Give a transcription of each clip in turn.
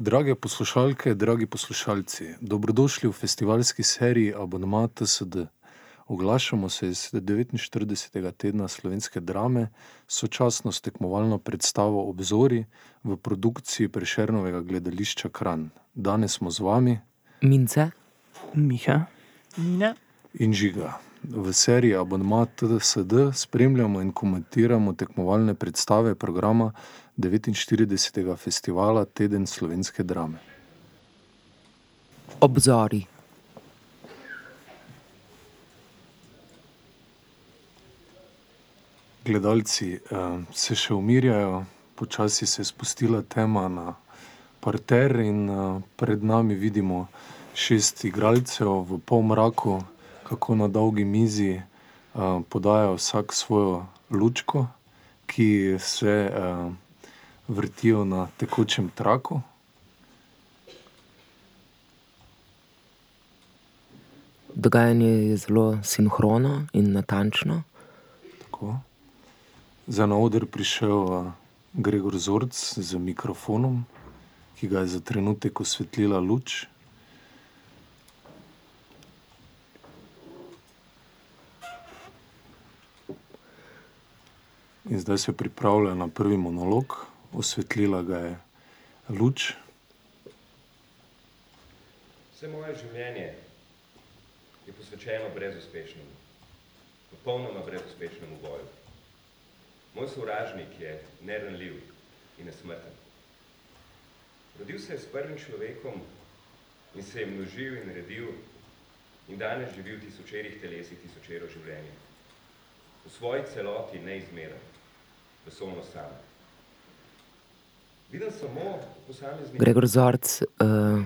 Drage poslušalke, dragi poslušalci, dobrodošli v festivalski seriji Abonma TSD. Oglašamo se iz 49. tedna slovenske drame, sočasno s tekmovalno predstavo Obzori v produkciji Prešernovega gledališča Kranj. Danes smo z vami Mince, Miha, Nina. in Žiga. V seriji Abonma TSD spremljamo in komentiramo tekmovalne predstave programa 49. festivala Teden slovenske drame. obzori. Gledalci eh, se še umirjajo, počasi se je spustila tema na parter, in eh, pred nami vidimo šest igralcev v polmraku, kako na dolgi mizi eh, podajajo vsak svojo lučko, ki se eh, vrtijo na tekočem traku. Dogajanje je zelo sinhrono in natančno. Tako. Za na oder prišel uh, Gregor Zorc z mikrofonom, ki ga je za trenutek osvetlila luč. In zdaj se pripravlja na prvi monolog, osvetlila ga je luč. Vse moje življenje je posvečeno brezuspešnemu, popolnoma brezuspešnemu boju. Moj sovražnik je neranljiv in nesmrten. Rodil se je s prvim človekom in se je množil in redil in danes živi v tisočerih telesih tisočero življenja. V svoji celoti neizmeren, vesolno sam. Vidim samo posameznik... Gregor Zorc uh,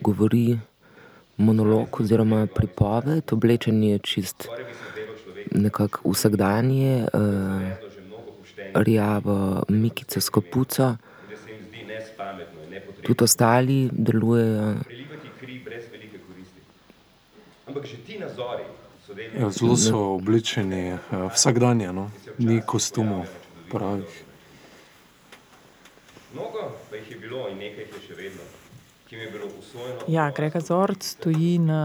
govori monolog oziroma pripoved, oblečen je čist nekako vsakdanje, uh, rjavo mikico s kapuco. Tudi ostali delujejo prelivati kri brez velike koristi. Ampak že ti nazori so delni Ja, zelo so oblečeni uh, vsakdanje, no? ni kostumov pravih. Mnogo jih je bilo in nekaj jih je še vedno, ki mi je bilo usvojeno. Ja, Gregor Zorc stoji, na,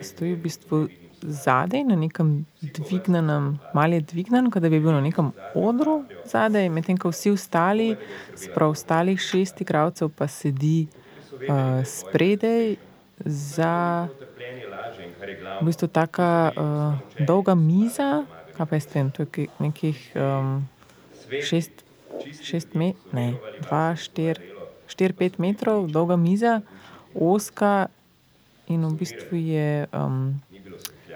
stoji v bistvu zadaj na nekem dvignenem, malo je dvignen, kot da bi bil na nekem odru zadaj, medtem ko vsi ostali, sprav ostalih šest igralcev pa sedi uh, spredaj za Trpljenje laže in kar je v bistvu taka uh, dolga miza, kaj pa jaz vem, to je ki- nekih um, šest, šest metrov, ne, dva, štir, štir, pet metrov dolga miza, oska in v bistvu je um,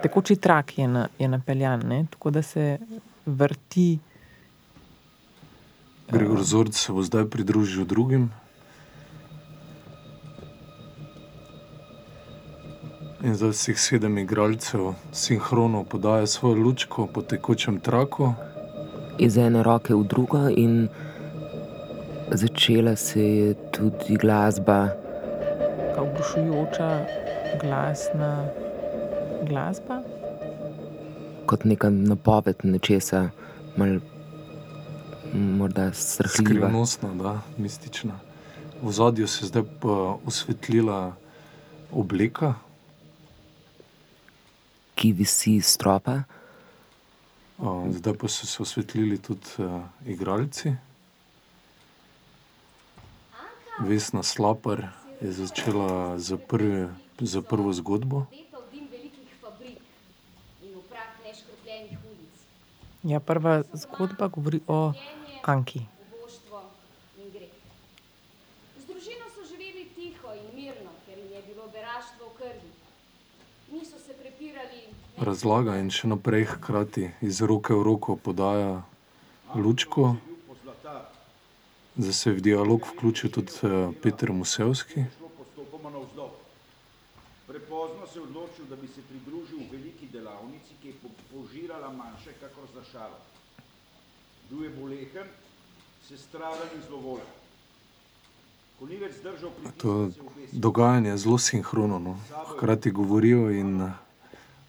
tekoči trak je, na, je napeljan, ne, tako da se vrti. Gregor Zorc se bo zdaj pridružil drugim. In zdaj vseh sedem igralcev sinhrono podaja svojo lučko po tekočem traku. Iz ene roke v drugo, in začela se je tudi glasba. Ka Oglušujoča glasna glasba. kot neka napoved nečesa, malo morda strahljiva. Skrivnostna, da, mistična. V zadju se je zdaj osvetlila obleka, ki visi iz stropa. A, zdaj pa so se osvetlili tudi uh, igralci. Vesna Slapar je začela za, prvi, za prvo zgodbo. Leta v dim velikih fabrik in v prah neškropljenih ulic. Ja, prva zgodba govori o Anki. Razlaga in še naprej hkrati iz roke v roko podaja lučko. Zdaj se je v dialog vključil tudi eh, Peter Musevski. Prepozno se je odločil, da bi se pridružil veliki delavnici, ki je po- požirala manjše, kakor za šalo. Bil je bolehen, se stradan in zlovoljen. Ko ni več zdržal To dogajanje je zelo sinhrono. No. Hkrati govorijo in eh,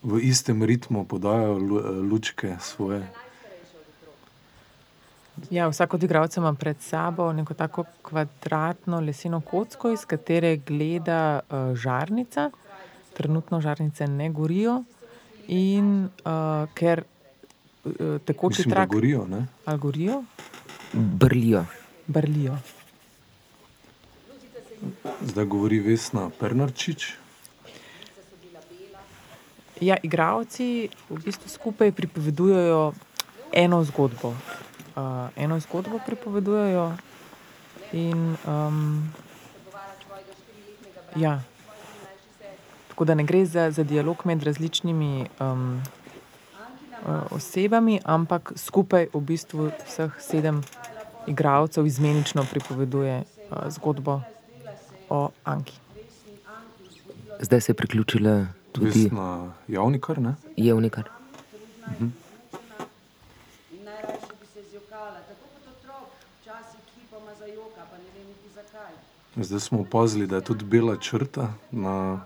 v istem ritmu podajajo lu- eh, lučke svoje. Ja, vsak od igralcev ima pred sabo neko tako kvadratno leseno kocko, iz katere gleda uh, žarnica. Trenutno žarnice ne gorijo, in uh, ker uh, tekoči Mislim, trak. gorijo, ne? Ali gorijo? Brlijo. Brlijo. Zdaj govori Vesna Pernarčič. Ja, igravci v bistvu skupaj pripovedujejo eno zgodbo. Uh, eno zgodbo pripovedujejo, in um, ja. Tako da ne gre za, za dialog med različnimi um, osebami, ampak skupaj v bistvu vseh sedem igralcev izmenično pripoveduje uh, zgodbo o Anki. Zdaj se je priključila tudi Vesna Javnikar, ne? Jevnikar. In najrajše bi se zjokala, tako kot otrok, včasih hipoma zajoka, pa ne vem niti zakaj. Zdaj smo opazili, da je tudi bela črta na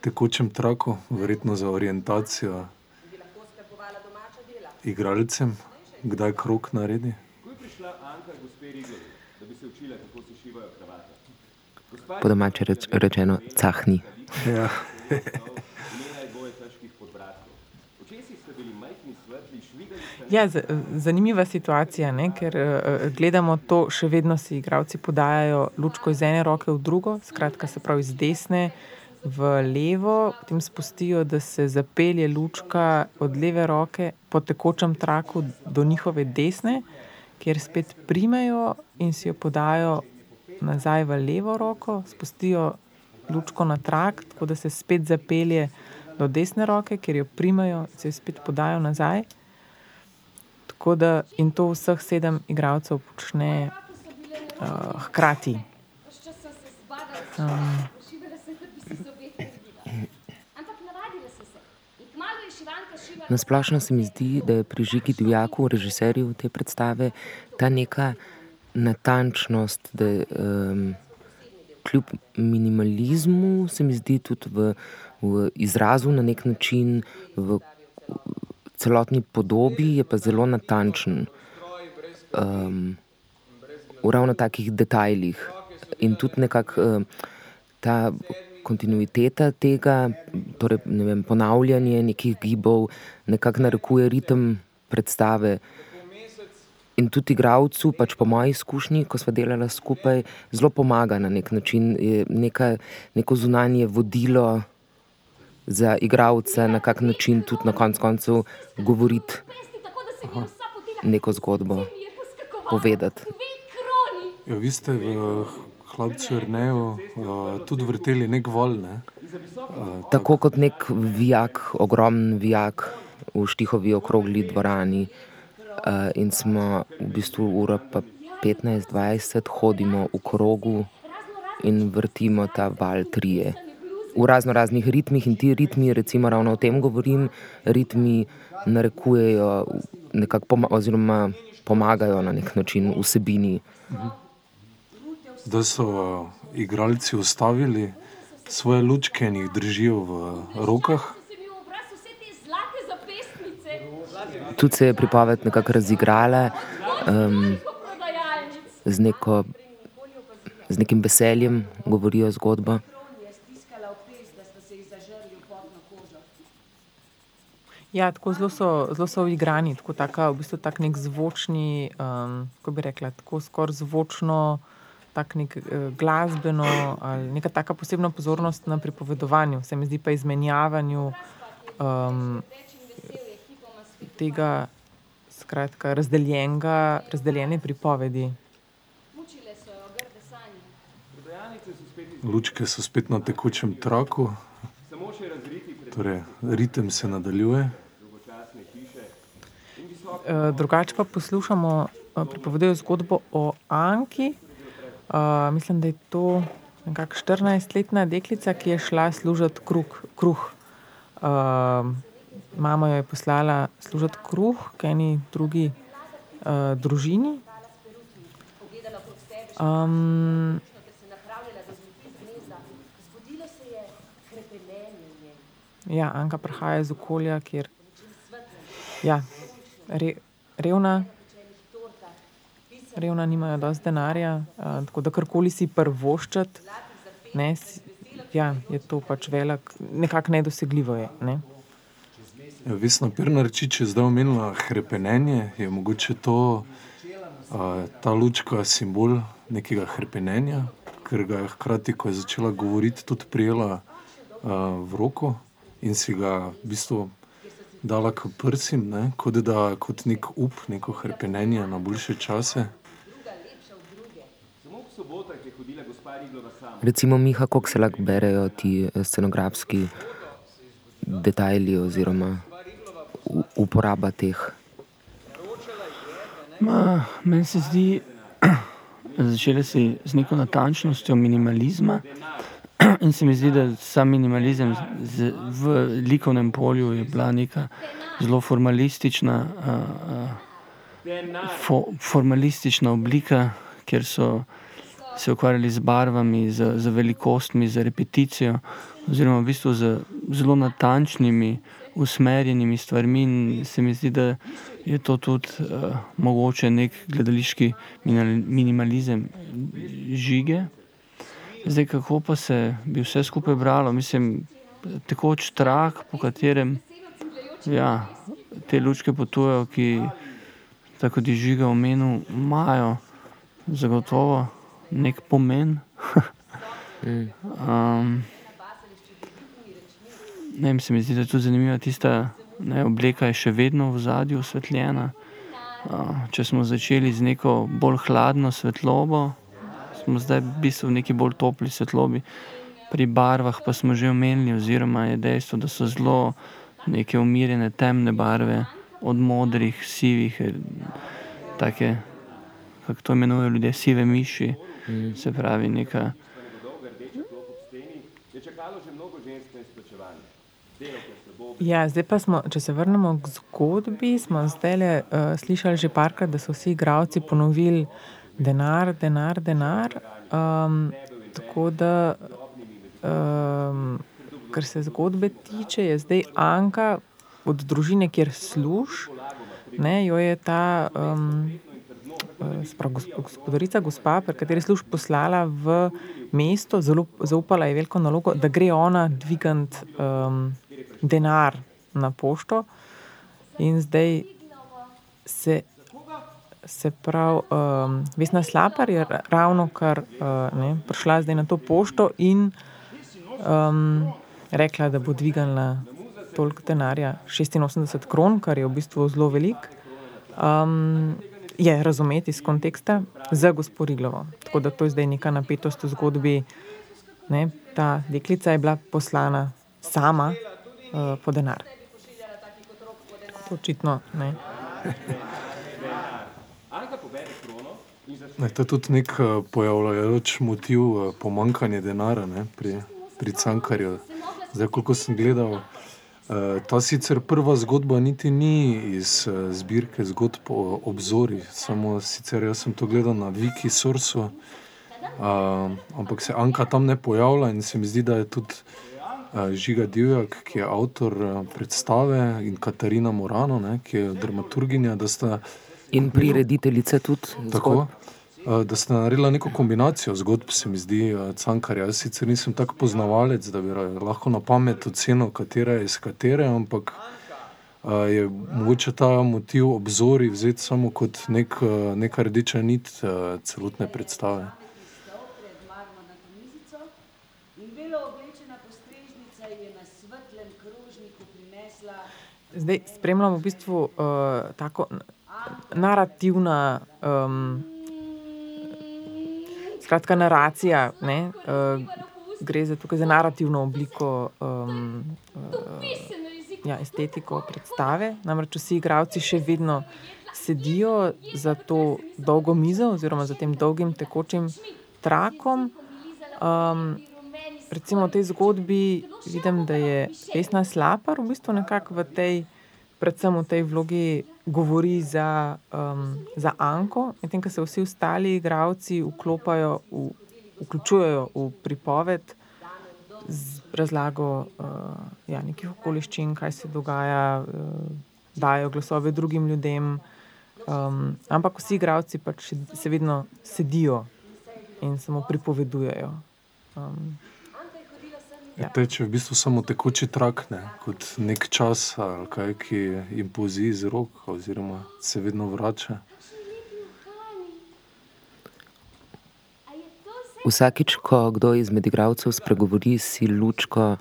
tekočem traku, verjetno za orientacijo Bi lahko skrbovala domača dela. igralcem, kdaj krok naredi. Ko je prišla Anka gospe Rigleri, da bi se učila, kako se šivajo Po domače reč, rečeno, cahni. Ja. Ja, z- zanimiva situacija, ne? ker uh, gledamo to, še vedno si igravci podajajo lučko iz ene roke v drugo, skratka, se pravi iz desne v levo, potem spustijo, da se zapelje lučka od leve roke po tekočem traku do njihove desne, kjer spet primejo in si jo podajo nazaj v levo roko, spustijo lučko na trak, tako da se spet zapelje do desne roke, kjer jo primejo, se jo spet podajo nazaj. Tako da in to vseh sedem igralcev počne uh, hkrati. Um. Na splošno se mi zdi, da je pri Žigi Divjaku, režiserju te predstave, ta neka natančnost, da um, kljub minimalizmu se mi zdi tudi v, v izrazu na nek način, v celotni podobi je pa zelo natančen. Um, v ravno takih detajlih. In tudi nekako um, ta kontinuiteta tega, torej ne vem, ponavljanje nekih gibov, nekako narekuje ritem predstave. In tudi igravcu, pač po moji izkušnji, ko smo delali skupaj, zelo pomaga na nek način, neka, neko zunanje vodilo za igravca, na kak način tudi na koncu koncev govoriti potila. neko zgodbo, povedati. Ja, vi ste v Hlapcu Erneju uh, tudi vrteli nek val, ne? Tako kot nek vijak, ogromen vijak v Štihovi okrogli dvorani. Uh, in smo v bistvu ura pa 15-20 hodimo v krogu in vrtimo ta val trije. V razno raznih ritmih in ti ritmi, recimo ravno o tem govorim, ritmi narekujejo nekako poma oziroma pomagajo na nek način vsebini. Da so uh, igralci ustavili svoje lučke in jih držijo v rokah. Da se mi v obraz vse te zlate zapestnice. Tudi se je pripoved nekako razigrala um, z, neko, z nekim veseljem, govorijo zgodbo. Ja, tako zelo so, zelo so igrani, tako taka, v bistvu tak nek zvočni, um, kako bi rekla, tako skoraj zvočno, tak nek uh, glasbeno ali neka taka posebna pozornost na pripovedovanju, se mi zdi pa izmenjavanju um, tega, skratka, razdeljenega, razdeljene pripovedi. Lučke so spet na tekočem traku, samo še razriti pred torej ritem se nadaljuje. Uh, drugače pa poslušamo, uh, pripovedujejo zgodbo o Anki. Uh, mislim, da je to nekako 14-letna deklica, ki je šla služiti kruh. kruh. Mama jo je poslala služiti kruh k eni drugi uh, družini. Um, ja, Anka prihaja iz okolja, kjer je ja, re, revna, revna, nimajo dosti denarja, uh, tako da karkoli si prvoščati, ne, ja, je to pač velik, nekako nedosegljivo. Je, ne. Vesna Pirnarčič je zdaj omenila hrepenenje, je mogoče to, uh, ta lučka simbol nekega hrepenenja, ker ga je hkrati, ko je začela govoriti, tudi prijela uh, v roko in si ga v bistvu dala k prsim, ne? kot da kot nek up, neko hrepenenje na boljše čase. Recimo, Miha, kako se lahko berejo ti scenografski detajli oziroma uporaba teh? Ma, meni se zdi, da začela si z neko natančnostjo minimalizma. In se mi zdi, da sam minimalizem z, v likovnem polju je bila neka zelo formalistična, uh, fo, formalistična oblika, kjer so se ukvarjali z barvami, z, z velikostmi, z repeticijo, oziroma v bistvu z zelo natančnimi, usmerjenimi stvarmi. In se mi zdi, da je to tudi uh, mogoče nek gledališki minimalizem žige. Zdaj, kako pa se bi vse skupaj bralo, mislim, tekoč trak, po katerem ja, te lučke potujejo, ki, tako kot je žiga omenil, imajo zagotovo nek pomen. um, ne vem, se mi zdi, da je tudi zanimiva tista ne, obleka, je še vedno v zadju osvetljena. Če smo začeli z neko bolj hladno svetlobo, smo zdaj v bistvu v neki bolj topli svetlobi. Pri barvah pa smo že omenili, oziroma je dejstvo, da so zelo neke umirjene temne barve, od modrih, sivih, tako kako to imenujejo ljudje, sive miši. Mm. Se pravi, neka. Ja, zdaj pa smo, če se vrnemo k zgodbi, smo zdaj le uh, slišali že parkrat, da so vsi igravci ponovili denar, denar, denar. Um, tako da, um, kar se zgodbe tiče, je zdaj Anka od družine, kjer služ, ne, jo je ta. Um, gospodarica, gospa, pri kateri je služba poslala v mesto, zelo zaupala je veliko nalogo, da gre ona dvigant um, denar na pošto. In zdaj se, se pravi, um, Vesna Slapar je ravno kar uh, ne, prišla zdaj na to pošto in um, rekla, da bo dvigala toliko denarja, 86 kron, kar je v bistvu zelo velik. Um, je razumeti iz konteksta za gospod Riglovo. Tako da to je zdaj neka napetost v zgodbi. Ne? Ta deklica je bila poslana sama uh, po denar. Očitno ne. Ne, to je tudi nek uh, pojavljajoč motiv uh, pomankanja denarja pri, pri Cankarju. Zdaj, koliko sem gledal, Eh, ta sicer prva zgodba niti ni iz uh, zbirke zgodb o obzori, samo sicer jaz sem to gledal na Viki Sorsu, uh, ampak se Anka tam ne pojavlja in se mi zdi, da je tudi uh, Žiga Divjak, ki je avtor uh, predstave in Katarina Morano, ne, ki je dramaturginja, da sta. In prirediteljice tudi. Tako. Eh, da ste naredili neko kombinacijo zgodb, se mi zdi, eh, Cankarja. Jaz sicer nisem tako poznavalec, da bi lahko na pamet ocenil, katera je iz katere, ampak eh, je mogoče ta motiv obzori vzeti samo kot nek, neka rdeča nit celotne predstave. Zdaj spremljamo v bistvu uh, tako narativna. Um, Skratka, naracija, ne, uh, gre za, za narativno obliko, um, uh, ja, estetiko predstave. Namreč vsi igravci še vedno sedijo za to dolgo mizo, oziroma za tem dolgim tekočim trakom. Um, recimo v tej zgodbi vidim, da je Vesna Slapar v bistvu nekako v tej predvsem v tej vlogi govori za, um, za Anko, medtem ko se vsi ostali igravci vklopajo, v, vključujejo v pripoved z razlago uh, ja, nekih okoliščin, kaj se dogaja, uh, dajo glasove drugim ljudem, Um, ampak vsi igravci pač se vedno sedijo in samo pripovedujejo. Um, ja. Teče v bistvu samo tekoči trak, ne? kot nek čas, kaj, ki jim pozi iz rok, oziroma se vedno vrača. Vsakič, ko kdo izmed igralcev spregovori, si lučko,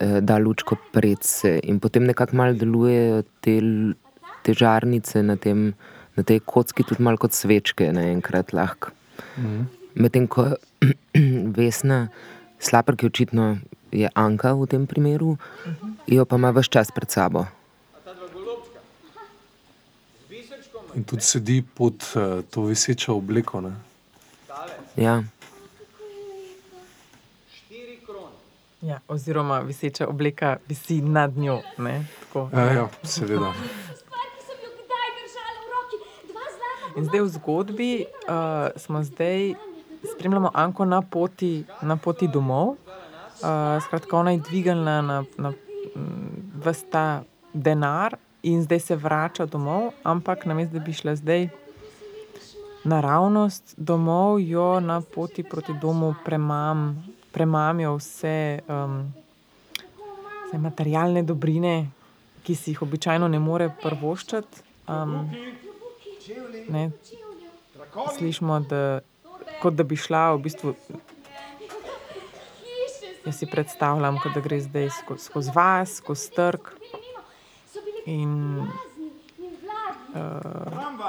eh, da lučko pred se in potem nekako malo delujejo te, te žarnice na, tem, na tej kocki, tudi malo kot svečke, naenkrat lahko. Mhm. Medtem ko Vesna, slabr, ki očitno je Anka v tem primeru, jo pa ima vse čas pred sabo. In tudi sedi pod uh, to visečo obleko. Ja. Ja, oziroma, viseča obleka visi nad njo. Ja, ja, seveda. In zdaj v zgodbi uh, smo zdaj spremljamo Anko na poti, na poti domov. Uh, skratka, ona je dvignila na, na vsta denar in zdaj se vrača domov, ampak namesto da bi šla zdaj naravnost domov, jo na poti proti domu premam premamijo vse, um, vse materialne dobrine, ki si jih običajno ne more prvoščati. Um, ne, slišimo, da, kot da bi šla v bistvu. Jaz si predstavljam, da gre zdaj skozi, skozi vas, skozi trg. In uh,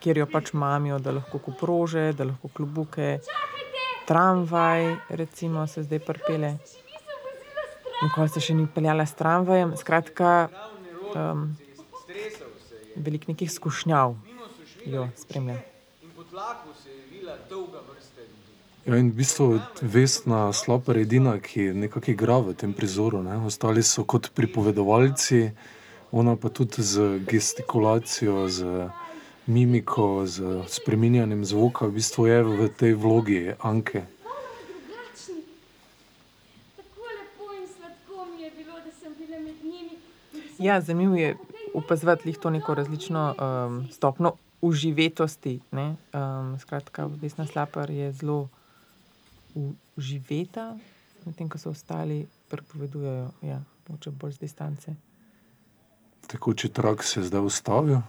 kjer jo pač mamijo, da lahko kuprože, da lahko klubuke tramvaj, recimo, se zdaj prpele. Nikoli se še ni peljala s tramvajem. Skratka, um, veliko nekih skušnjav jo spremlja. Ja, in v bistvu vestna slaba redina, ki nekako igra v tem prizoru. Ne? Ostali so kot pripovedovalci, ona pa tudi z gestikulacijo. Z mimiko, z spremenjanjem zvoka, v bistvu je v tej vlogi Anke. Ja, zanimivo je opazovati to neko različno um, stopno uživetosti. Um, skratka, desna slapar je zelo uživeta, medtem ko so ostali pripovedujejo, ja, bolj z distance. Tako, če trak se zdaj ustavijo.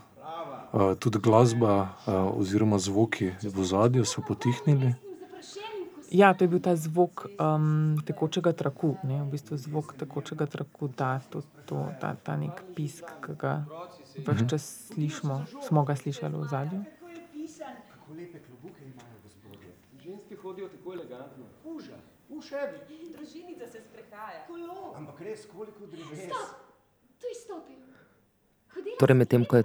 Eh, tudi glasba uh, oziroma zvoki v zadju so potihnili. Ja, to je bil ta zvok um, tekočega traku, ne? v bistvu zvok tekočega traku, da to, to, ta, ta nek pisk, ki ga vse čas slišimo, smo ga slišali v zadju. Kako lepe klobuke imajo gospodje. Ženske hodijo tako elegantno. Uža, ušebi. Družinica se sprehaja. Kolo. Ampak res, koliko dreves. Stop, tu je stopil. Torej, medtem ko je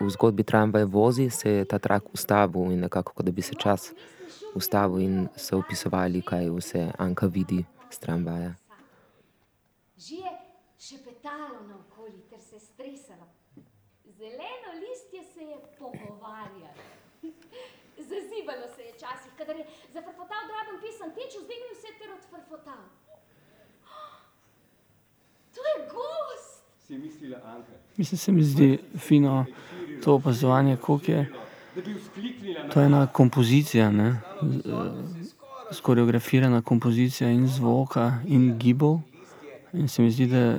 v zgodbi tramvaj vozi, se je ta trak ustavil in nekako, da bi se čas ustavil in se opisovali, kaj vse Anka vidi z tramvaja. Že je šepetalo stresalo. Zeleno listje se je pogovarjalo. Zazibalo se je časih, kadar je zafrfotal droben pisem, teč vzdignil se ter odfrfotal. To je gost! si mislila Anka? Mislim, se mi zdi fino to opazovanje, koliko je. To je ena kompozicija, ne? skoreografirana kompozicija in zvoka in gibov. In se mi zdi, da je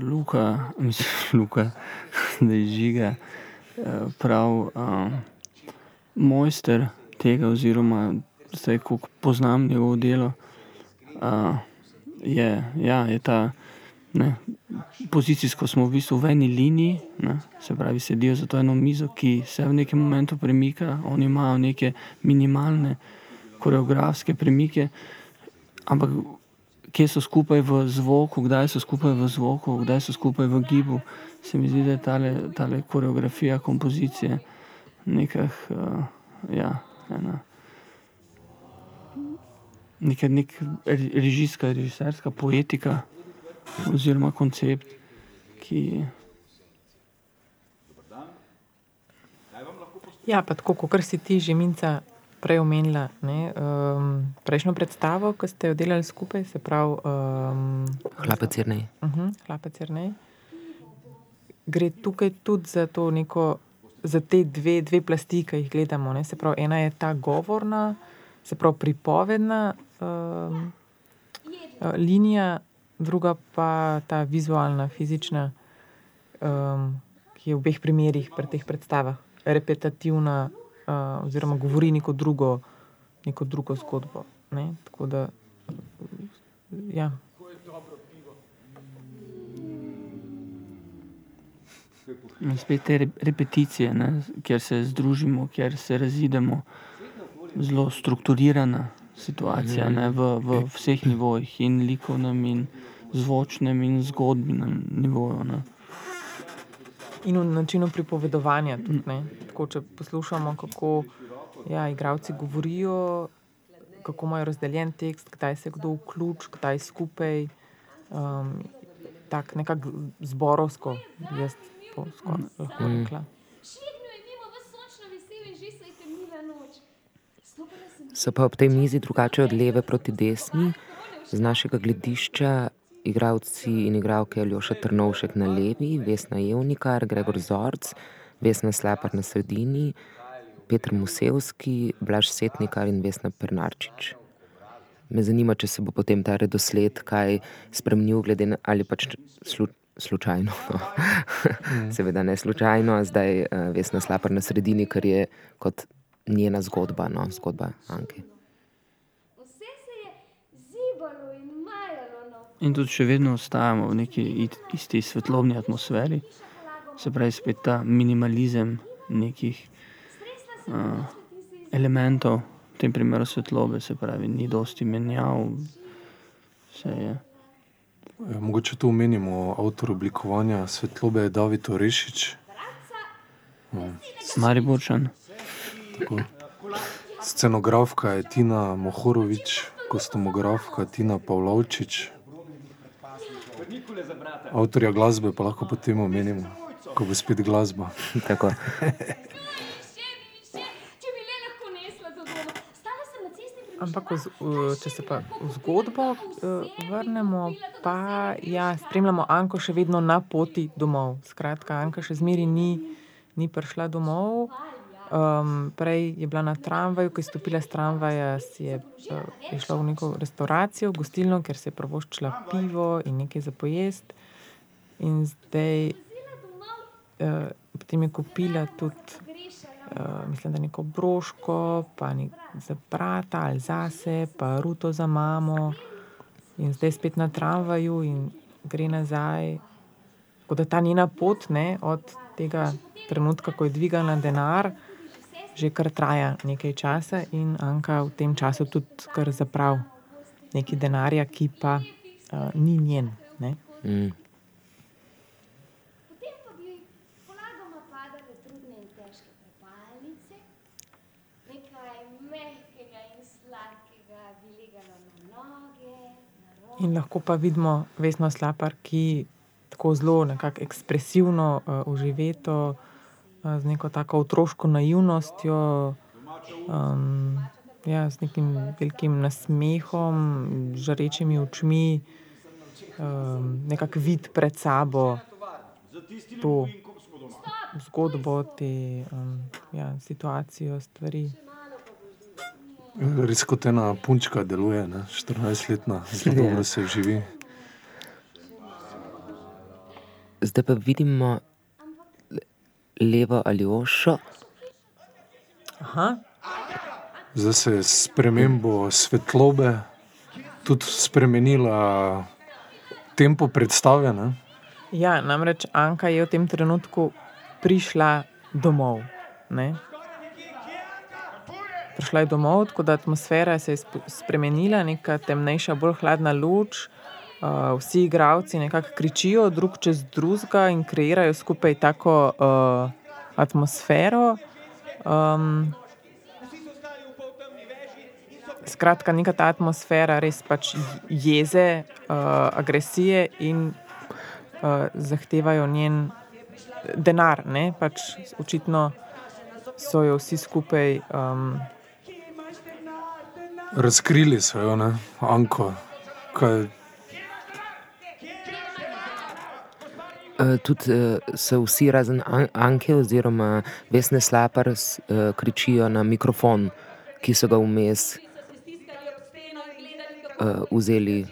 Luka, mislim, Luka, da je žiga prav um, mojster tega, oziroma zdaj, ko poznam njegovo delo, uh, je, ja, je ta. Ne, pozicijsko smo v bistvu v eni liniji, ne, se pravi, sedijo za to eno mizo, ki se v nekem momentu premika, oni imajo neke minimalne koreografske premike, ampak kje so skupaj v zvoku, kdaj so skupaj v zvoku, kdaj so skupaj v gibu, se mi zdi, da je tale, tale koreografija kompozicije nekaj, uh, ja, ena. Neka nek režijska, režiserska poetika oziroma koncept, ki. Ja, pa tako, kot si ti že minca prej omenila, ne, um, prejšnjo predstavo, ki ste jo delali skupaj, se pravi. Um, Hlapec je ne. Uh -huh, hlapec je ne. Gre tukaj tudi za to neko za te dve, dve plasti, ki jih gledamo. Ne? Se pravi, ena je ta govorna, se pravi, pripovedna um, linija, druga pa ta vizualna, fizična, um, ki je v obeh primerih pri teh predstavah repetitivna, uh, oziroma govori neko drugo, neko drugo zgodbo. Ne? Tako da, ja. In spet te repeticije, ne, kjer se združimo, kjer se razidemo, zelo strukturirana situacija ne, v, v vseh nivojih, in likovnem, in zvočnem, in zgodbenem nivoju. Ne. In v načinu pripovedovanja. Tudi, Tako, če poslušamo, kako ja, igravci govorijo, kako imajo razdeljen tekst, kdaj se kdo vključi, kdaj skupaj. Um, Tako nekako zborovsko, jaz to skoraj lahko rekla. So pa ob tej mizi drugače od leve proti desni, z našega gledišča, igravci in igravke Aljoša Trnovšek na levi, Vesna Jevnikar, Gregor Zorc, Vesna Slapar na sredini, Petr Musevski, Blaž Setnikar in Vesna Pernarčič. Me zanima, če se bo potem ta redosled kaj spremenil, glede na ali pač slu, slučajno. No. Seveda ne slučajno, zdaj uh, Vesna Slapar na sredini, ker je kot njena zgodba, no, zgodba Anke. In tudi še vedno ostajamo v neki isti svetlobni atmosferi, se pravi, spet ta minimalizem nekih uh, elementov, v tem primeru svetlobe, se pravi, ni dosti menjav, vse je. Ja, mogoče tu omenimo avtor oblikovanja svetlobe, David Orešič. No. Mariborčan. Tako. Scenografka je Tina Mohorovič, kostumografka Tina Pavlovčič. Avtorja glasbe pa lahko potem omenimo, ko bo spet glasba. Tako. Ampak, če se pa v zgodbo vrnemo, pa ja, spremljamo Anko še vedno na poti domov. Skratka, Anka še zmeraj ni, ni prišla domov. Um, prej je bila na tramvaju, ko je stopila s tramvaja, si je, je šla v neko restauracijo, gostilno, ker se je prvoščila pivo in nekaj za pojest. In zdaj, uh, potem je kupila tudi, uh, mislim, da neko broško, pa nek za brata ali zase, pa ruto za mamo. In zdaj spet na tramvaju in gre nazaj. Tako da ta njena pot ne, od tega trenutka, ko je dvigala denar, že kar traja nekaj časa, in Anka v tem času tudi kar zaprav nekaj denarja, ki pa uh, ni njen. Mm. In lahko pa vidimo Vesno Slapar, ki tako zelo ekspresivno, uh, uživeto, uh, z neko tako otroško naivnostjo, um, ja, z nekim velikim nasmehom, žarečimi očmi, um, nekako vid pred sabo to zgodbo, te um, ja, situacijo, stvari. Res kot ena punčka deluje, 14-letna, zelo dobro se živi. Zdaj pa vidimo levo ali ošo. Zdaj se je s premembo svetlobe tudi spremenila tempo predstave. Ne? Ja, namreč Anka je v tem trenutku prišla domov. Ne? prišla je domov, tako da atmosfera se je spremenila, neka temnejša, bolj hladna luč. Uh, vsi igravci nekako kričijo drug čez drugega in kreirajo skupaj tako uh, atmosfero. Um, skratka, neka ta atmosfera res pač jeze, uh, agresije in uh, zahtevajo njen denar. Pač, očitno so jo vsi skupaj. Um, razkrili so jo, ne? Anko. Kaj... tudi uh, so vsi razen An Anke oziroma Vesne Slapar uh, kričijo na mikrofon, ki so ga vmes vzeli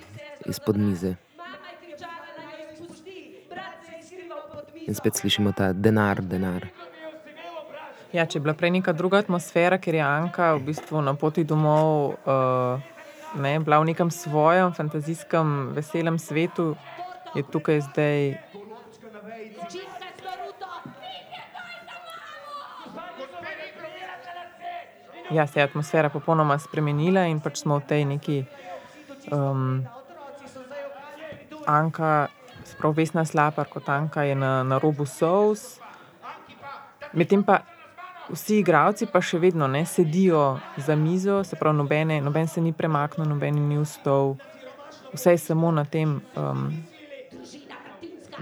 izpod mize. In spet slišimo ta denar, denar. Ja, če je bila prej neka druga atmosfera, ker je Anka v bistvu na poti domov uh, ne, bila v nekem svojem fantazijskem, veselem svetu, je tukaj zdaj. Ja, se je atmosfera popolnoma spremenila in pač smo v tej neki um, Anka, sprav Vesna Slapar kot Anka je na, na robu sous. Medtem pa vsi igravci pa še vedno ne sedijo za mizo, se pravi, nobene, noben se ni premaknil, noben ni vstal, vse je samo na tem um,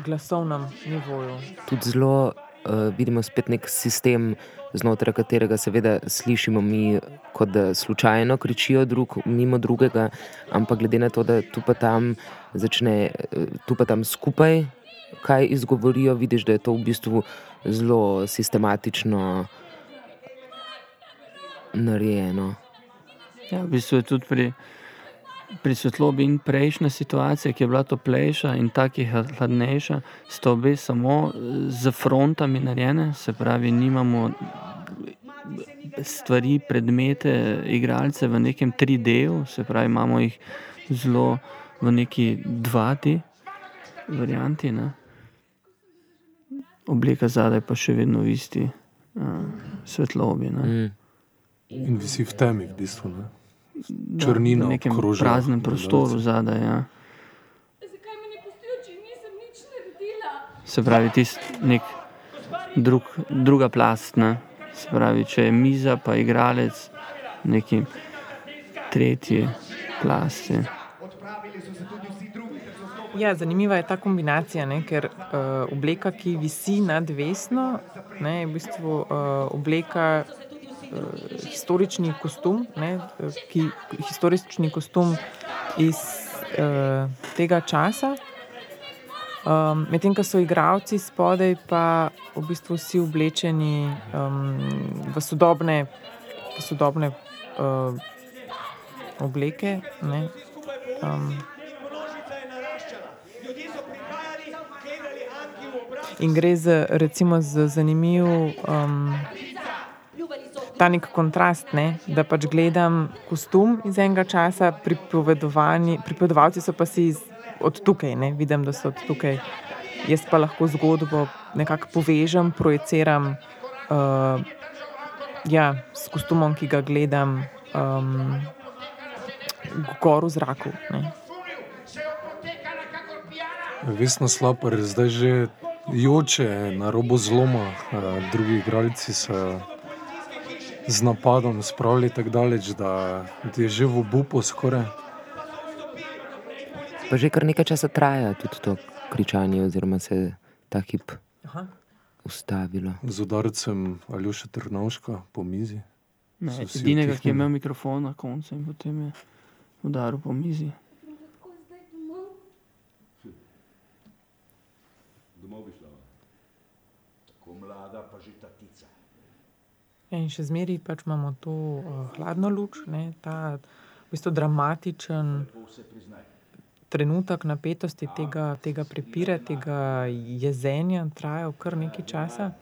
glasovnem nivoju. Tudi zelo uh, vidimo spet nek sistem, znotraj katerega seveda slišimo mi, kot da slučajno kričijo drug mimo drugega, ampak glede na to, da tu pa tam začne, tu pa tam skupaj kaj izgovorijo, vidiš, da je to v bistvu zelo sistematično narejeno. Ja, v bistvu je tudi pri, pri svetlobi in prejšnja situacija, ki je bila toplejša in ta, ki je hladnejša, sta obe samo z frontami narejene, se pravi, nimamo stvari, predmete, igralce v nekem 3D-ju, se pravi, imamo jih zelo v neki 2D varianti. Ne? Oblika zadaj pa še vedno v isti uh, svetlobi. Ne? Mm. In visi v temi, v bistvu. Ne? Črnina, v nekem obkroža praznem prostoru zadaj. Ja. Naredila? Se pravi, tisti nek drug, druga plast. Ne? Se pravi, če je miza, pa igralec, neki tretji plasti. Ja, zanimiva je ta kombinacija, ne, ker uh, obleka, ki visi nad vesno, ne, je v bistvu uh, obleka, historični kostum, ne, ki, historični kostum iz uh, tega časa. Um, Medtem ko so igravci spodaj, pa v bistvu vsi oblečeni um, v sodobne, v sodobne uh, obleke. Ne, um, In gre za, recimo, za zanimiv um, ta nek kontrast, ne? da pač gledam kostum iz enega časa, pripovedovalci so pa si iz, od tukaj, ne? vidim, da so od tukaj. Jaz pa lahko zgodbo nekako povežem, projiciram uh, ja, s kostumom, ki ga gledam, um, gor v zraku. Ne? Vesna slapa, zdaj že joče na robu zloma, drugi igralci so z napadom spravili tako daleč, da je že v obupu skoraj. Pa že kar nekaj časa traja tudi to kričanje, oziroma se je ta hip Aha. ustavilo. Z udarcem Aljoša Trnovška po mizi. Ne, edinega, ki je imel mikrofon na koncu in potem je udaril po mizi. Domov bi šla. Tako mlada, pa že tatica. In še zmeraj pač imamo to uh, hladno luč, ne, ta v bistvu dramatičen trenutek napetosti tega, tega prepira, tega jezenja, traja kar nekaj časa.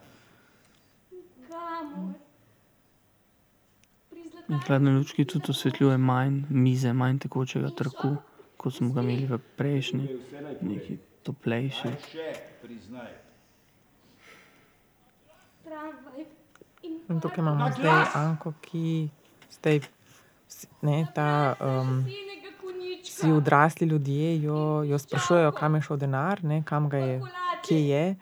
Hladne lučke tudi osvetljuje manj mize, manj tekočega traku, kot smo ga imeli v prejšnji, neki toplejši. In tukaj imamo zdaj Anko, ki zdaj, ne, ta, um, vsi odrasli ljudje jo, jo sprašujejo, kam je šel denar, ne, kam ga je, kje je.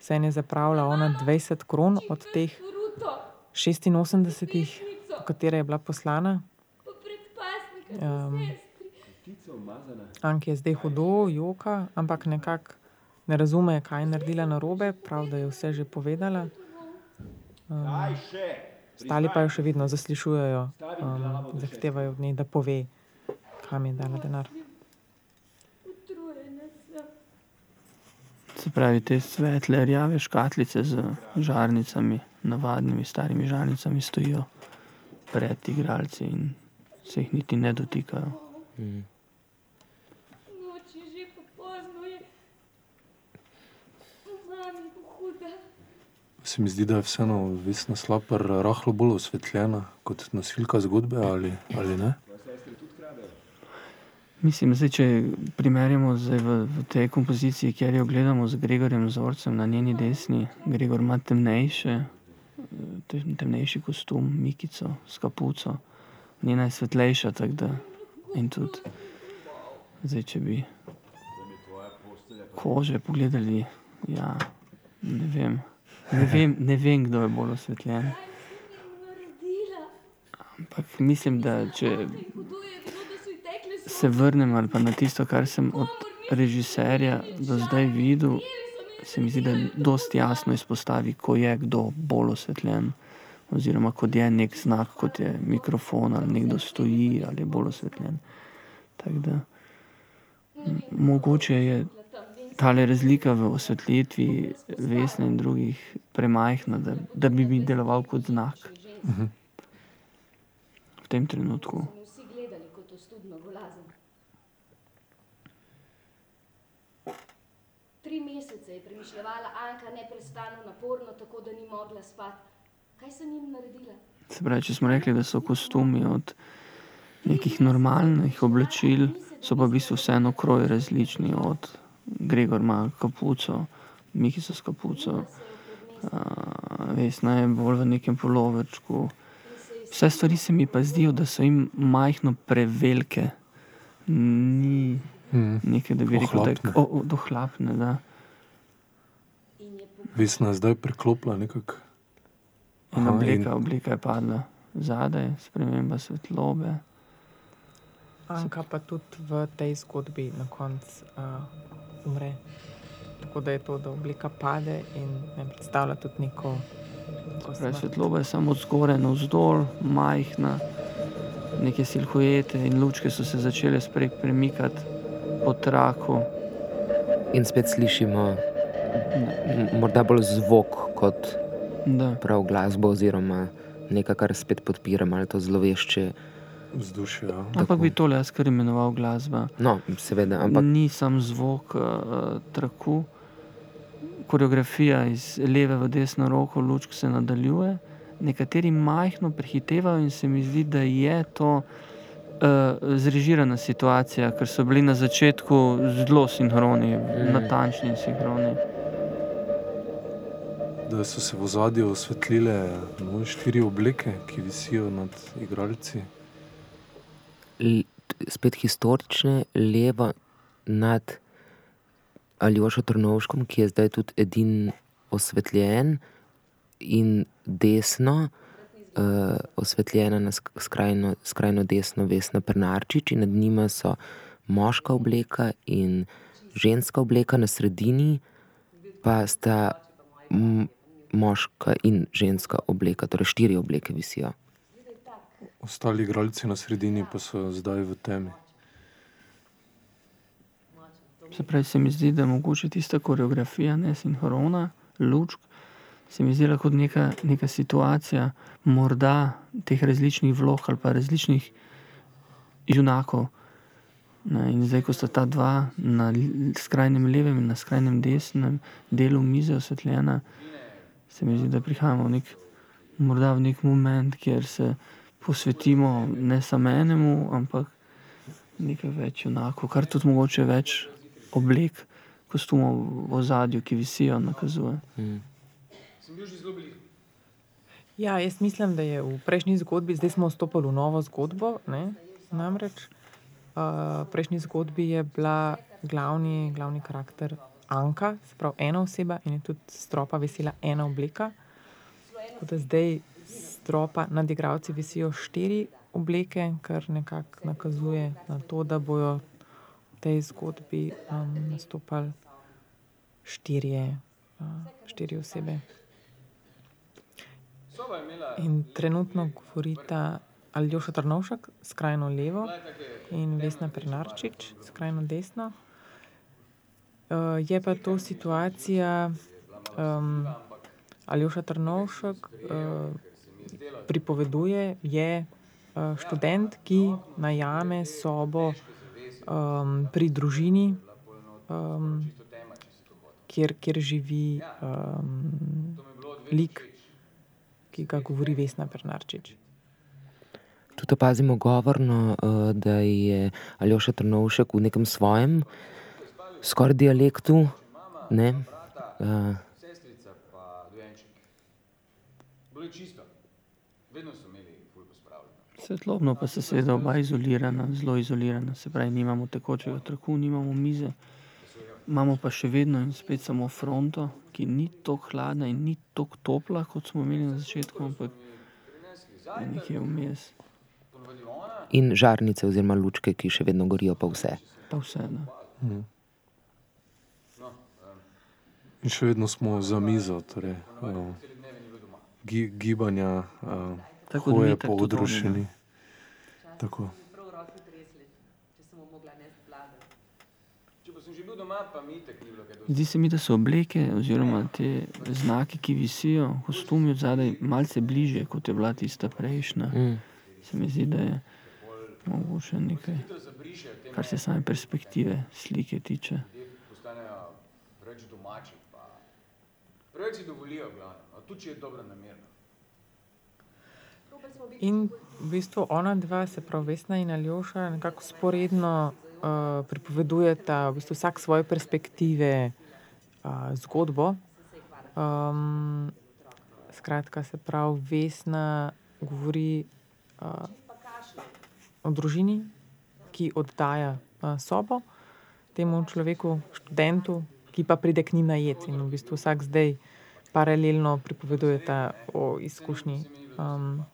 Se je zapravila ona 20 kron od teh Ruto, 86, po katere je bila poslana. Um. Anki je zdaj hudo, joka, ampak nekako ne razume, kaj je naredila na robe, prav da je vse že povedala. Kaj še? Ostali pa jo še vedno zaslišujejo, um, zahtevajo od nje, da pove, kam je dala denar. Se pravi, te svetle, rjave škatlice z žarnicami, navadnimi starimi žarnicami, stojijo pred igralci in se jih niti ne dotikajo. Mm. Noč je že popozno, je zame huda. Se mi zdi, da je vseeno Vesna Slapar rahlo bolj osvetljena kot nosilka zgodbe, ali, ali ne? Mislim, zdaj, če primerjamo zdaj v, v tej kompoziciji, kjer jo gledamo z Gregorjem Zorcem na njeni desni, Gregor ima temnejše, te- temnejši kostum, mikico s kapuco, njena je svetlejša, da in tudi, zdaj, če bi kože pogledali, ja, ne vem, ne vem, ne vem, kdo je bolj osvetljen. Ampak mislim, da če se vrnem ali pa na tisto, kar sem od režiserja do zdaj videl, se mi zdi, da dosti jasno izpostavi, ko je kdo bolj osvetljen. Oziroma, kot je nek znak, kot je mikrofon, ali nekdo stoji, ali je bolj osvetljen. Tako da, mogoče je ta razlika v osvetlitvi Vesne in drugih premajhna, da, da bi mi deloval kot znak Mhm. v tem trenutku. So me vsi gledali kot ostudno golazen. Tri mesece je premišljevala Anka neprestano, naporno, tako da ni mogla spati. Kaj sem jim naredila? Se pravi, če smo rekli, da so kostumi od nekih normalnih oblačil, so pa v bistvu vseeno kroj različni. Od Gregor ima kapuco, Miki so s kapuco, uh, Vesna je bolj v nekem polovrčku. Vse stvari se mi pa zdijo, da so jim majhno prevelike. Ni Mhm. nekaj, da bi rekel, da je Ohlapne. dohlapne. Da. Vesna je zdaj preklopila nekako. In Aha, obleka, in- obleka je padla zadaj, sprememba svetlobe. Anka pa tudi v tej zgodbi na koncu uh, umre. Tako da je to, da oblika pade in ne predstavlja tudi neko. smrt. svetloba je samo od zgoraj navzdol, majhna, neke silhuete in lučke so se začele sprej premikati po traku. In spet slišimo morda bolj zvok kot Da. prav glasbo, oziroma nekaj, kar spet podpira malo to zlovešče. Vzdušje. Ja. Ampak bi tole jaz kar imenoval glasba. No, seveda, ampak Ni sam zvok uh, traku, koreografija iz leve v desno roko, lučk se nadaljuje. Nekateri majhno prehitevajo in se mi zdi, da je to uh, zrežirana situacija, ker so bili na začetku zelo sinhroni, mm. natančni in sinhroni. Da so se v ozadju osvetlile no, štiri obleke, ki visijo nad igralci. Spet historične, levo nad Aljošo Trnovškom, ki je zdaj tudi edin osvetljen, in desno, uh, osvetljena na sk- skrajno, skrajno desno Vesna Prnarčič, in nad njima so moška obleka in ženska obleka, na sredini pa sta moška in ženska obleka, torej štiri obleke visijo. Ostali igralci na sredini pa so zdaj v temi. Se pravi, se mi zdi, da je mogoče tista koreografija, ne sinhrona, lučk, se mi zdi kot neka, neka situacija, morda teh različnih vlog ali pa različnih junakov. In zdaj, ko sta ta dva na skrajnem levem in na skrajnem desnem delu mize osvetljena, se mi zdi, da prihajamo v nek, morda v nek moment, kjer se posvetimo ne samo enemu, ampak nekaj več junakov, kar tudi mogoče več oblek, kostumov v ozadju, ki visijo, nakazuje. Mm. Ja, jaz mislim, da je v prejšnji zgodbi, zdaj smo vstopili v novo zgodbo. Ne? Namreč uh, v prejšnji zgodbi je bila glavni, glavni karakter Anka, se pravi ena oseba in je tudi stropa visela ena obleka. Tako da zdaj stropa nad igravci visijo štiri obleke, kar nekako nakazuje na to, da bojo v tej zgodbi um, nastopali štirje, uh, štiri osebe. In trenutno govorita Aljoša Trnovšek, skrajno levo, in Vesna Prenarčič, skrajno desno. Uh, je pa to situacija, um, Aljoša Trnovšek uh, pripoveduje, je uh, študent, ki najame sobo um, pri družini, um, kjer, kjer živi um, lik, ki ga govori Vesna Pernarčič. Tudi opazimo govorno, da je Aljoša Trnovšek v nekem svojem, skoraj dialektu. Ne? Uh, Svetlobno pa se seveda oba izolirana, zelo izolirana, se pravi, nimamo tekočega traku, nimamo mize. Imamo pa še vedno in spet samo fronto, ki ni tako hladna in ni tako topla, kot smo imeli na začetku, ampak je nekje vmes. In žarnice oziroma lučke, ki še vedno gorijo, pa vse. Pa vse, da. Mhm. In še vedno smo za mizo, torej, uh, gibanja, uh, Tako hoje Dmitar po odrušeni. omenja. Tako. Prav roki tresli, če sem mu mogla nesti blago. Če pa sem že bil doma, pa mi itak ni bilo kaj dosti. Zdi se mi, da so obleke oziroma te znaki, ki visijo, kostumi od zadaj, malce bližje, kot je bila tista prejšnja. Mm. Se mi zdi, da je mogoče nekaj, kar se same perspektive slike tiče. Preveč domači, pa preveč dovolijo, glavno, no, tudi če je dobro namerno. In v bistvu ona dva, se pravi Vesna in Aljoša, nekako sporedno uh, pripovedujeta v bistvu vsak svoje perspektive uh, zgodbo. Um, skratka, se pravi, Vesna govori uh, o družini, ki oddaja uh, sobo temu človeku, študentu, ki pa pride k njim na jed. In v bistvu vsak zdaj paralelno pripovedujeta o izkušnji. Um,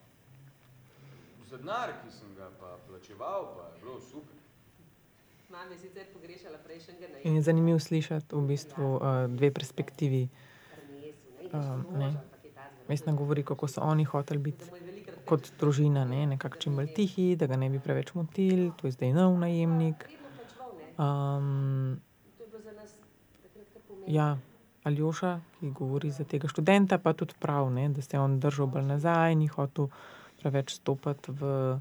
Za denar, ki sem ga pa plačeval, pa je bilo super. In je zanimivo slišati v bistvu uh, dve perspektivi. Um, ne. Vesna govori, kako so oni hoteli biti kot družina, ne, nekako čim bolj tihi, da ga ne bi preveč motili, to je zdaj nov najemnik. Um, To je bilo za nas takrat pomembno. ja, Aljoša, ki govori za tega študenta, pa tudi prav, ne, da se je on držal bolj nazaj, ni hotel preveč stopiti v.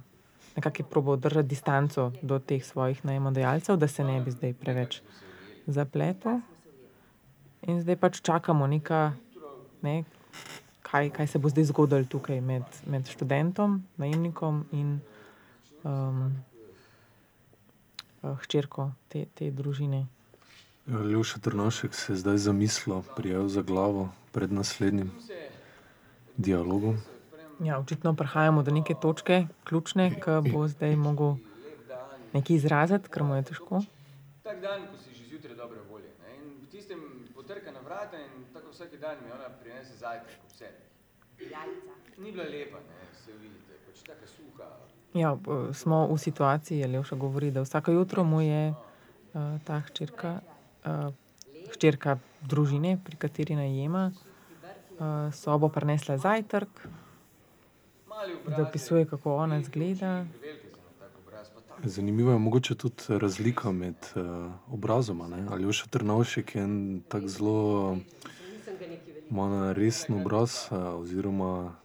Nekako je probo držati distanco do teh svojih najemodajalcev, da se ne bi zdaj preveč zapletel. In zdaj pač čakamo, neka, ne, kaj, kaj se bo zdaj zgodilo tukaj med, med študentom, najemnikom in um, hčerko te, te družine. Ljuša Trnošek se je zdaj zamislil, prijel za glavo pred naslednjim dialogom. Ja, očitno prihajamo do neke točke, ključne, ki bo zdaj mogel nekaj izraziti, ker mu je težko. Tak dan, ko si že zjutraj dobre volje. Ne? In v tistem potrka na vrata in tako vsak dan mi ona prinese zajtrk ob sebi. Jajca. Ni bila lepa, ne, se vidite, pač taka suha. Ja, b- smo v situaciji, Levša govori, da vsako jutro mu je uh, ta hčerka, hčerka družine, pri kateri najema, uh, sobo prinesla zajtrk, da opisuje, kako ona izgleda. velike za na tak obraz, pa tak. Zanimiva je mogoče tudi razlika med uh, obrazoma. Ne? Aljoša Trnovšek je en tak zelo resen obraz, uh, oziroma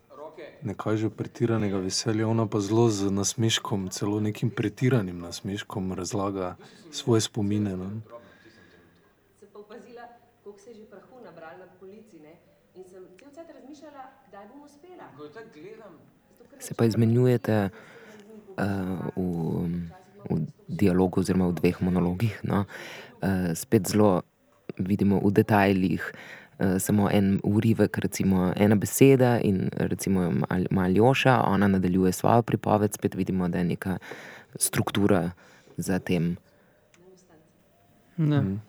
ne kaže pretiranega veselja, ona pa zelo z nasmeškom, celo nekim pretiranim nasmeškom razlaga svoje spomine. Ne? Sem pa opazila, koliko se je že nabralo na polici, ne? In sem cel cel razmišljala, kdaj bom uspela. ko tako gledam, Se pa izmenjujete uh, v, v dialogu, oziroma v dveh monologih. No? Uh, spet zelo vidimo v detajlih. Uh, samo en urivek, recimo ena beseda, in recimo Mal- Maljoša, ona nadaljuje svojo pripoved, spet vidimo, da je neka struktura za tem. Ne. Mhm.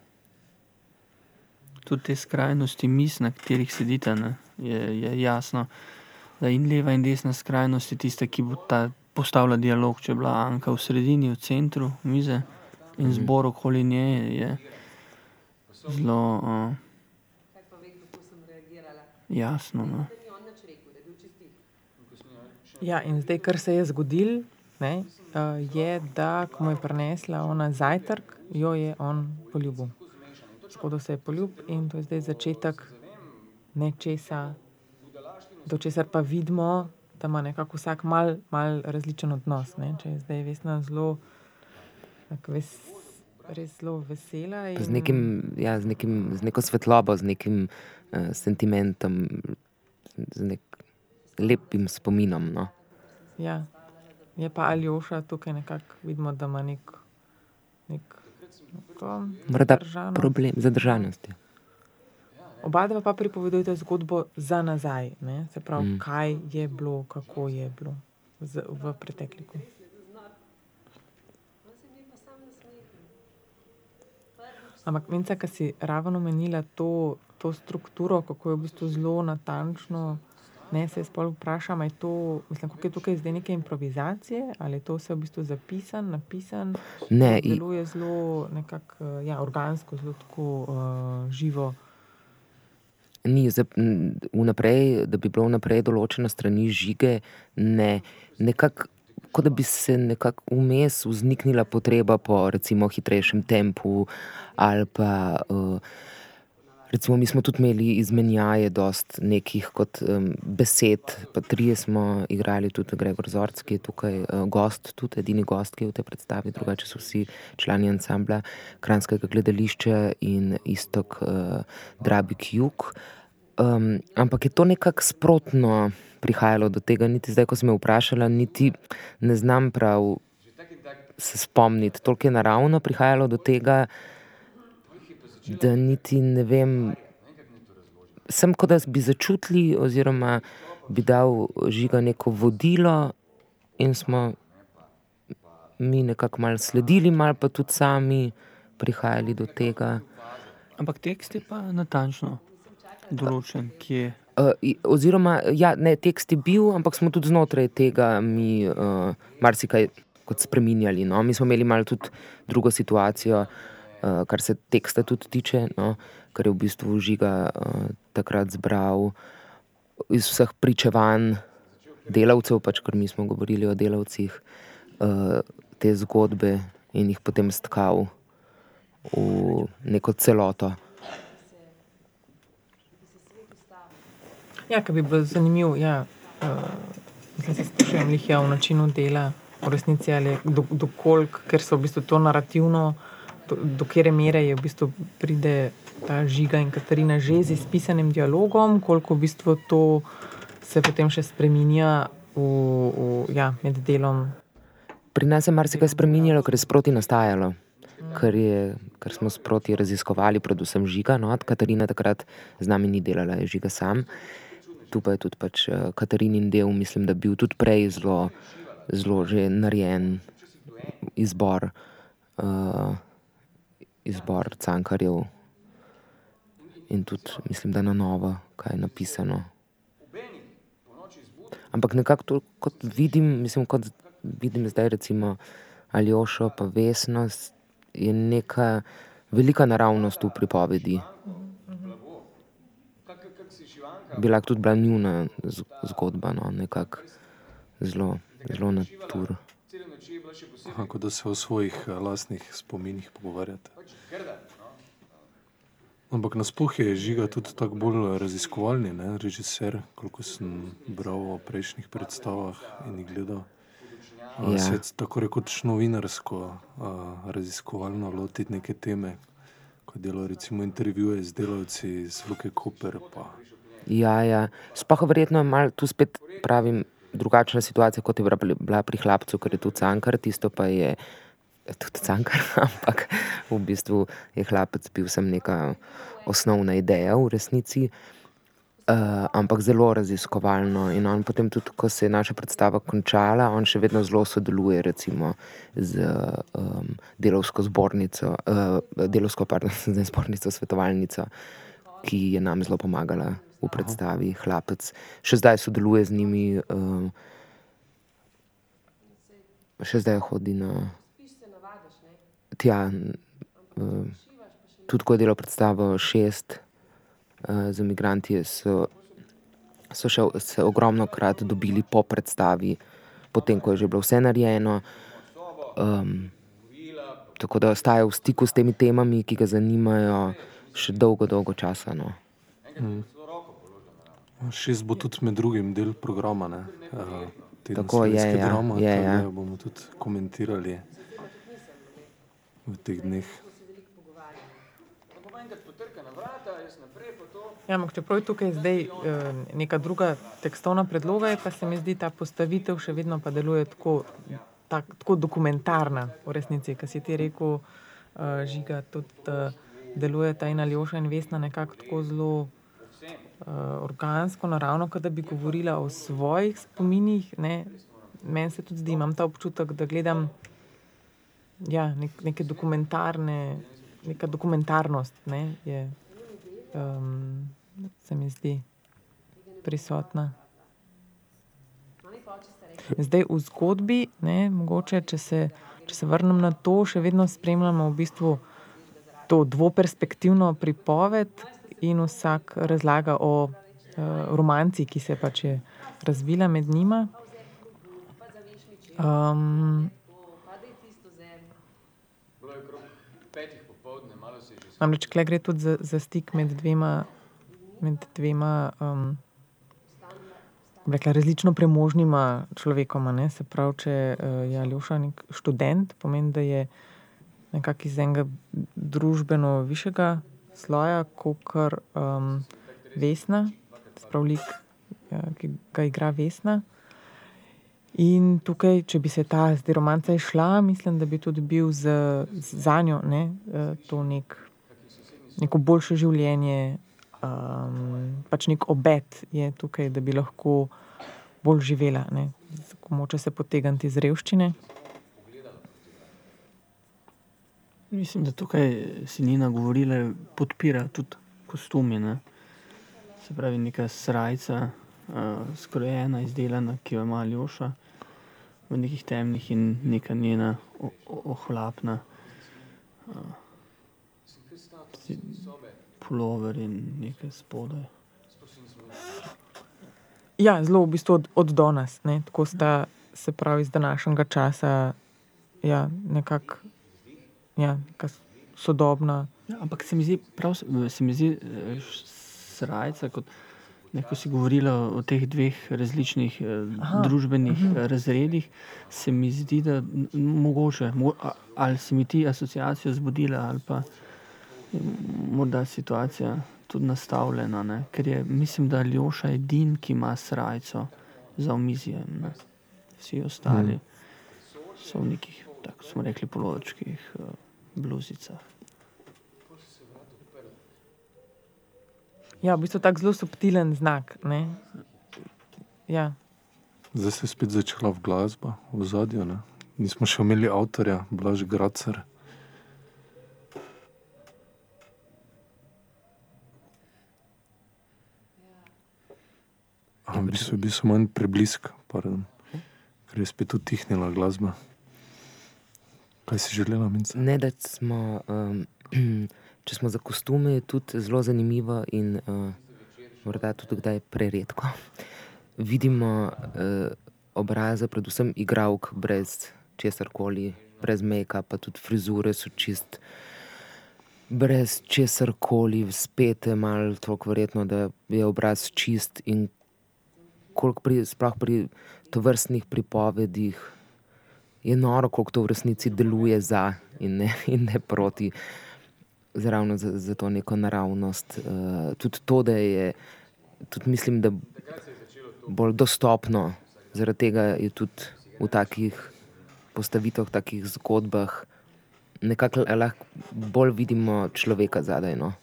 Tudi te skrajnosti mis, na katerih sedite, ne, je, je jasno, da in leva in desna skrajnost je tista, ki bo ta postavila dialog. Če je bila Anka v sredini, v centru mize in zbor okoli nje, je zelo uh, jasno. No. Ja, in zdaj, kar se je zgodilo, uh, je, da ko mu je prinesla ona zajtrk, jo je on poljubil. Zgodil se je poljub in to je zdaj začetek nečesa, do česar pa vidimo, da ima nekako vsak mal, mal različen odnos. Ne? Če je zdaj Vesna zelo, ves, res zelo vesela. In... Z, nekim, ja, z, nekim, z neko svetlobo, z nekim uh, sentimentom, z nek lepim spominom. No? Ja. Je pa Aljoša tukaj nekako vidimo, da ima nek. nek Morda problem zadržanosti. Oba dva pa pripovedujete zgodbo za nazaj, ne? se pravi, mm. kaj je bilo, kako je bilo z, v pretekliku. Ampak, Minca, ki si ravno omenila to, to strukturo, kako je v bistvu zelo natančno, ne, se jaz pol vprašam, je to, mislim, kako je tukaj zdaj neke improvizacije, ali je to vse v bistvu zapisan, napisan, ne, deluje zelo nekako, ja, organsko, zelo tako uh, živo ni vnaprej, da bi bilo vnaprej določeno strani žige, ne, nekako, kot da bi se nekako vmes vzniknila potreba po recimo hitrejšem tempu ali pa. Uh, Recimo, mi smo tudi imeli izmenjaje, dost nekih kot um, besed, pa trije smo igrali, tudi Gregor Zorc, ki je tukaj uh, gost, tudi edini gost, ki je v tej predstavi, drugače so vsi člani ansambla Kranskega gledališča in istok uh, Drabik Juk. Um, ampak je to nekako sprotno prihajalo do tega, niti zdaj, ko sem me vprašala, niti ne znam prav se spomniti, toliko je naravno prihajalo do tega da niti ne vem, sem kot da bi začutili, oziroma bi dal žiga neko vodilo, in smo mi nekako malo sledili, malo pa tudi sami prihajali do tega. Ampak tekst je pa natančno določen, kje. Uh, oziroma, ja, ne, tekst je bil, ampak smo tudi znotraj tega mi uh, marsikaj spremenjali. No? Mi smo imeli malo tudi drugo situacijo. Eh, kar se teksta tudi tiče, no, kar je v bistvu žiga uh, takrat zbral iz vseh pričevanj delavcev, pač ker mi smo govorili o delavcih, uh, te zgodbe in jih potem stkal v neko celoto. Ja, kar bi bilo zanimivo, ja, uh, da se sprašujem, jih je v načinu dela, v resnici ali dokolik, do ker so v bistvu to narativno do kere mere je v bistvu pride ta žiga in Katarina že z izpisanim dialogom, koliko v bistvu to se potem še spremenja v, v, ja, med delom. Pri nas je marsikaj spremenilo, ker je sproti nastajalo. Ker, je, ker smo sproti raziskovali, predvsem žiga. No, Katarina takrat z nami ni delala, je žiga sam. Tu pa je tudi pač eh, Katarinin del, mislim, da bil tudi prej zelo, zelo že narejen izbor. Uh, izbor cankarjev in tudi, mislim, da na novo, kaj je napisano. Ampak nekako to, kot vidim, mislim, kot vidim zdaj, recimo Aljošo, pa vesnost, je neka velika naravnost v pripovedi. Bila tudi bila njuna zgodba, no, nekako zelo, zelo natur. Kako da se o svojih eh, lastnih spominih pogovarjate. Ampak nasploh je žiga tudi tako bolj raziskovalni, ne? režiser, koliko sem bral o prejšnjih predstavah in jih gledal. Ja. Se tako rekoč novinarsko, a, raziskovalno lotiti neke teme, kot delo recimo intervjuje z delavci iz Luke Koper. Pa. Ja, ja. Sploh verjetno je malo tu spet pravim drugačna situacija, kot je bila pri hlapcu, ker je tu cankar, tisto pa je tudi cankar, ampak v bistvu je hlapec bil sem neka osnovna ideja v resnici. Uh, ampak zelo raziskovalno. In on potem, tudi ko se je naša predstava končala, on še vedno zelo sodeluje recimo, z um, delovsko zbornico, uh, delovsko, pardon, zbornico, svetovalnico, ki je nam zelo pomagala v predstavi. Hlapec še zdaj sodeluje z njimi, uh, še zdaj hodi na tja, uh, tudi ko je delal predstavo šest uh, za imigranti, so, so še se ogromno krat dobili po predstavi, potem ko je že bilo vse narejeno. Um, tako da ostaja v stiku s temi temami, ki ga zanimajo, še dolgo, dolgo časa. No. Mm. Šest bo tudi med drugim del programa. Ne? Tako je, ja. drama, je, ja. bomo tudi komentirali v teh dneh. Ja, čeprav je tukaj zdaj uh, neka druga tekstovna predloga, pa se mi zdi ta postavitev še vedno pa deluje tako, tak, tako dokumentarna, v resnici, kar si ti rekel, uh, žiga, tudi uh, deluje ta in Aljoša in Vesna nekako tako zelo organsko, naravno, da bi govorila o svojih spominih. Meni se tudi zdi, imam ta občutek, da gledam ja, nek, neke dokumentarne, neka dokumentarnost. Ne, je, um, se mi zdi prisotna. Zdaj v zgodbi, ne, mogoče, če, se, če se vrnem na to, še vedno spremljamo v bistvu to dvoperspektivno pripoved, in vsak razlaga o uh, romanci, ki se pač je razvila med njima. Um, Namreč, klej gre tudi za, za stik med dvema, med dvema um, rekla, različno premožnima človekoma. Ne? Se pravi, če uh, je Aljoša nek študent, pomeni, da je nekako iz enega družbeno višjega sloja, kot um, Vesna, spravlik, ja, ki ga igra Vesna. In tukaj, če bi se ta zdaj romanca išla, mislim, da bi tudi bil za, za njo ne, uh, to nek neko boljše življenje, um, pač nek obet je tukaj, da bi lahko bolj živela, moče se potegniti iz revščine. Mislim, da tukaj si Nina govorila, podpira tudi kostumi. Ne? Se pravi, neka srca, uh, skrojena, izdelana, ki jo ima Ljoša v nekih temnih in neka njena ohlapna. Uh, pulover in nekaj spodaj. Ja, zelo v bistvu od, od danes, tako sta se pravi iz današnjega časa, ja, nekako ja, sodobna. Ja, ampak se mi zdi, prav, se mi zdi eh, srajca, kot neko si govorila o teh dveh različnih eh, Aha, družbenih uh mhm. -huh. razredih, se mi zdi, da mogoče, ali se mi ti asociacijo zbudila ali pa morda situacija tudi nastavljena, ne? ker je, mislim, da je Ljoša edin, ki ima srajco za omizijem. Vsi ostali mm. so v nekih, tako smo rekli, polovičkih uh, bluzicah. Ja, v bistvu tako zelo subtilen znak. Ja. Zdaj se je spet začela v glasba, v zadju. Nismo še imeli avtorja, Blaž Gracer. V bistvu je bil manj preblisk, pardon. ker je spet utihnila glasba. Kaj si želela, mince? Ne, da smo, um, če smo za kostume, je tudi zelo zanimivo in uh, morda tudi kdaj preredko. Vidimo uh, obraze, predvsem igravk, brez česar koli, brez make-upa, pa tudi frizure so čist. Brez česar koli, spet je malo tako verjetno, da je obraz čist in koliko pri, sploh pri tovrstnih pripovedih je noro, koliko to v resnici deluje za in ne, in ne proti, zravno za, za to neko naravnost. Uh, tudi to, da je, tudi mislim, da bolj dostopno, zaradi tega je tudi v takih postavitvah, takih zgodbah, nekako lahko bolj vidimo človeka zadaj. No?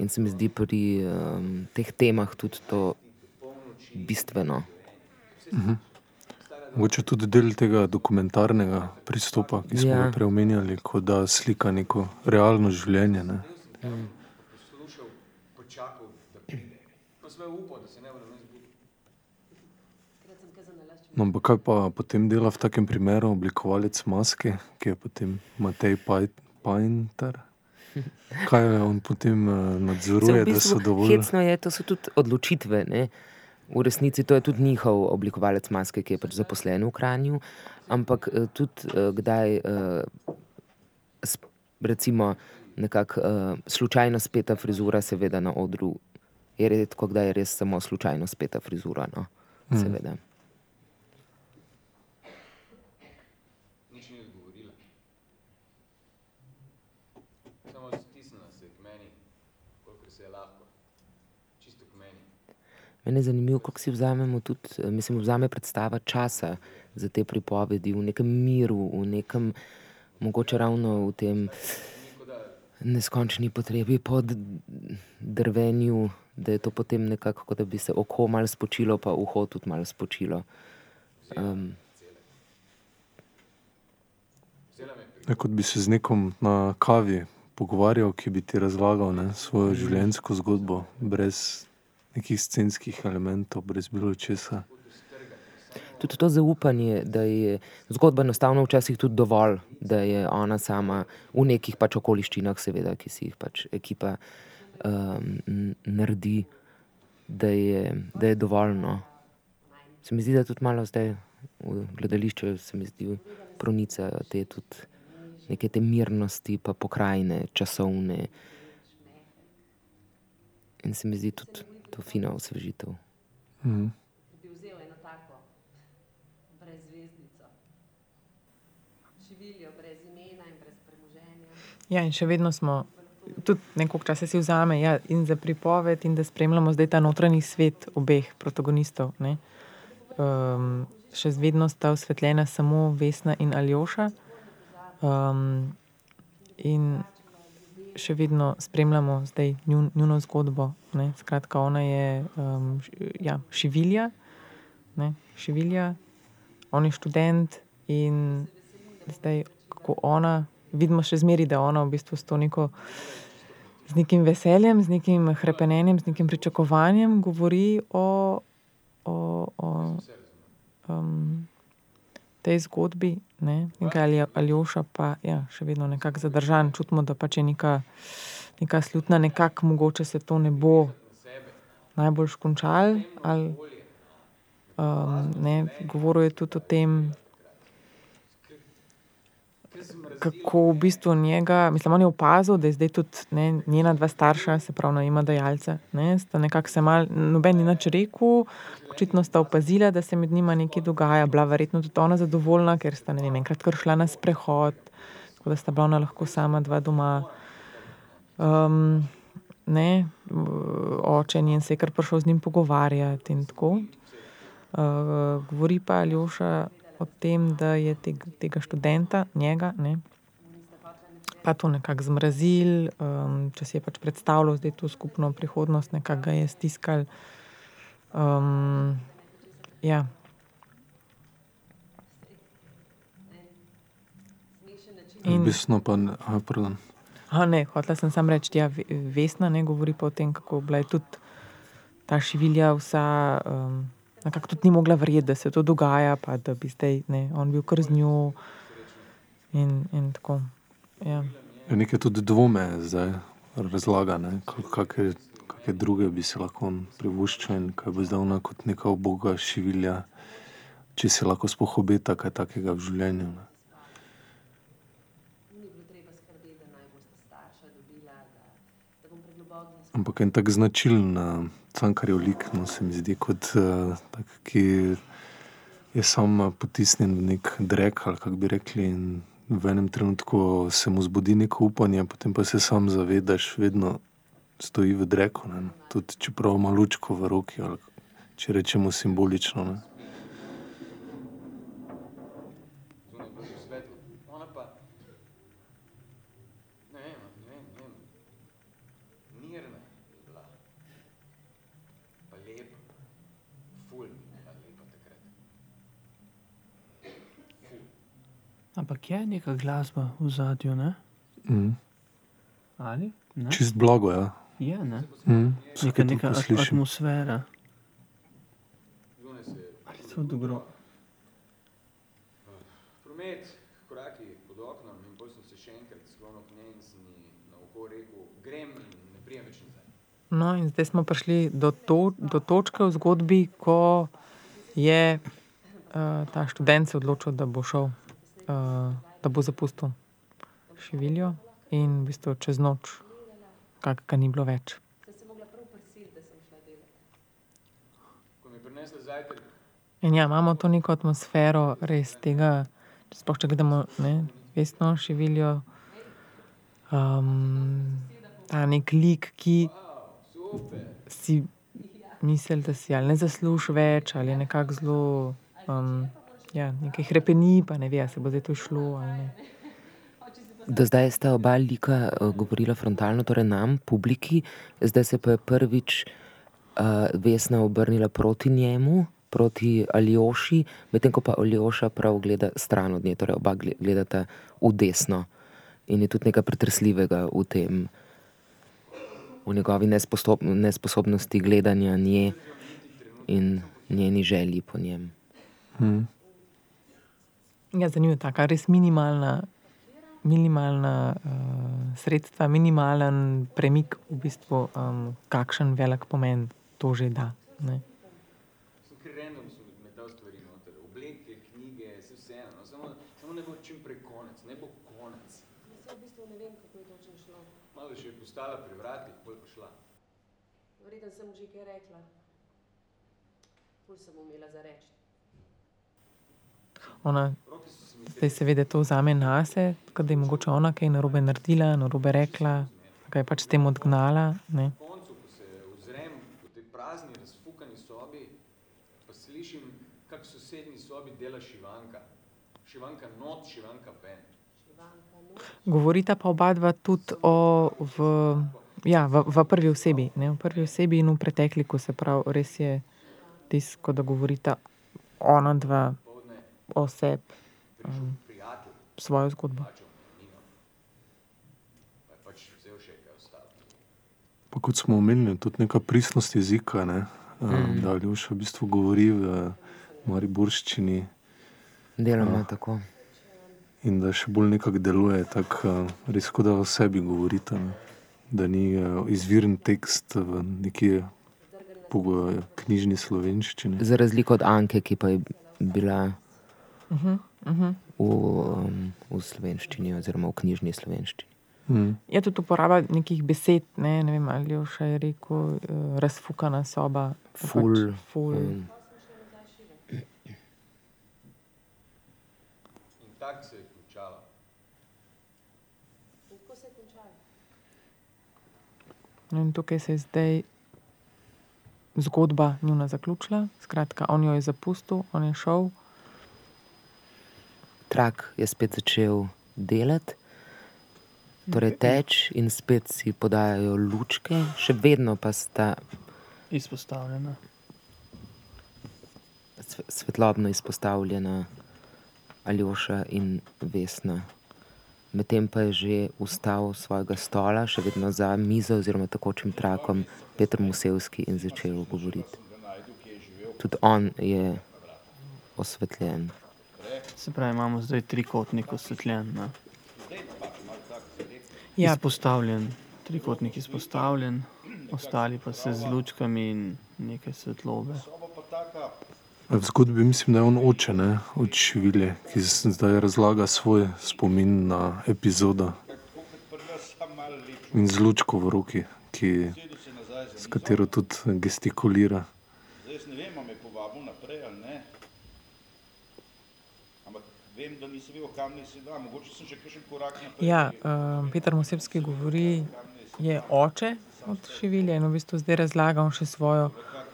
In se mi zdi pri um, teh temah tudi to bistveno. Mhm. Mogoče tudi del tega dokumentarnega pristopa, ki smo ja. ga preomenjali, kot da slika neko realno življenje. Ne? Mhm. No, ampak kaj pa potem dela v takem primeru oblikovalec maske, ki je potem Matej Painter? Kaj on potem uh, nadzoruje, v bistvu, da so dovolj? Hecno je, to so tudi odločitve. Ne? V resnici to je tudi njihov oblikovalec maske, ki je pač zaposlen v Kranju, ampak eh, tudi eh, kdaj, eh, recimo, nekako slučajno speta frizura, seveda na odru. Je redko, da je res samo slučajno speta frizura, no? Mm. seveda ni odgovorila. Samo stisnila se je k meni, kolikor se je lahko. Čisto k meni. Mene je zanimivo, kako si vzamemo tudi, eh, mislim, vzame predstava časa za te pripovedi, v nekem miru, v nekem, mogoče ravno v tem neskončni potrebi po drvenju, da je to potem nekako, da bi se oko malo spočilo, pa uho tudi malo spočilo. Um, Ja, kot bi se z nekom na kavi pogovarjal, ki bi ti razlagal ne, svojo življenjsko zgodbo, brez nekih scenskih elementov, brez bilo česa. tudi to zaupanje, da je zgodba enostavno včasih tudi dovolj, da je ona sama v nekih pač okoliščinah, seveda, ki si jih pač ekipa um, naredi, da je, da je dovolj. No. Se mi zdi, da tudi malo zdaj v gledališču se mi zdi pronicajo te tudi neke te mirnosti, pa pokrajine, časovne. In se mi zdi tudi to fina osvežitev. Mhm. bi vzel eno tako brez zvezdico. Živiljo brez imena in brez premoženja. Ja, in še vedno smo, tudi nekaj časa si vzame ja, in za pripoved, in da spremljamo zdaj ta notranji svet obeh protagonistov. ne. Um, še vedno sta osvetljena samo Vesna in Aljoša. Um, in še vedno spremljamo zdaj njun, njuno zgodbo. Ne. Skratka, ona je um, ja, šivilja, ne, šivilja, on je študent in zdaj, kako ona, vidimo še zmeri, da ona v bistvu s to neko. Z nekim veseljem, z nekim hrepenenjem, z nekim pričakovanjem govori o, o, o um, tej zgodbi. Ne? Nekaj ali Aljoša pa ja, še vedno nekako zadržan, čutimo, da pač je neka, neka slutna, nekako mogoče se to ne bo najbolj škončal. Ali, um, ne, govoril je tudi o tem, kako v bistvu njega, mislim, on je opazil, da je zdaj tudi ne, njena dva starša, se pravi, najma dajalca, ne, sta nekako se mal, noben ni nič rekel, očitno sta opazila, da se med njima nekaj dogaja, bila verjetno tudi ona zadovoljna, ker sta, ne vem, enkrat šla na sprehod, tako da sta bila ona lahko sama dva doma. Um, ne, oče njen se je kar prišel z njim pogovarjati in tako. Uh, govori pa Aljoša o tem, da je teg, tega študenta, njega, ne, pa to nekako zmrazil, um, če si je pač predstavljal zdaj to skupno prihodnost, nekako ga je stiskal. Um, ja. In... Bisno pa, ne, aha, pardon. A ne, hotela sem samo reči, da ja, Vesna ne govori pa o tem, kako je tudi ta šivilja vsa. Um, Nekako tudi ni mogla verjeti, da se to dogaja, pa da bi zdaj ne, on bil kar z njo. In, in tako. Ja. Ja, Nekaj tudi dvome zdaj razlaga, ne, kakšne kake druge bi se lahko privoščil in kaj bo zdaj ona kot neka uboga šivilja, če se lahko kaj takega v življenju. Ne. Ni bilo treba skrbeti, da naj bosta starša dobila, da, da bom pregloboko Ampak en tak značilen uh, cankarjev lik, no, se mi zdi, kot uh, tak, ki je sam uh, potisnjen v nek drek, ali kako bi rekli. In v enem trenutku se mu zbudi neko upanje, potem pa se sam zavedaš, vedno stoji v dreku. Ne. Tudi čeprav ima lučko v roki, ali če rečemo simbolično. Ne. Zunaj bilo še svetlo. Ona pa, ne vem, ne vem, ne vem, mirna je bila. Pa lepa. Ful mi je bila lepa takrat. Ampak je neka glasba v zadju, ne? Mm. Ali? Ne? Čist blago, ja. Je, ne? Mm. Neka, neka slišim. atmosfera. Ali to dobro? promet, koraki pod oknom in potem sem se še enkrat sklonil k njej in sem ji na oko rekel, grem in ne prijem več nazaj. No, in zdaj smo prišli do, to, do točke v zgodbi, ko je uh, ta študent se odločil, da bo šel, da bo zapustil Šiviljo. in v bistvu čez noč, kak ga ni bilo več. In ja, imamo to neko atmosfero res tega, če gledamo ne, Vesno Šiviljo, um, ta nek lik, ki si misli, da si ali ne zasluži več, ali je nekako zelo, um, ja, nekaj hrepeni, pa ne ve, a se bo zdaj to šlo ali ne. Do zdaj sta oba lika uh, govorila frontalno, torej nam, publiki, zdaj se pa je prvič uh, Vesna obrnila proti njemu, proti Aljoši, medtem ko pa Aljoša prav gleda stran od nje, torej oba gle- gledata v desno. In je tudi nekaj pretresljivega v tem, v njegovi nesposob, nesposobnosti gledanja nje in njeni želji po njem. Hmm. Ja, zanimivo je taka res minimalna, minimalna uh, sredstva, minimalen premik, v bistvu, um, kakšen velik pomen to že da. Ne. no, ne bo čim prej konec, ne bo konec. Jaz v bistvu ne vem, kako je točno šlo. Malo še je postala pri vratih, pol pa šla. Verjetno sem že kaj rekla. Ful sem umela za reči. Ona zdaj seveda to vzame nase, da je mogoče ona kaj narobe naredila, narobe rekla, ga je pač s tem odgnala. Ne. Na ko se. Govorita pa oba dva tudi o, v, ja, v, v prvi osebi, ne, v prvi osebi in v pretekliku, se pravi, res je tisto, da govorita ona dva o sebi, svojo zgodbo. Pa je pač vzel še kaj ostalo. Pa kot smo omenili, tudi neka pristnost jezika, ne? mm. da Aljoša v bistvu govori v mariborščini Deloma tako. in da še bolj nekako deluje, tako res kot da o sebi govorita. Ne? Da ni eh, izviren tekst v neki eh, knjižni slovenščini. Za razliko od Anke, ki pa je bila Uh -huh, uh -huh. v, um, v slovenščini, oziroma v knjižni slovenščini. Mm. Je tudi uporaba nekih besed, ne, ne vem, ali je še rekel, uh, razfukana soba. Ful. Pač ful. Um, tako se je končala. In tako se je končalo. No, in tukaj se je zdaj zgodba njuna zaključila. Skratka, on jo je zapustil, on je šel. Trak je spet začel delati, torej teč, in spet si podajajo lučke, še vedno pa sta Izpostavljena. sve- svetlobno izpostavljena Aljoša in Vesna. Medtem pa je že vstal s svojega stola, še vedno za mizo oziroma takočim trakom, Petr Musevski in začel govoriti. Tudi on je osvetljen. Se pravi, imamo zdaj trikotnik osvetljen. Ne? Ja, Izpostavljen, trikotnik izpostavljen, ostali pa se z lučkami in nekaj svetlobe. V zgodbi mislim, da je on oče, ne? od Šivilje, ki zdaj razlaga svoj spomin na epizodo. In z lučko v roki, ki, s katero tudi gestikulira. Zdaj jaz ne vem, ali me je povabil naprej ali ne. Ampak vem, da nisem vedel, kam naj se da. Mogoče sem še kakšen korak naprej. ja um, Peter Mosevski govori, je oče od Šivilja in v bistvu zdaj razlaga on še svojo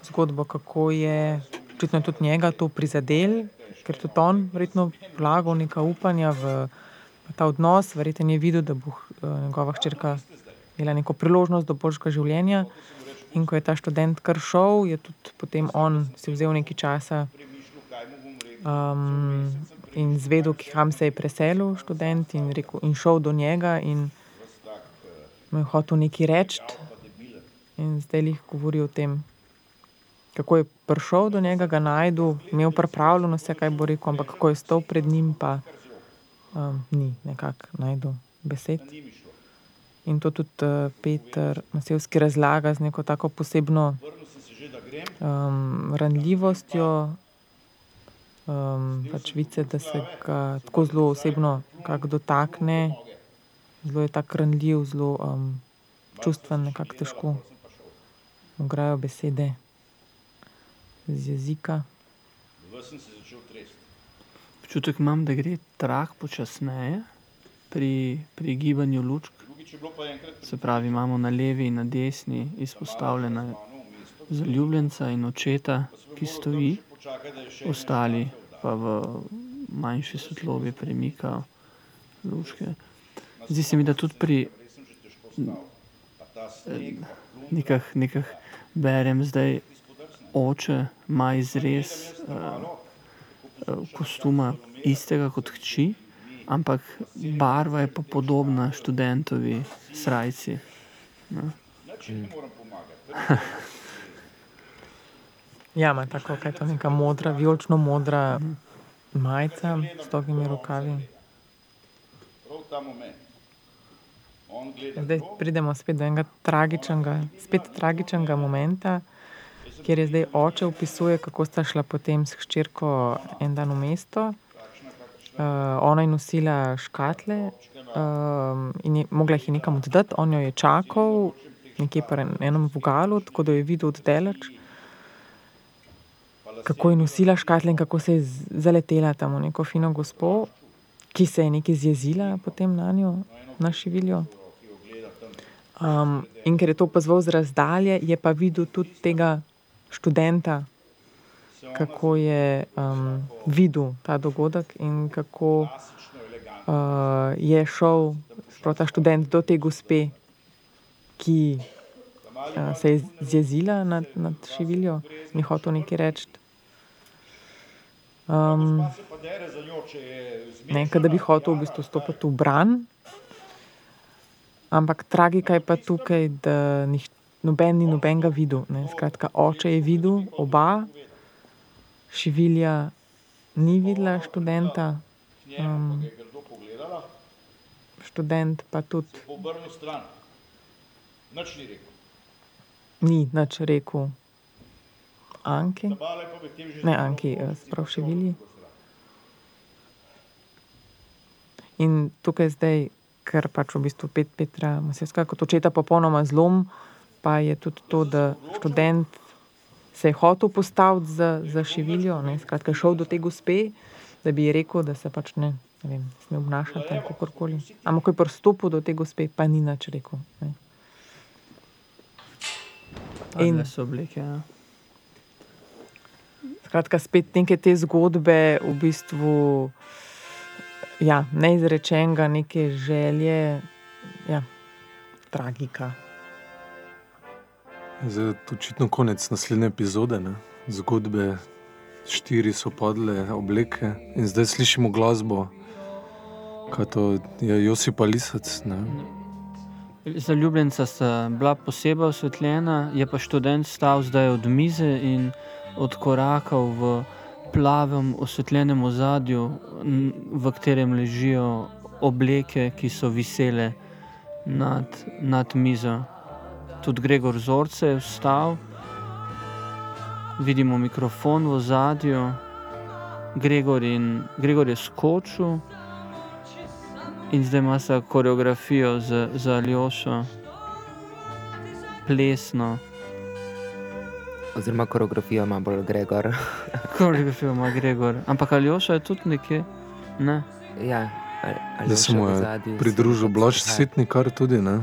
zgodbo, kako je, očitno je tudi njega to prizadel, ker tudi on verjetno vlagal neka upanja v, v ta odnos, verjetno je videl, da bo uh, njegova hčerka imela neko priložnost do boljšega življenja. In ko je ta študent kar šel, je tudi potem on si vzel nekaj časa um, in zvedel, kam se je preselil študent in, rekel, in šel do njega in mu je hotel nekaj reči. In zdaj jih govori o tem, kako je prišel do njega, ga najdel, imel pripravljeno vse, kaj bo rekel, ampak kako je stal pred njim, pa um, ni nekako najdel besed. In to tudi uh, Peter Masevski razlaga z neko tako posebno um, ranljivostjo, um, pač vice, da se ga tako zelo osebno dotakne zelo je tako ranljiv, zelo um, čustven, nekako težko mu grejo besede z jezika. Občutek imam, da gre trak počasneje pri, pri gibanju lučk. Se pravi, imamo na levi in na desni izpostavljena zaljubljenca in očeta, ki stoji, ostali pa v manjši svetlobi premikajo lučke. Zdi se mi, da tudi pri nekah, nekah berem zdaj, oče ima izrez kostuma istega kot hči, ampak barva je pa podobna študentovi srajci. No. ja, ima tako, kaj to neka modra, vijolično modra majica s togimi rokavi. Zdaj pridemo spet do enega tragičnega, spet tragičnega momenta, kjer je zdaj oče opisuje, kako sta šla potem s hčerko en dan v mesto. Uh, ona je nosila škatle uh, in je mogla jih nekam oddati, on jo je čakal nekje pri enem vogalu, tako da je videl oddaleč, kako je nosila škatle in kako se je zaletela tam v neko fino gospo, ki se je nekaj zjezila potem na njo, na šiviljo. Um, in ker je to pozval z razdalje, je pa videl tudi tega študenta, kako je um, videl ta dogodek in kako uh, je šel ta študent do te gospe, ki uh, se je zjezila nad, nad šiviljo in je hotel nekaj reči. Um, ne, da bi hotel v bistvu stopiti v bran. Ampak tragika je pa tukaj, da nih, noben ni nobenega videl. Ne. Skratka, oče je videl oba, šivilja ni videla študenta. Um, študent pa tudi ni nič rekel. Anki, ne Anki, sprav šivilji. In tukaj zdaj ker pač v bistvu pet Petra Masevska kot očeta popolnoma zlom, pa je tudi to, da študent se je hotel postaviti za, za šiviljo, ne, skratka šel do te gospe, da bi ji rekel, da se pač ne, ne vem, sme obnašati ali kakorkoli. Ampak ko je pristopil do te gospe, pa ni nič rekel. Ne. In so oblike, ja. Skratka, spet neke te zgodbe v bistvu ja, neizrečenega, neke želje, ja, tragika. Zdaj je očitno konec naslednje epizode, ne? zgodbe, štiri so padle, obleke in zdaj slišimo glasbo, kaj to je Josip Alisac. Zaljubljenca sta bila posebej osvetljena, je pa študent stal zdaj od mize in odkorakal v plavem, osvetljenem ozadju, v katerem ležijo obleke, ki so visele nad, nad mizo. Tudi Gregor Zorce je vstal, vidimo mikrofon v ozadju, Gregor, in, Gregor je skočil in zdaj ima se koreografijo za, za Aljošo, plesno. Oziroma, koreografijo ima bolj Gregor. koreografijo ima Gregor. Ampak ali Joša je tudi nekje? Ne. Ja, da se mu je pridružil Blaž Svetnikar tudi, ne?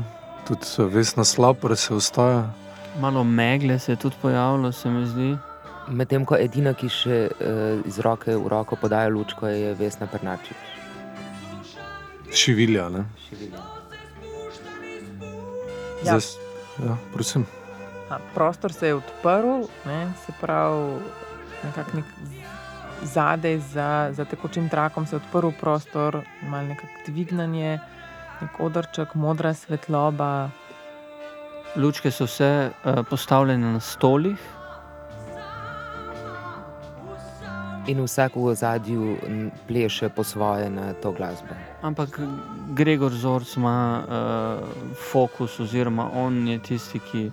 tudi Vesna Slapar se ostaja. Malo megle se je tudi pojavilo, se mi zdi. Medtem ko edina, ki še uh, iz roke v roko podaja lučko, je Vesna Prnačič. Šivilja, ne? Šivilja. Ja. Zdaj, ja, prosim prostor se je odprl, ne, se pravi, nekako nek zadaj za, za tekočim trakom se je odprl prostor, malo nekako dvignanje, nek odrček, modra svetloba. Lučke so vse uh, postavljene na stolih. In vsak v zadju pleše po svoje na to glasbo. Ampak Gregor Zorc ima uh, fokus, oziroma on je tisti, ki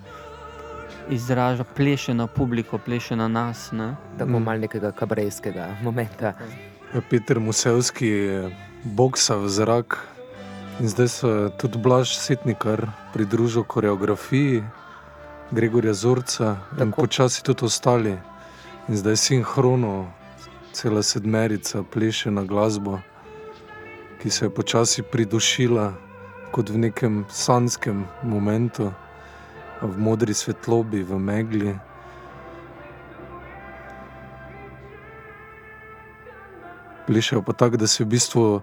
izraža, pleše na publiko, pleše na nas. Ne? Tako mm. malo nekega kabrejskega momenta. Ja, Peter Musevski je boksa v zrak, In zdaj se tudi Blaž Setnikar pridružil koreografiji Gregorja Zorca in Tako. počasi tudi ostali. In zdaj sinhrono, cela sedmerica pleše na glasbo, ki se je počasi pridušila kot v nekem sanskem momentu, v modri svetlobi, v megli. Plešejo pa tako, da se v bistvu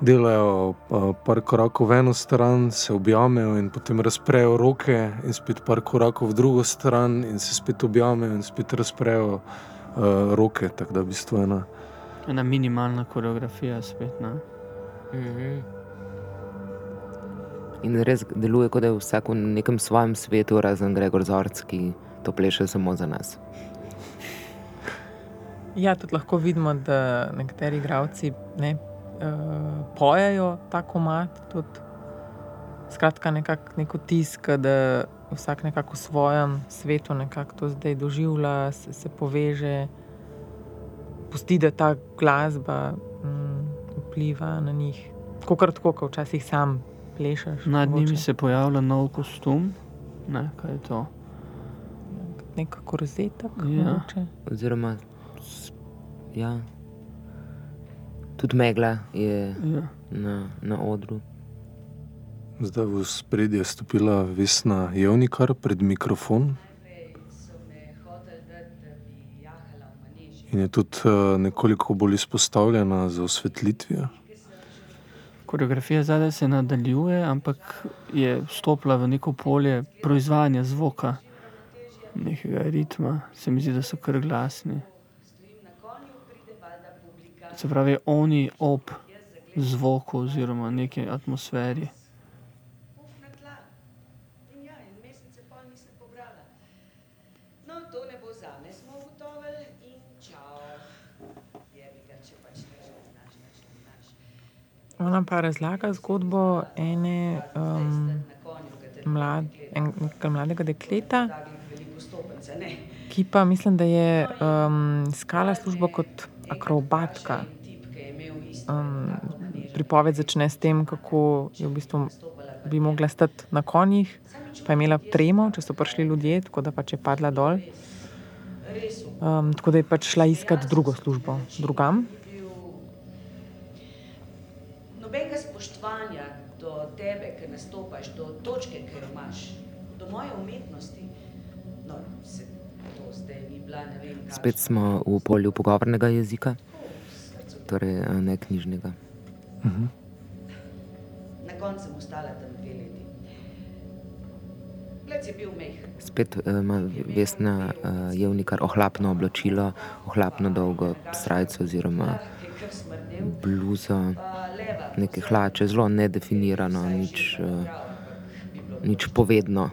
delajo par korakov v eno stran, se objamejo in potem razprejo roke, in spet par korakov v drugo stran, in se spet objamejo in spet razprejo a, roke. Tako da v bistvu ena. Ena minimalna koreografija spet. Ne? Mhm. In res deluje, kot da je vsak v nekem svojem svetu, razen Gregor Zorc, ki to pleše samo za nas. Ja, tudi lahko vidimo, da nekateri igravci ne, uh, pojejo ta komat. Tudi. Skratka, nekak, nek tisk, da vsak nekako v svojem svetu nekako to zdaj doživlja, se, se poveže, pusti, da ta glasba mm, vpliva na njih. Kot tako, kot včasih sam plešeš. Nad njimi mogoče. se pojavlja nov kostum. Ne, kaj je to? Nek korzetek. Ja. mogoče. Oziroma, ja. tudi megla je Ja. na, na odru. Zdaj v spredje je stopila Vesna Jevnikar pred mikrofon in je tudi a, nekoliko bolj izpostavljena za osvetlitvijo. Koreografija zadaj se nadaljuje, ampak je vstopila v neko polje proizvajanja zvoka, nekega ritma. Se mi zdi, da so kar glasni. Se pravi, oni ob zvoku oziroma neki atmosferi. In ja, en mesec se pol nisem pobrala. No, to ne bo zame, smo ugotovili in čau. Jebi ga, če pač ne že znaš, nič ne znaš. Ona pa razlaga zgodbo ene um, mlad, en, mladega dekleta, ki pa mislim, da je um, iskala službo kot akrobatka. Um, pripoved začne s tem, kako je v bistvu bi mogla stati na konjih, pa je imela tremo, če so prišli ljudje, tako da pač je padla dol. Um, tako da je pač šla iskat drugo službo drugam. Spet smo v polju pogovornega jezika, torej eh, ne knjižnega. Mhm. Na koncu sem ostala tam dve leti. Plec je bil mehen. Spet eh, ima Vesna uh, Jevnikar ohlapno oblačilo, ohlapno dolgo srajco oziroma bluzo, neke hlače, zelo nedefinirano, nič, uh, nič povedno.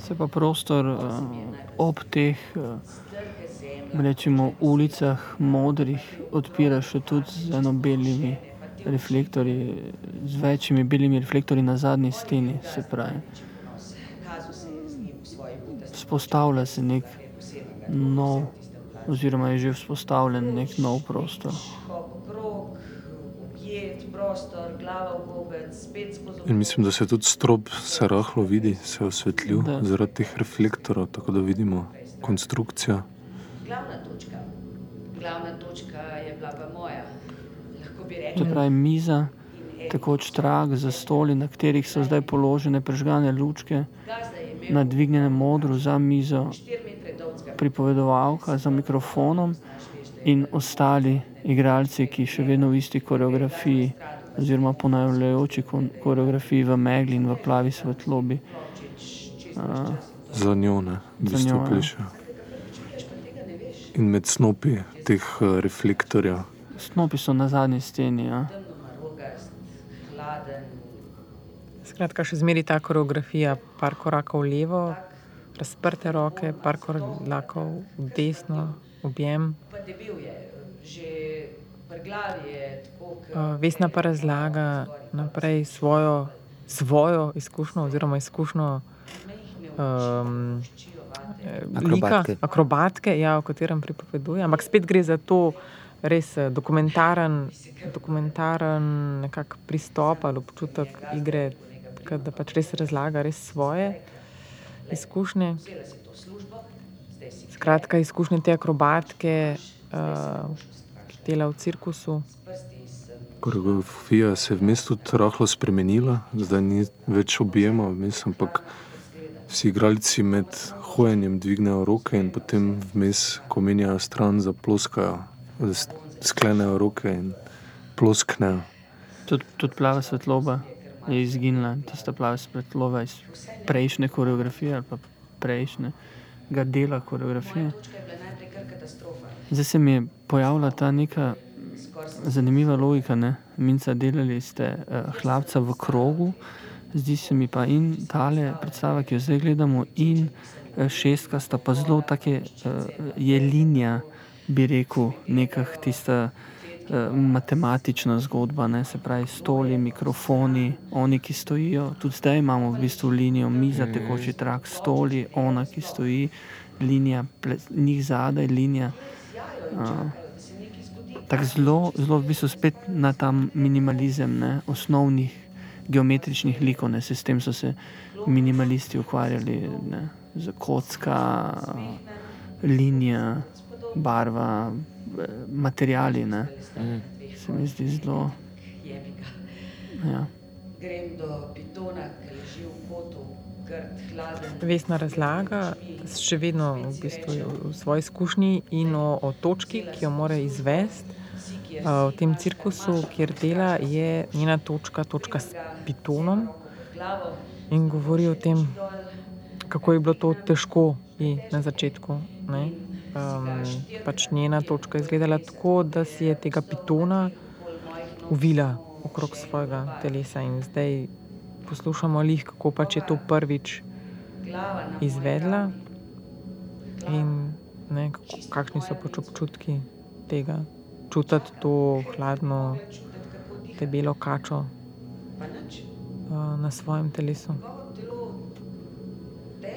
Se pa prostor uh, ob teh, uh, rečemo, ulicah modrih odpira še tudi z eno belimi reflektorji, z večjimi belimi reflektorji na zadnji steni, se pravi. Vzpostavlja se nek nov, oziroma je že vzpostavljen nek nov prostor. In mislim, da se tudi strop se rahlo vidi, se je osvetlil zaradi teh reflektorov, tako da vidimo konstrukcijo. Glavna točka. Je bila pa moja. Lahko bi Se rekla, pravi, miza, tekoč trak za stoli, na katerih so zdaj položene prežgane lučke, na dvignjenem modru za mizo, 4 metre dolgega pripovedovalka za mikrofonom in ostali igralci, ki še vedno v isti koreografiji, oziroma ponavljajoči kon- koreografiji v megli in v plavi svetlobi. Uh, Za njo ne, v Za bistvu plešejo. In med snopi teh eh, reflektorjev. snopi so na zadnji steni. Ja. Skratka, še zmeraj ta koreografija, par korakov levo, razprte roke, par korakov v desno, objem. pa debil je. Že pri glavi je tako, kot Uh, Vesna pa razlaga naprej svojo, svojo izkušnjo, oziroma izkušnjo um, lika, Akrobatke. akrobatke ja, o katerem pripoveduje. Ampak spet gre za to, res eh, dokumentaren, dokumentaren pristop ali občutek igre, da pač res razlaga res svoje izkušnje. Skratka, izkušnje te akrobatke, uh, ki dela v cirkusu. Koreografija se je vmes tudi rahlo spremenila, zdaj ni več objema, ampak vsi igralci med hojenjem dvignejo roke in potem vmes, ko menjajo stran, zaploskajo, sklenejo roke in plosknejo. Tudi tud plava svetloba je izginila, tista plava svetloba iz prejšnje koreografije ali prejšnjega dela koreografije. Zdaj se mi je pojavila ta neka zanimiva logika. Ne? Minca, delali ste uh, hlapca v krogu, zdi se mi pa in tale predstava, ki jo zdaj gledamo, in uh, šestka sta pa zelo take, uh, je linija, bi rekel, neka tista uh, matematična zgodba, ne? se pravi, stoli, mikrofoni, oni, ki stojijo. Tudi zdaj imamo v bistvu linijo, miza, tekoči trak, stoli, ona, ki stoji, linija, njih zadaj, linija. Uh, tako zelo, zelo v bistvu spet na ta minimalizem ne, osnovnih geometričnih likov, ne, s tem so se minimalisti ukvarjali, ne, kocka, linija, barva, materiali. Ne, mm. Se mi zdi zelo. Ja. Grem do pitona, ki leži v kotu. Vesna razlaga, še vedno v, bistvu v svoji izkušnji in o, o točki, ki jo mora izvesti. V tem cirkusu, kjer dela, je njena točka, točka s pitonom in govori o tem, kako je bilo to težko na začetku. Um, pač njena točka je izgledala tako, da si je tega pitona uvila okrog svojega telesa in zdaj poslušamo jih, kako pač je to prvič izvedla in ne, kakšni so pač občutki tega čutiti to hladno, debelo kačo uh, na svojem telesu.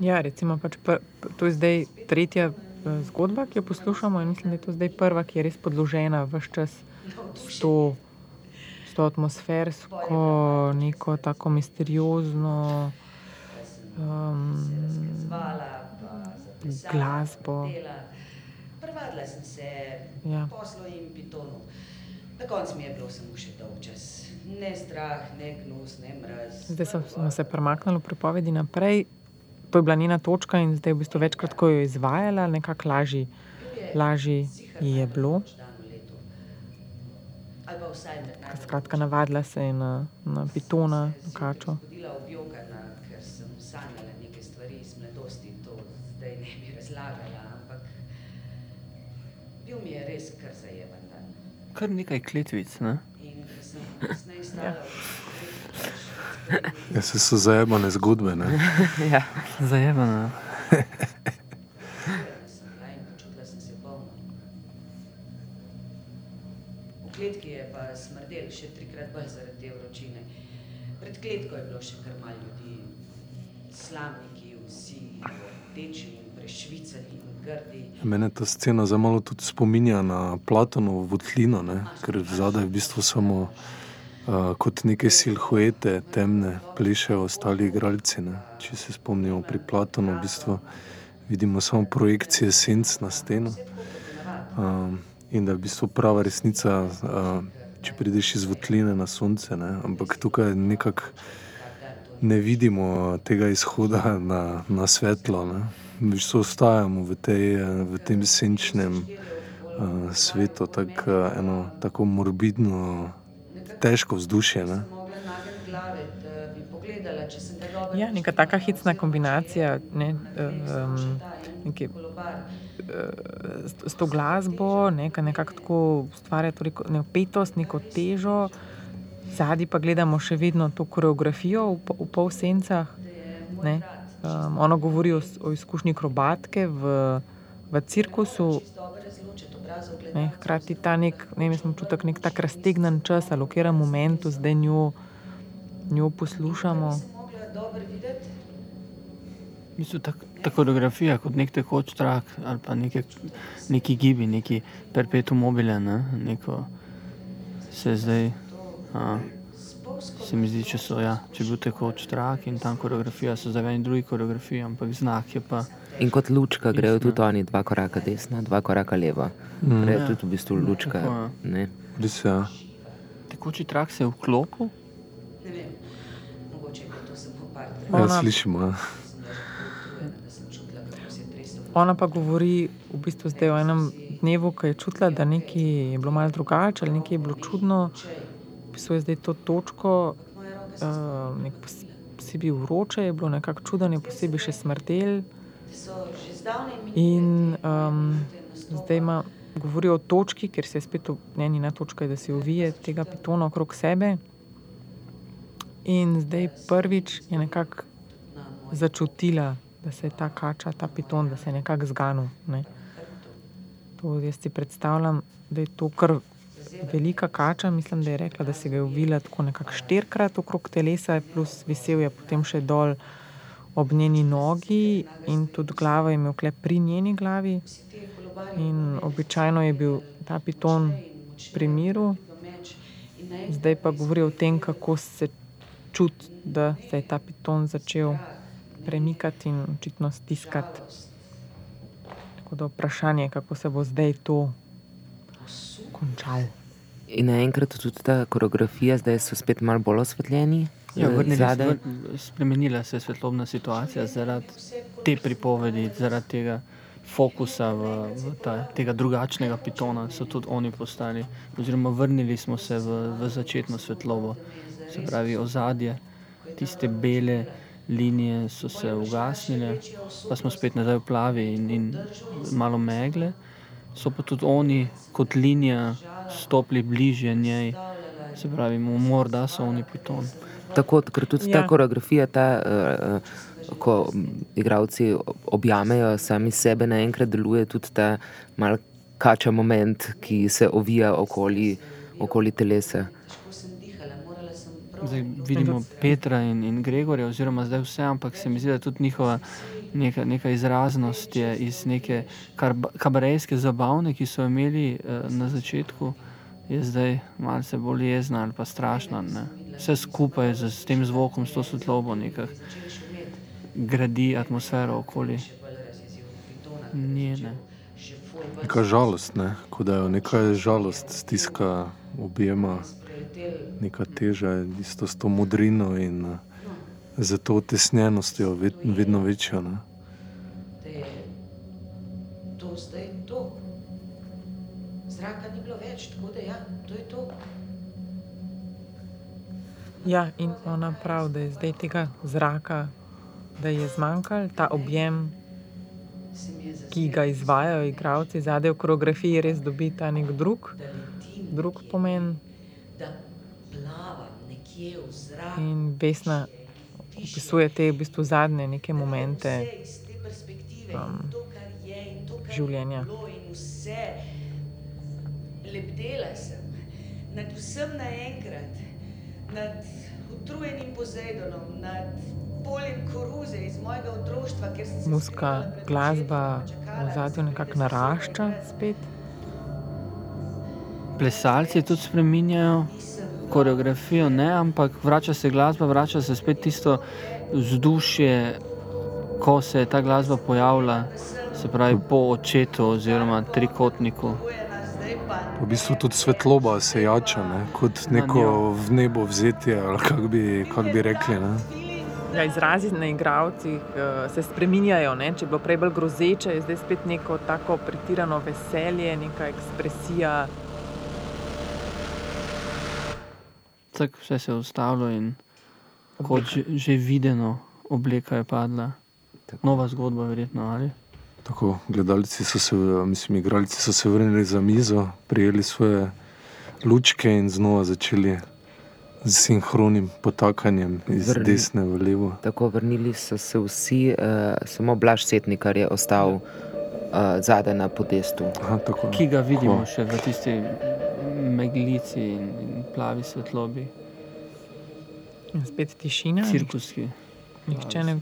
Ja, recimo, pač pr, to je zdaj tretja eh, zgodba, ki jo poslušamo, in mislim, da je to zdaj prva, ki je res podložena v vse čas s to, s to atmosfersko, neko tako misteriozno um, glasbo. Prvadila sem se ja. poslu in pitonu. Na koncu mi je bilo samo še dolg čas ne strah, ne gnus, ne mraz. Zdaj smo se premaknili v pripovedi naprej. To je bila njena točka in zdaj v bistvu večkrat, ko jo je izvajala, nekako lažje laži je bilo. Skratka, navadila se je na, na pitona, na kačo. Kar nekaj kletvic, ne? Ja. Ja, se so zajemane zgodbe. ja, zajemane. V kletki je pa smrdel še trikrat bolj zaradi te vročine. Pred kletko je bilo še kar malo ljudi, slamniki, vsi rdeči in prešvicani in grdi. Mene ta scena za malo tudi spominja na Platonovo votlino, ne? ker zadaj v bistvu samo uh, kot neke silhuete, temne, plešejo ostali igralci. Ne? Če se spomnimo pri Platonu, v bistvu vidimo samo projekcije senc na steno. Uh, in da je v bistvu prava resnica, uh, če prideš iz votline na sonce. Ne? Ampak tukaj nekako ne vidimo tega izhoda na, na svetlo. Ne? Mi smo ostajamo v, tej, v tem senčnem uh, svetu, tako uh, eno tako morbidno težko vzdušje. Ne? Ja, neka taka hitsna kombinacija ne, um, nekaj, uh, s, s to glasbo, nekaj nekako tako ustvarja to neko petost, neko težo. Zadaj pa gledamo še vedno to koreografijo v, v pol sencah. Ne? Um, ona govori o, o izkušnji akrobatke v, v cirkusu. Ne, hkrati ta nek, ne vem, čutek nek tak raztegnen čas, ali v katerem momentu zdaj njo, njo poslušamo. Mislim, ta, ta koreografija kot nek tekoč trak ali pa neke, neki gibi, neki perpetuum mobile, ne? neko se zdaj. A, se mi zdi, če so, ja, če je bil tekoč trak in tam koreografija, so zdaj eni drugi koreografiji, ampak znak je pa. In kot lučka grejo tudi oni dva koraka desna, dva koraka leva. Mm. Grejo ja. tudi v bistvu lučka. Ja. Res je. Ja. Tekoči trak se je vklopil. Ne vem, mogoče je to samo par. Ja, slišimo. Ja. Ona pa govori v bistvu zdaj o enem dnevu, ko je čutila, da nekaj je bilo malo drugače ali nekaj je bilo čudno. Pisuje zdaj to točko, uh, posebej vroče je bilo, nekako čudno posebej še smrtel. In um, zdaj ima, govori o točki, ker se je spet njena točka, da si uvije tega pitona okrog sebe. In zdaj prvič je nekako začutila da se je ta kača, ta piton, da se je nekako zganil. Ne. To jaz si predstavljam, da je to kar velika kača. Mislim, da je rekla, da si ga je uvila tako nekako štirikrat okrog telesa, plus visel je potem še dol ob njeni nogi in tudi glavo je imel klep pri njeni glavi. In običajno je bil ta piton pri miru, zdaj pa govori o tem, kako se čuti, da se je ta piton začel premikati in očitno stiskati. Tako da vprašanje, kako se bo zdaj to končalo. In naenkrat tudi ta koreografija, zdaj so spet malo bolj osvetljeni. Ja, eh, spremenila se je svetlobna situacija zaradi te pripovedi, zaradi tega fokusa v, v ta, tega drugačnega pitona. So tudi oni postali, oziroma vrnili smo se v, v začetno svetlobo, se pravi ozadje, tiste bele linije so se ugasnile, pa smo spet nazaj v plavi in, in malo megle. So pa tudi oni kot linija stopili bližje njej, se pravi, morda so oni piton. Tako, ker tudi ta ja. koreografija, ta, uh, ko igravci objamejo sami sebe, naenkrat deluje tudi ta mal kača moment, ki se ovija okoli, okoli telesa. Zdaj vidimo Petra in, in Gregorja, oziroma zdaj vse, ampak se mi zdi, da tudi njihova neka, neka izraznost je iz neke kabarejske zabavne, ki so imeli uh, na začetku, je zdaj malce bolj jezna ali pa strašna. Ne? Vse skupaj z, z tem zvokom, s to svetlobo, nekaj gradi atmosfero okoli njene. Neka žalost, ne? kot da jo neka žalost stiska objema neka teža, isto s to modrino in uh, za to tesnjenostjo, ved, vedno večjo. Ne? Ja, in ona pravi, da je zdaj tega zraka, da je zmanjkalo ta objem, ki ga izvajo igravci, zadaj v koreografiji, res dobi ta nek drug, drug pomen. In Vesna opisuje te v bistvu zadnje neke momente um, življenja. Lebdela sem nad vsem naenkrat, nad utrujenim pozajdonom, nad poljem koruze iz mojega otroštva. Muska, glasba v zadju nekako narašča spet. Plesalci tudi spremenjajo koreografijo, ne, ampak vrača se glasba, vrača se spet tisto vzdušje, ko se je ta glasba pojavila, se pravi po očetu oziroma trikotniku. V bistvu tudi svetloba se jača, ne? kot neko v nebo vzetje, ali kako bi, kak bi rekli. Ne? Ja, izrazi na igravcih uh, se spremenjajo. Če je bilo prej bolj grozeče, je zdaj spet neko tako pretirano veselje, neka ekspresija. Tako vse se je ustavilo in kot že, že videno, obleka je padla. Tako. Nova zgodba, verjetno ali. Tako, gledalci so se, mislim, igralci so se vrnili za mizo, prijeli svoje lučke in znova začeli z sinhronim potakanjem iz Vrni- desne v levo. Tako vrnili so se vsi, uh, samo Blaž Setnikar je ostal uh, zadaj na podestu. Aha, tako. Ki ga vidimo Aha. še v tisti meglici in, in plavi svetlobi, In spet tišina. cirkuski. Nihče ne.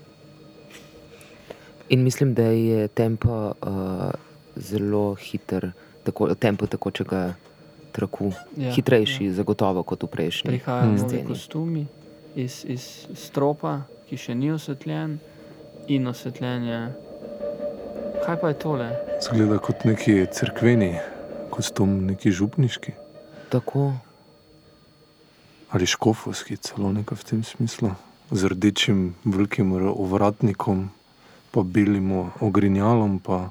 In mislim, da je tempo uh, zelo hiter, tako, tempo tekočega traku. Ja, Hitrejši, ja. zagotovo kot v prejšnji. Prihajajo Mm. novi sceni. kostumi iz, iz stropa, ki še ni osvetljen, in osvetljenje. Kaj pa je tole? Zgleda kot neki crkveni kostum, neki župniški Tako, ali škofovski, celo nekaj v tem smislu, z rdečim velikim ovratnikom, pa belim ogrinjalom, pa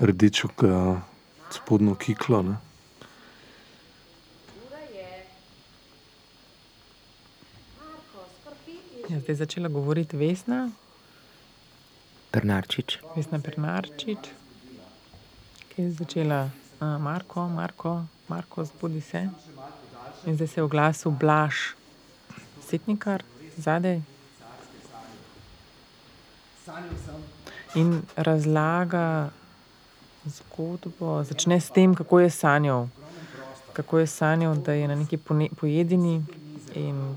rdečo spodnjo kiklo. Ne? Je. Marko, skorpiti Je zdaj začela govoriti Vesna, Pernarčič. Vesna Pernarčič, ki je začela uh, Marko, Marko, Marko, zbudi se. In zdaj se je oglasil Blaž, Setnikar, zadaj. In razlaga zgodbo, začne s tem, kako je sanjal. Kako je sanjal, da je na neki pojedini in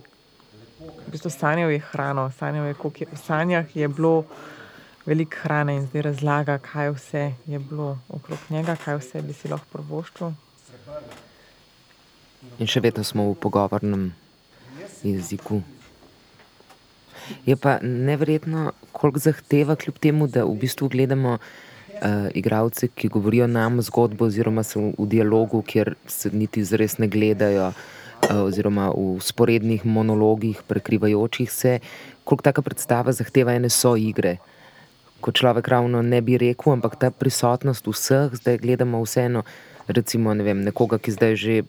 v bistvu sanjal je hrano, sanjal je, je, v sanjah je bilo veliko hrane in zdaj razlaga, kaj vse je bilo okrog njega, kaj vse bi si lahko provoščil. In še vedno smo v pogovornem jeziku. Je pa neverjetno, koliko zahteva, kljub temu, da v bistvu gledamo uh, igralce, ki govorijo nam zgodbo, oziroma so v dialogu, kjer se niti zares ne gledajo, uh, oziroma v sporednih monologih, prekrivajočih se, koliko taka predstava zahteva ene so igre. Ko človek ravno ne bi rekel, ampak ta prisotnost vseh, zdaj gledamo vseeno, recimo, ne vem, nekoga, ki zdaj že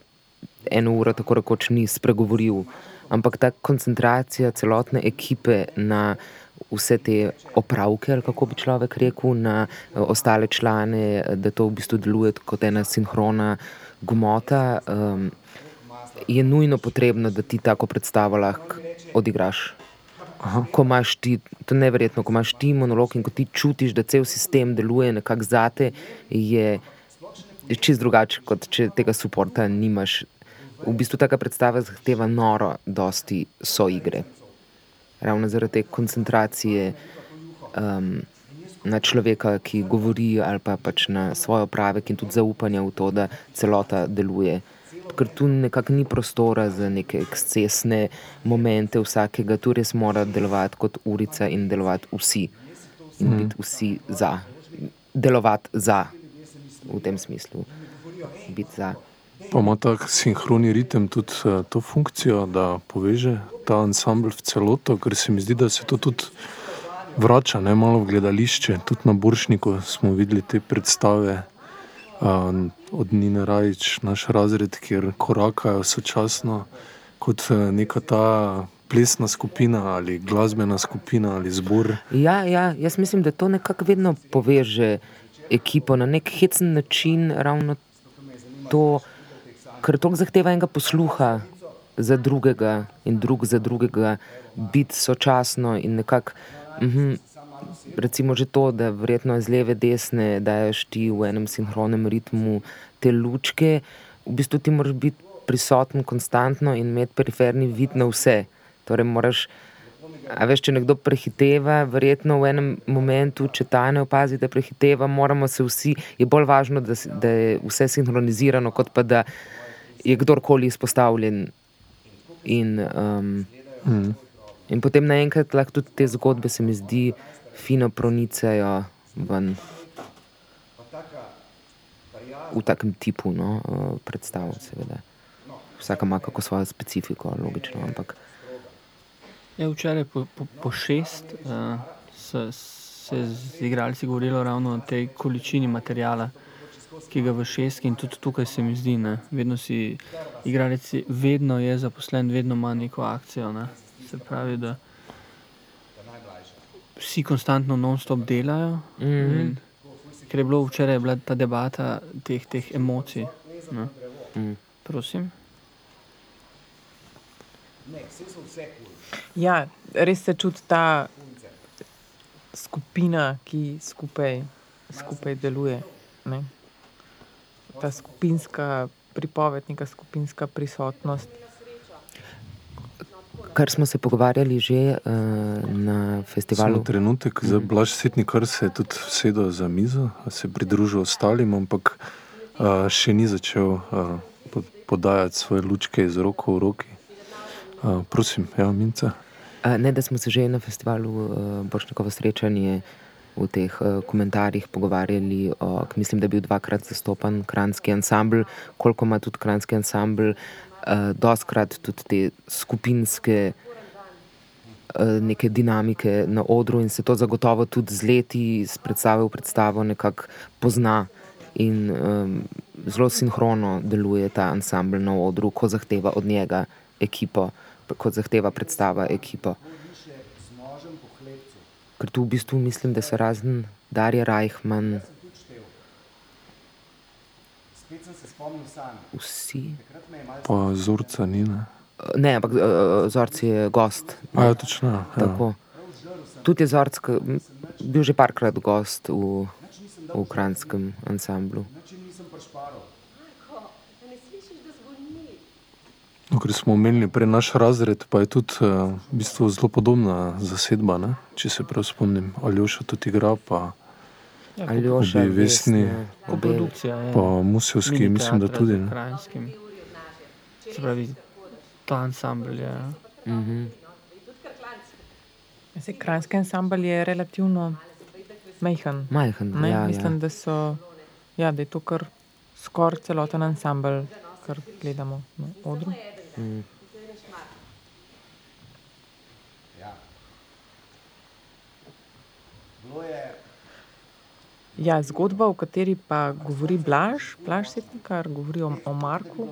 eno uro tako rekoč ni spregovoril. Ampak ta koncentracija celotne ekipe na vse te opravke, ali kako bi človek rekel, na eh, ostale člane, eh, da to v bistvu deluje kot ena sinhrona gmota, um, je nujno potrebno, da ti tako predstavo lahko odigraš. Aha. Ko imaš ti, to je neverjetno, ko imaš ti monolog in ko ti čutiš, da cel sistem deluje nekako zate, je, je čist drugače, kot če tega suporta nimaš. V bistvu taka predstava zahteva noro, dosti soigre. Ravno zaradi te koncentracije um, na človeka, ki govori, ali pa pač na svoj opravek, in tudi zaupanja v to, da celota deluje. Ker tu nekako ni prostora za neke ekscesne momente vsakega, tu res mora delovati kot urica in delovati vsi. In biti vsi za. Delovati za, v tem smislu. Biti za. Pa ima ta sinhroni ritem tudi uh, to funkcijo, da poveže ta ansambl v celoto, ker se mi zdi, da se to tudi vrača, ne malo v gledališče. Tudi na Boršniku smo videli te predstave uh, od Nina Rajč, naš razred, kjer korakajo sočasno kot uh, neka ta plesna skupina ali glasbena skupina ali zbor. Ja, ja, jaz mislim, da to nekako vedno poveže ekipo na nek hecen način, ravno to, ker to zahteva enega posluha za drugega in drug za drugega, biti sočasno in nekako. Mhm, Recimo že to, da verjetno iz leve, desne daš ti v enem sinhronem ritmu te lučke, v bistvu ti moraš biti prisoten konstantno in imeti periferni vid na vse. Torej, moraš, a veš, če nekdo prehiteva, verjetno v enem momentu, če ta ne opazi, da prehiteva, moramo se vsi, je bolj važno, da, da je vse sinhronizirano, kot pa da je kdorkoli izpostavljen. In, um, Mm. in potem naenkrat lahko tudi te zgodbe, se mi zdi, fino pronicajo ven. V takem tipu no, eh, predstav, seveda. Vsaka ima kako svojo specifiko, logično, ampak Ja, včeraj po, po, po šest uh, se, se je z igralci govorilo ravno o tej količini materijala, ki ga v šestki in tudi tukaj se mi zdi, ne, vedno si igralec je- vedno je zaposlen, vedno ima neko akcijo. Ne. Se pravi, da vsi konstantno non-stop delajo. Mhm. in ker je bilo včeraj bila ta debata teh, teh emocij. No. Mm. Prosim. Ja, res se čuti ta skupina, ki skupaj, skupaj deluje. Ne? Ta skupinska pripoved, neka skupinska prisotnost. Kar smo se pogovarjali že uh, na Samo festivalu. trenutek, za Blaž Svetnikar se je tudi sedel za mizo, se je pridružil ostalim, ampak uh, še ni začel uh, po- podajati svoje lučke iz roko v roki. Uh, prosim, ja, Minca. Uh, ne, da smo se že na festivalu uh, Bošnjakovo srečanje v teh uh, komentarjih pogovarjali, k- mislim, da je bil dvakrat zastopan kranski ansambl, koliko ima tudi kranski ansambl, uh, doskrat tudi te skupinske uh, neke dinamike na odru in se to zagotovo tudi z leti, s predstave v predstavo nekako pozna. In um, zelo sinhrono deluje ta ansambl na odru, ko zahteva od njega ekipo, kot zahteva predstava ekipo. Ker tu v bistvu mislim, da so razen Darja sanj. vsi. Pa Zorca ni, ne? Ne, ampak uh, Zorc je gost. A ja, točno. Ja. Tudi je Zorc bil že parkrat gost v, v kranskem ansamblu. nič jim nisem prišparal. Da ne slišiš, da zvoni. No, ker smo omenili prej naš razred, pa je tudi uh, v bistvu zelo podobna zasedba, ne? če se prav spomnim. Aljoša tudi igra, pa, Aljoša, Obe Vesni. Vesna, obe- Koprodukcija je. pa Musevski, mislim, da tudi. Ne? Krajskim. Se pravi, ta ansambl je. Mhm. Se kranjski ansambl je relativno majhen. Majhen, Ne, ja, mislim, ja. da, so, ja, da je to kar skoraj celoten ansambl, kar gledamo na odru. Mm. Ja. Bilo je Ja, zgodba, o kateri pa govori Blaž, Blaž Setnikar, govori o, o Marku.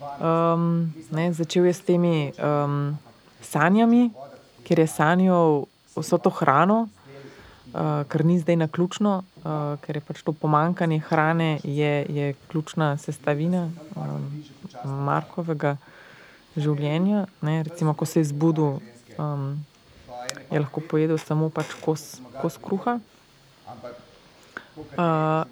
Um, ne, začel je s temi um, sanjami, ker je sanjal vso to hrano, uh, kar ni zdaj na ključno, uh, ker je pač to pomankanje hrane, je, je ključna sestavina um, Markovega življenja. Ne, recimo, ko se je zbudil, um, je lahko pojedel samo pač kos, kos kruha. Uh,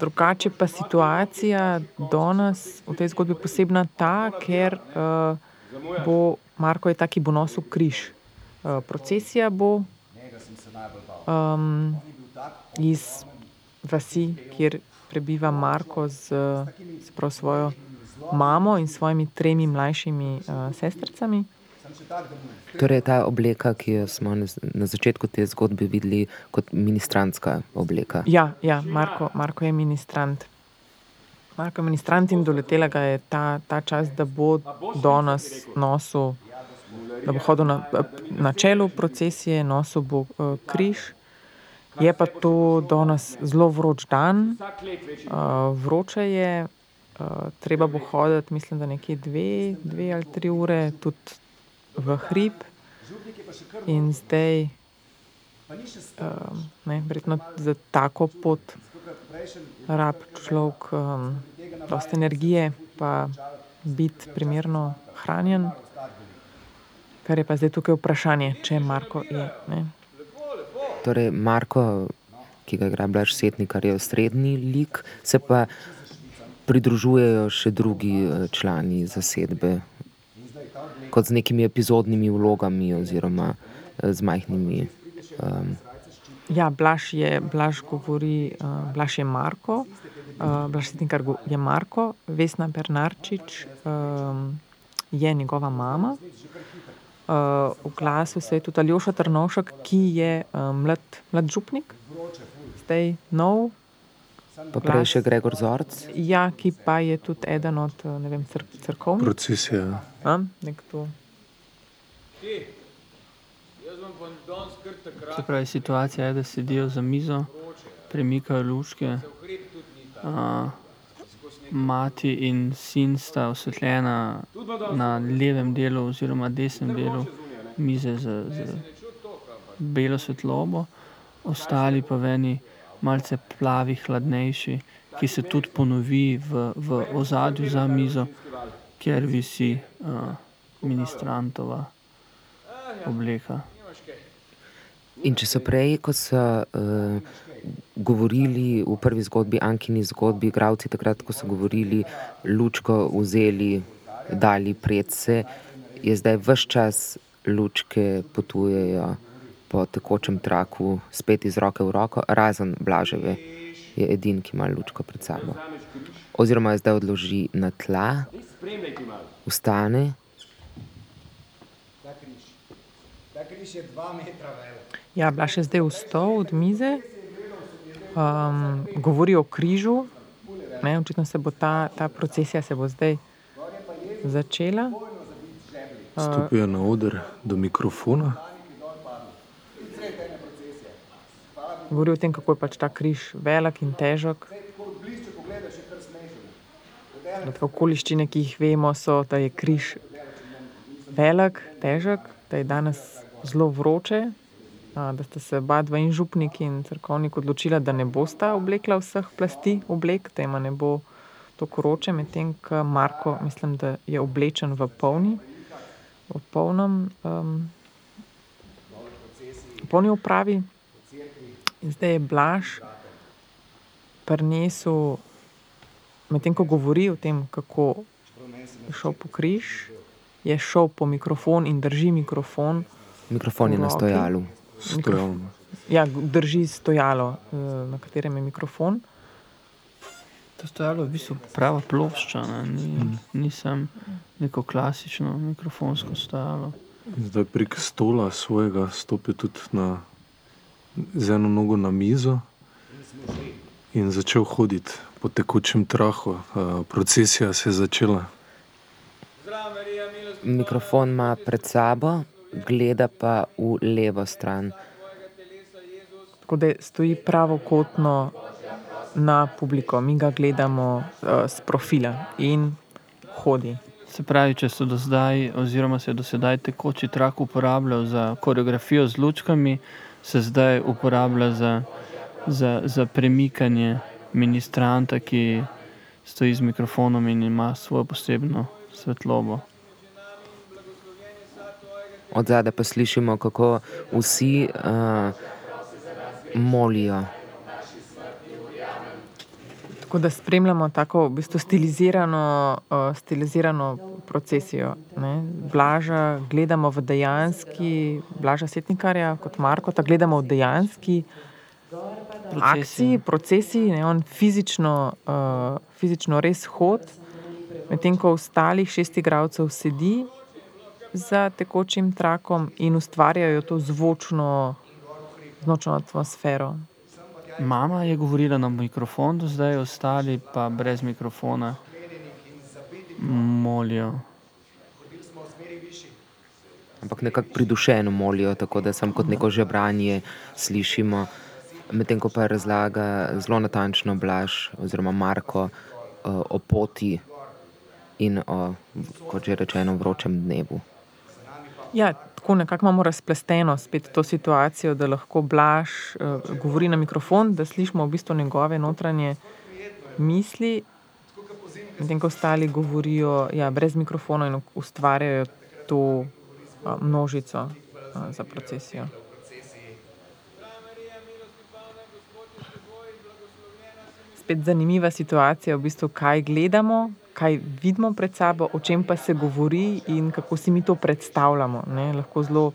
drugače pa situacija danes v tej zgodbi posebna ta, ker uh, bo Marko je ta, ki bo nosil križ. Uh, procesija bo um, iz vasi, kjer prebiva Marko z, prav svojo mamo in svojimi tremi mlajšimi uh, sestricami. Torej, ta obleka, ki jo smo na, začetku te zgodbe videli kot ministrantska obleka. Ja, ja Marko, Marko je ministrant. Marko je ministrant in doletela ga je ta, ta čas, da bo danes nosil, da bo hodil na, na čelu procesije, nosil bo uh, križ. Je pa to danes zelo vroč dan, uh, vroče je, uh, treba bo hoditi, mislim, da nekje dve, dve ali tri ure, tudi v hrib. In zdaj, ne, verjetno za tako pot rab človek um, dosta energije, pa biti primerno hranjen. Kar je pa zdaj tukaj vprašanje, če Marko je. Ne. Torej, Marko, ki ga igra Blaž Setnikar, je osrednji lik, se pa pridružujejo še drugi eh, člani zasedbe, kot z nekimi epizodnimi vlogami oziroma eh, z majhnimi. Um, Ja, Blaž je, Blaž govori, uh, Blaž je Marko, uh, Blaž Sitnikar je Marko, Vesna Bernarčič um, je njegova mama. Uh, v glasu se je tudi Aljoša Trnovšek, ki je uh, mlad, mlad župnik, zdaj nov. pa prej še Gregor Zorc. Ja, ki pa je tudi eden od uh, ne vem, cr crkovnih. Procesija. A, nekdo. Jaz vam pa danes kar takrat, Se pravi, situacija je, da sedijo za mizo, premikajo lučke. A, mati in sin sta osvetljena na levem delu oziroma desnem delu mize z, z belo svetlobo, ostali pa v eni malce plavi, hladnejši, ki se tudi ponovi v, v ozadju za mizo, kjer visi uh, ministrantova obleka. In če so prej, ko so uh, govorili v prvi zgodbi, Ankini zgodbi, igravci takrat, ko so govorili, lučko vzeli, dali predse, je zdaj vse čas lučke potujejo po tekočem traku, spet iz roke v roko, razen Blaževe, je edin, ki ima lučko pred sabo. Oziroma zdaj odloži na tla, vstane. Velik. Ja, Blaž je zdaj vstal od mize, um, govori o križu. Ne, očitno se bo ta, ta procesija bo zdaj začela. Stopijo na oder do mikrofona. Govori o tem, kako je pač ta križ velik in težek. Da okoliščine, ki jih vemo, so, da je križ velik, težek, da je danes zelo vroče, da sta se oba dva in župnik in crkovnik odločila, da ne bosta oblekla vseh plasti oblek, da ima ne bo tako vroče, medtem ko Marko, mislim, da je oblečen v polni, v polnem, um, v polni upravi. In zdaj je Blaž prinesel, medtem ko govori o tem, kako je šel po križ, je šel po mikrofon in drži mikrofon. Mikrofon je na stojalu. Stojalo. Ja, drži stojalo, eh, na katerem je mikrofon. To stojalo je v bistvu prava plošča, ne? ni, ni sem neko klasično mikrofonsko stojalo. Zdaj prek stola svojega stopi tudi na, z eno nogo na mizo in začel hoditi po tekočem trahu. Procesija se je začela. Mikrofon ima pred sabo, gleda pa v levo stran. Tako da stoji pravokotno na publiko, mi ga gledamo uh, z profila in hodi. Se pravi, če so do zdaj, oziroma se je do sedaj tekoči trak uporabljal za koreografijo z lučkami, se zdaj uporablja za, za, za premikanje ministranta, ki stoji z mikrofonom in ima svojo posebno svetlobo. Od zadaj pa slišimo, kako vsi uh, molijo. Tako da spremljamo tako v bistvu stilizirano, uh, stilizirano procesijo. Ne. Blaža gledamo v dejanski, Blaža Setnikarja kot Marko, tako gledamo v dejanski akciji, procesiji, ne, on fizično, uh, fizično res hod, medtem ko ostalih šest igralcev sedi za tekočim trakom in ustvarjajo to zvočno, zvočno atmosfero. Mama je govorila na mikrofon, do zdaj ostali pa brez mikrofona molijo. Ampak nekako pridušeno molijo, tako da sem kot neko žebranje slišimo. Medtem ko pa razlaga zelo natančno Blaž oziroma Marko uh, o poti in o, kot že rečeno, vročem dnevu. Ja, tako nekako imamo razplesteno spet to situacijo, da lahko Blaž uh, govori na mikrofon, da slišimo v bistvu njegove notranje misli, medtem ko ostali govorijo ja, brez mikrofona in ustvarjajo to uh, množico uh, za procesijo. Spet zanimiva situacija, v bistvu, kaj gledamo, kaj vidimo pred sabo, o čem pa se govori in kako si mi to predstavljamo. Ne? Lahko zelo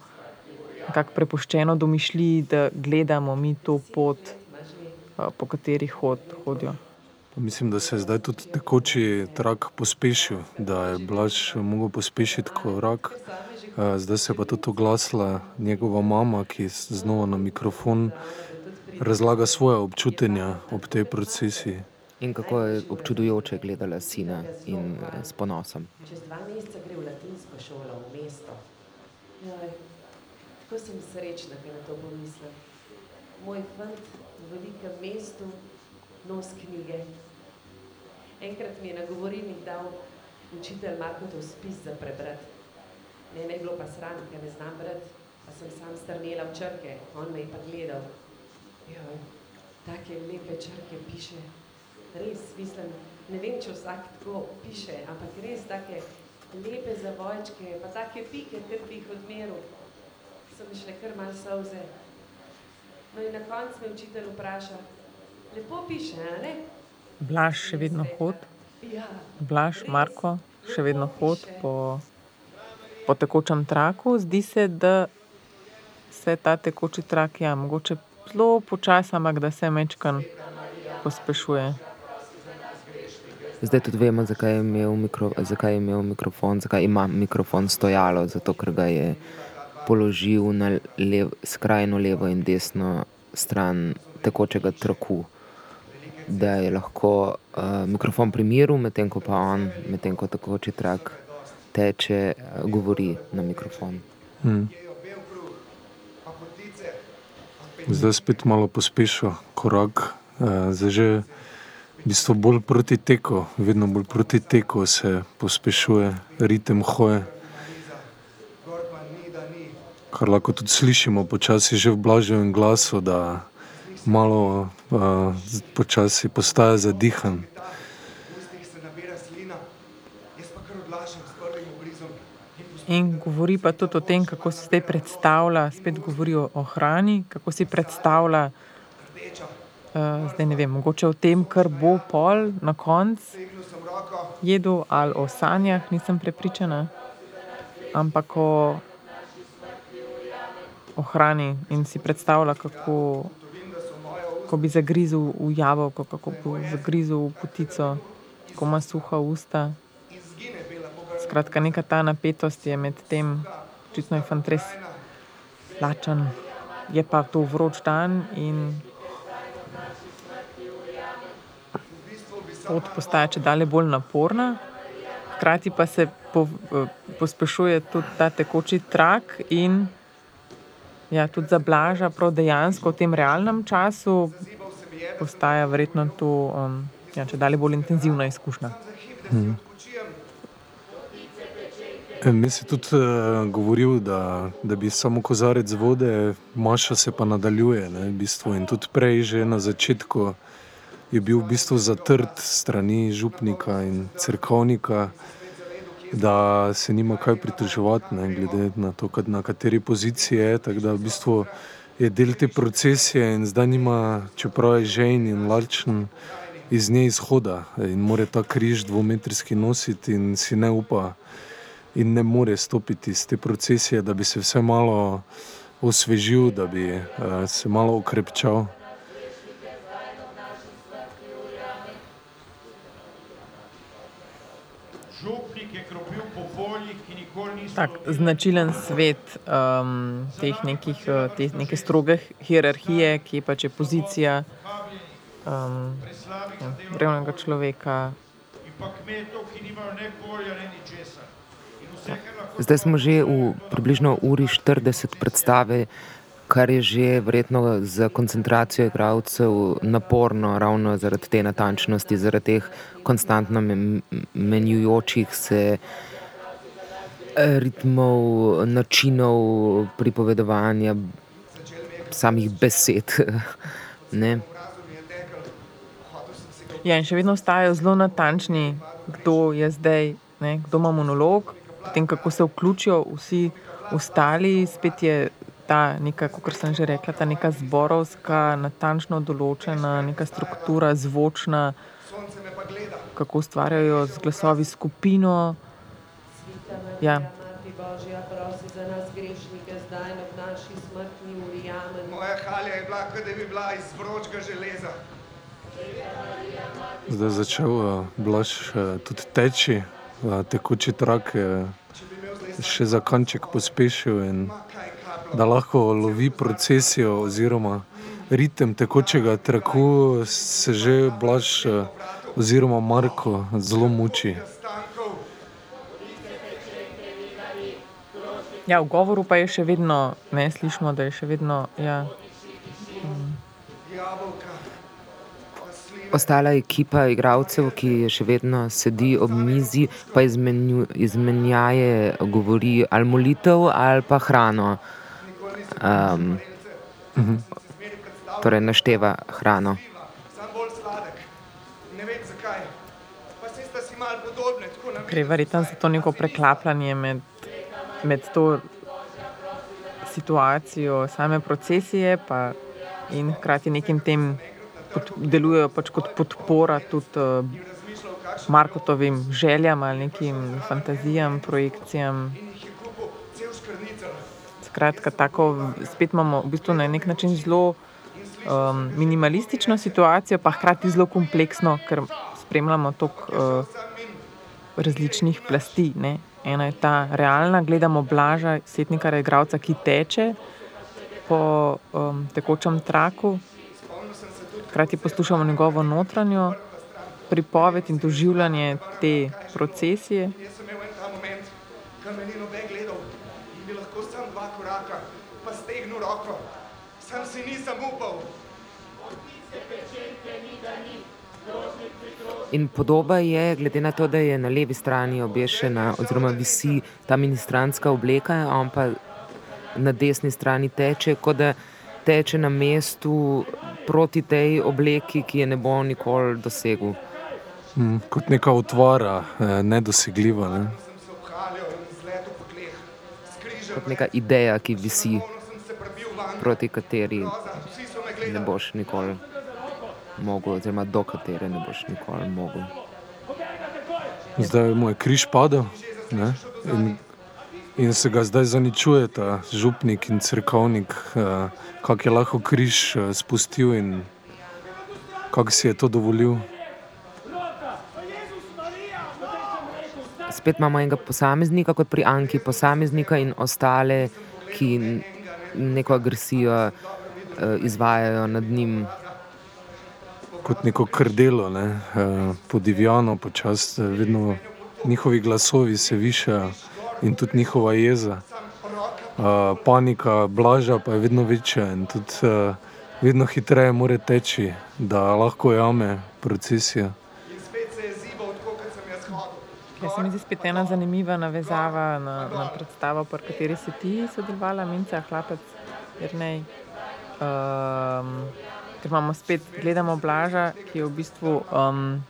nekako prepuščeno domišlji, da gledamo mi to pot, a, po kateri hod, hodijo. Mislim, da se je zdaj tudi tekoči trak pospešil, da je Blaž mogel pospešiti korak. Eh, Zdaj se je pa tudi oglasila njegova mama, ki znova na mikrofon razlaga svoje občutenja ob tej procesiji. In kako je občudujoče gledala sina in eh, s ponosom. Čez dva meseca gre v latinsko šolo v mesto. Tako sem srečna, ko na to pomislim. Moj fant v velikem mestu nos knjige. Enkrat mi je na govorilnik dal učitelj Markotov spis za prebrati. Mene je bilo pa sram, ker ne znam brati, pa sem sam strnela v črke, on me je pa gledal. Joj, take lepe črke piše. Res, mislim, ne vem, če vsak tako piše, ampak res take lepe zavojčke, pa take pike, ker bi jih odmeril. So mi šle kar malo solze. No in na koncu me učitelj vpraša, lepo piše, a ne? Blaž še vedno hod. Ja, Blaž, Marko, še vedno hod po, po tekočem traku. Zdi se, da se ta tekoči trak, ja, mogoče zelo počasi, ampak da se mečkan pospešuje. Zdaj tudi vemo, zakaj je imel, mikro, zakaj je imel mikrofon, zakaj ima mikrofon stojalo, zato ker ga je položil na lev, skrajno levo in desno stran tekočega traku. Da je lahko uh, mikrofon pri miru, medtem ko pa on, medtem ko tekoči trak teče, uh, govori na mikrofon. Hmm. Zdaj spet malo pospešil korak, uh, zdaj že v bistvu bolj proti teku, vedno bolj proti teku se pospešuje ritem hoje. Kar lahko tudi slišimo počasi že v blažjem glasu, da malo uh, počasi postaja zadihan. In govori pa tudi o tem, kako si zdaj predstavlja, spet govori o hrani, kako si predstavlja, uh, zdaj ne vem, mogoče o tem, kar bo pol na koncu jedel, ali o sanjah, nisem prepričana, ampak o, o hrani in si predstavlja, kako ko bi zagrizel v jabolko, kako bi zagrizel v potico, ko ima suha usta. Skratka, neka ta napetost je med tem, očitno je fant res lačen, je pa to vroč dan in pot postaja če dalje bolj naporna. Hkrati pa se po, pospešuje tudi ta tekoči trak in ja, tudi za blaža, prav dejansko v tem realnem času postaja verjetno to um, ja, če dalje bolj intenzivna izkušnja. Hmm. Mi si tudi uh, govoril, da, da bi samo kozarec vode, maša se pa nadaljuje. Ne, v bistvu. In tudi prej, že na začetku, je bil v bistvu zatrt strani župnika in crkovnika, da se nima kaj pritoževati, ne, glede na to, na kateri poziciji je. Tako da v bistvu je del te procesije in zdaj nima, čeprav je žejn in lačen, iz nje izhoda in more ta križ dvometrski nositi in si ne upa in ne more stopiti iz te procesije, da bi se vse malo osvežil, da bi uh, se malo okrepčal. Tak, značilen svet um, teh nekih, te neke stroge hierarhije, ki pač je pozicija um, ja, revnega človeka. Zdaj smo že v približno uri 40 predstave, kar je že verjetno za koncentracijo igralcev naporno, ravno zaradi te natančnosti, zaradi teh konstantno menjujočih se ritmov, načinov pripovedovanja, samih besed. Ne? Ja, in še vedno ostajajo zelo natančni, kdo je zdaj, ne, kdo ima monolog, potem kako se vključijo vsi ostali, spet je ta neka, kot sem že rekla, ta neka zborovska, natančno določena, neka struktura, zvočna, kako ustvarjajo z glasovi skupino. Ja. Moja halja je bila, kot da bi bila iz vročega železa. Zdaj je začel uh, blaž uh, tudi teči, uh, tekoči trak je še za kanček pospešil in da lahko lovi procesijo oziroma ritem tekočega traku, se že blaž oziroma Marko zelo muči. Ja, v govoru pa je še vedno, ne slišimo, da je še vedno. Ja. Ostala ekipa igralcev, ki še vedno sedi ob mizi, pa izmenju, izmenjaje govori ali molitev ali pa hrano. Um, torej našteva hrano. Sam bolj sladek. Ne vem zakaj. Pa se sta si malo podobne, tako na Gre verjetno za to neko preklapljanje med, med to situacijo same procesije pa in hkrati nekim tem pod, delujejo pač kot podpora tudi uh, Markotovim željam ali nekim fantazijam, projekcijam. Skratka, tako spet imamo v bistvu na nek način zelo um, minimalistično situacijo, pa hkrati zelo kompleksno, ker spremljamo toliko uh, različnih plasti. Ne. Ena je ta realna, gledamo blaža, setnika, igralca, ki teče po um, tekočem traku, hkrati poslušamo njegovo notranjo pripoved in doživljanje te procesije. Jaz sem imel en ta moment, ko me ni noben gledal in bi lahko sam dva koraka, pa stegnil roko. Sam si nisem upal. In podoba je, glede na to, da je na levi strani obješena, oziroma visi ta ministrantska obleka, on pa na desni strani teče, kot da teče na mestu proti tej obleki, ki je ne bo nikoli dosegel. Mm, kot neka otvora, eh, nedosegljiva. Ne? Kot neka ideja, ki visi, proti kateri ne boš nikoli mogel, oziroma do katere ne boš nikoli mogel. Zdaj mu je križ padel ne? in, in se ga zdaj zaničuje ta župnik in crkovnik, eh, kako je lahko križ eh, spustil in kako si je to dovolil. Spet imamo enega posameznika, kot pri Anki, posameznika in ostale, ki neko agresijo eh, izvajajo nad njim. Kot neko krdelo, ne? eh, podivjano, počasi, eh, vedno njihovi glasovi se višajo in tudi njihova jeza. Eh, Panika, blaža pa je vedno večja in tudi eh, vedno hitreje more teči, da lahko jame procesijo. Ja, se mi zdi spet ena zanimiva navezava na, na predstavo, pri kateri si ti sodelovala, Minca, hlapec, Jrnej. Um, ker imamo spet, gledamo Blaža, ki je v bistvu, um,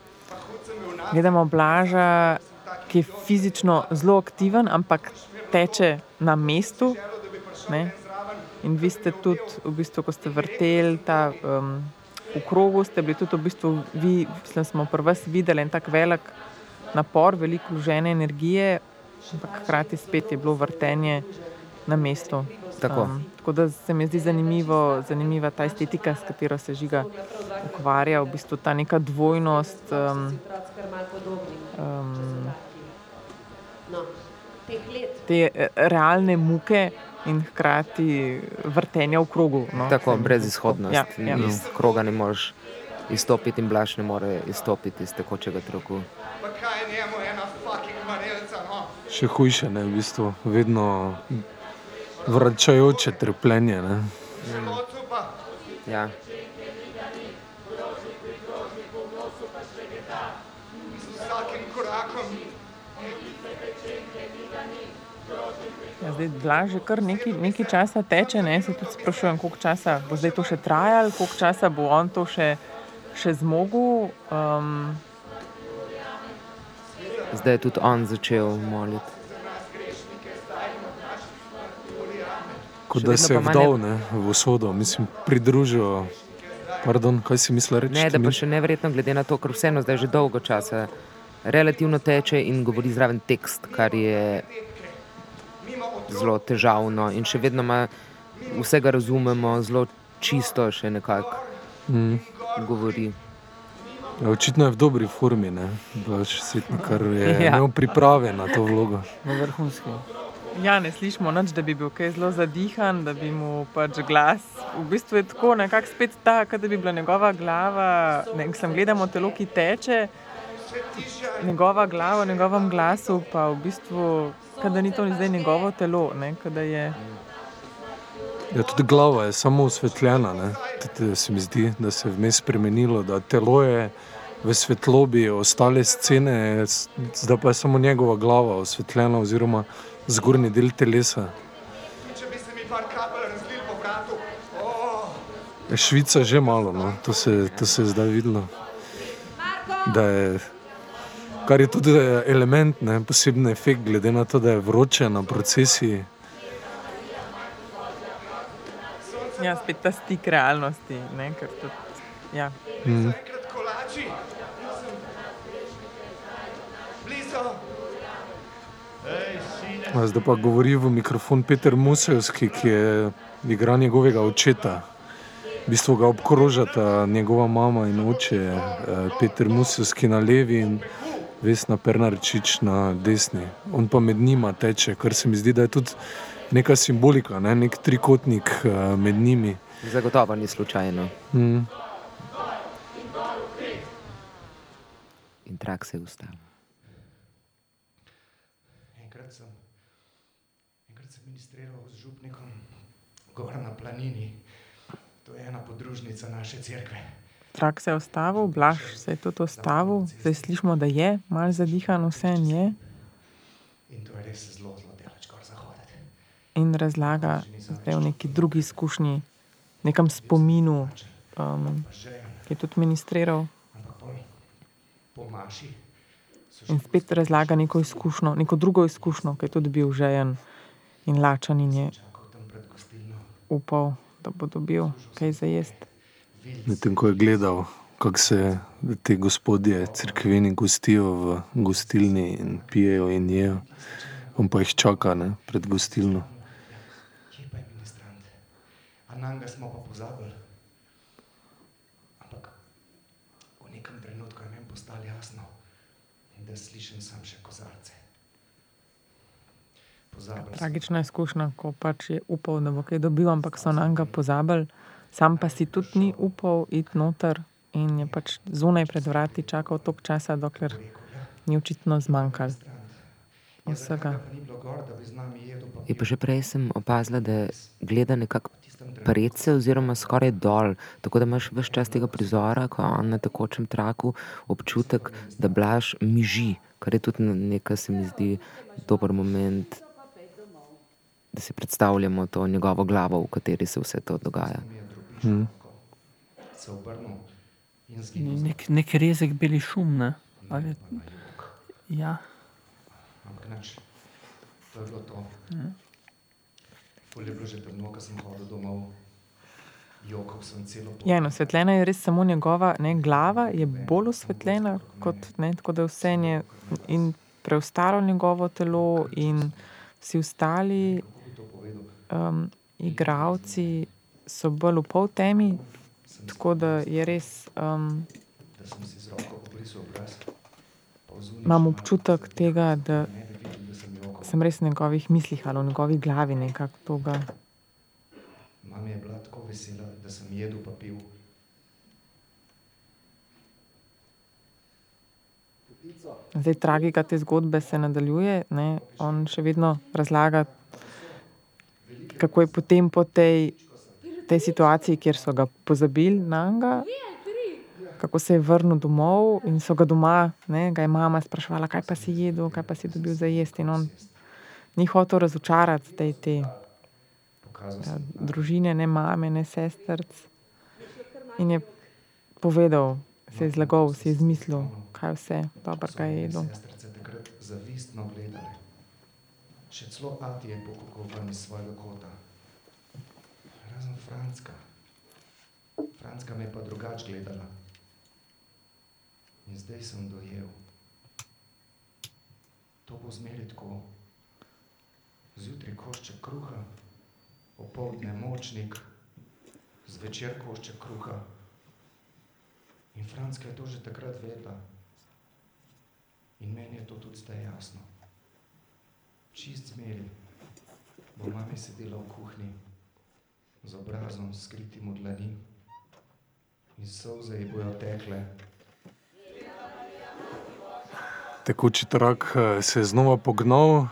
gledamo Blaža, ki je fizično zelo aktiven, ampak teče na mestu. Ne? In vi ste tudi, v bistvu, ko ste vrteli ta um, v krogu, ste bili tudi v bistvu, vi, mislim, smo pri vas videli en tak velik napor, veliko vložene energije, ampak hkrati spet je bilo vrtenje na mestu. Tako. Um, tako da se mi zdi zanimivo, zanimiva ta estetika, s katero se žiga ukvarja, v bistvu ta neka dvojnost. Um, um, te eh, realne muke in hkrati vrtenja v krogu. No, Tako, zdi. brezizhodnost. Ja, ja. Iz kroga ne moreš izstopiti, in blaš ne more izstopiti iz tekočega troku. Pa kaj je njemu ena fucking manelca, no? Še hujše, ne, v bistvu, vedno vračajoče trpljenje. Ne. Ja. Z vsakim korakom. Ja, zdaj, Blaž že kar nekaj, nekaj časa teče, ne? se tudi sprašujem, koliko časa bo zdaj to še trajalo, koliko časa bo on to še, še zmogel. Um, Zdaj je tudi on začel moliti. Kot da se je vdal ne- v usodo, mislim, pridružil. Pardon, kaj si mislil reči? Ne, da pa še neverjetno, glede na to, ker vseeno zdaj že dolgo časa relativno teče in govori zraven tekst, kar je zelo težavno in še vedno ima, vsega razumemo, zelo čisto še nekako Mm. govori. Ja, očitno je v dobri formi, ne, Blaž Svetnik, kar je Ja. imel priprave na to vlogo. Na vrhunski. Ja, ne slišimo nič, da bi bil kaj zelo zadihan, da bi mu pač glas. V bistvu je tako, nekako spet ta, da bi bila njegova glava. Ne, sem gledamo telo, ki teče, njegova glava v njegovem glasu, pa v bistvu, da ni to zdaj njegovo telo. Ne, da je, Ja, tudi glava je samo osvetljena. ne. Tudi se mi zdi, da se je vmes spremenilo, da telo je v svetlobi, ostale scene, zdaj pa je samo njegova glava osvetljena, oziroma zgornji del telesa. Če bi se mi par kapelj razlil po vratu. Oh, Švica že malo, no. to, se, to se je zdaj videlo. Je, kar je tudi element, ne, posebni efekt, glede na to, da je vroče na procesiji. Ja, spet ta stik realnosti. Ne, tudi, ja. mm. Zdaj pa govori v mikrofon Peter Musevski, ki je igral njegovega očeta. V bistvu ga obkrožata njegova mama in oče, eh, Peter Musevski na levi in Vesna Pernarčič na desni. On pa med njima teče, kar se mi zdi, da je tudi neka simbolika, ne? nek trikotnik eh, med njimi. Zagotovo ni slučajno. Mm. In trak se je ustavil. Enkrat sem, enkrat sem ministriral z župnikom gor na planini. To je ena podružnica naše cerkve. Trak se je ustavil, blaž se je tudi ustavil, zdaj slišimo, da je malo zadihan, vse je. In to je res zelo, zelo delač, kar zahoditi. In razlaga zdaj v neki drugi izkušnji, nekem spominu, um, ki je tudi ministriral. In spet razlaga neko izkušnjo, neko drugo izkušnjo, ki je tudi bil žejen in lačen in je upal, da bo dobil kaj za jesti. Medtem ko je gledal, kako se te gospodje, crkveni, gostijo v gostilni in pijejo in jejo, on pa jih čaka ne, pred gostilno. Kje pa je ministrant? A na njega smo pa pozabili. Ampak v nekem trenutku je meni postalo jasno, da slišim sam še kozarce. Tragična izkušnja, ko pač je upal, da bo kaj dobil, ampak so na njega pozabili, sam pa si tudi ni upal iti noter in je pač zunaj pred vrati čakal toliko časa, dokler ni očitno zmanjkalo vsega. Je pa že prej sem opazila, da gleda nekako predse oziroma skoraj dol, tako da imaš vse čas tega prizora, ko on na tekočem traku občutek, da blaž miži, kar je tudi nekaj, se mi zdi, dober moment da si predstavljamo to njegovo glavo, v kateri se vse to dogaja. Hmm. Nek, nek rezek beli šum. Ne? Ali, ja. To je bilo to. Ja. Pol je bilo že trno, ko sem hodil domov. Ja, no, osvetljena je res samo njegova ne, glava, je bolj osvetljena, kot, ne, tako da vse je in preostalo njegovo telo, in vsi ostali um, igravci so bolj v pol temi, tako da je res. Um, imam občutek tega, da sem res v njegovih mislih ali v njegovi glavi nekako toga. Mama je bila tako vesela, da sem jedel pa pil. Zdaj, tragika te zgodbe se nadaljuje. Ne? On še vedno razlaga kako je potem po tej, tej situaciji, kjer so ga pozabili na njega, kako se je vrnil domov in so ga doma, ne, ga je mama sprašvala, kaj pa si jedel, kaj pa si dobil za jesti. In on ni hotel razočarati te, te ja, družine, ne mame, ne sestrc. In je povedal, se je zlagal, se je izmislil, kaj vse dobrega je jedel. Zavistno gledali. Še celo Ati je pokukal ven iz svojega kota. Razen Franska. Franska me je pa drugače gledala. In zdaj sem dojel. To bo zmeri tako. Zjutraj košček kruha, opoldne močnik, zvečer košček kruha. In Franska je to že takrat vedela. In meni je to tudi zdaj jasno čist zmeri, bo mami sedela v kuhinji z obrazom skritim v dlani in solze ji bojo tekle. Tekoči trak eh, se je znova pognal,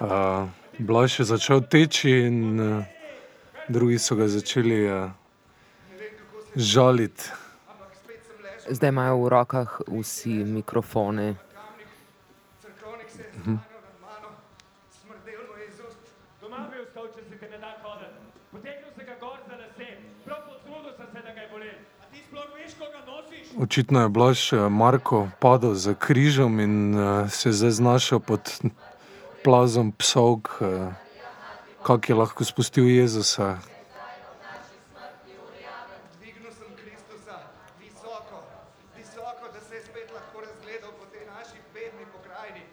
uh, Blaž je začel teči in uh, drugi so ga začeli žaliti. Zdaj imajo v rokah vsi mikrofone. Mhm. Očitno je Blaž eh, Marko padel za križem in uh, se zdaj znašel pod plazom psovk, uh, kak je lahko spustil Jezusa. Dvignil sem Kristusa visoko, visoko, da se je spet lahko razgledal po tej naši bedni pokrajini.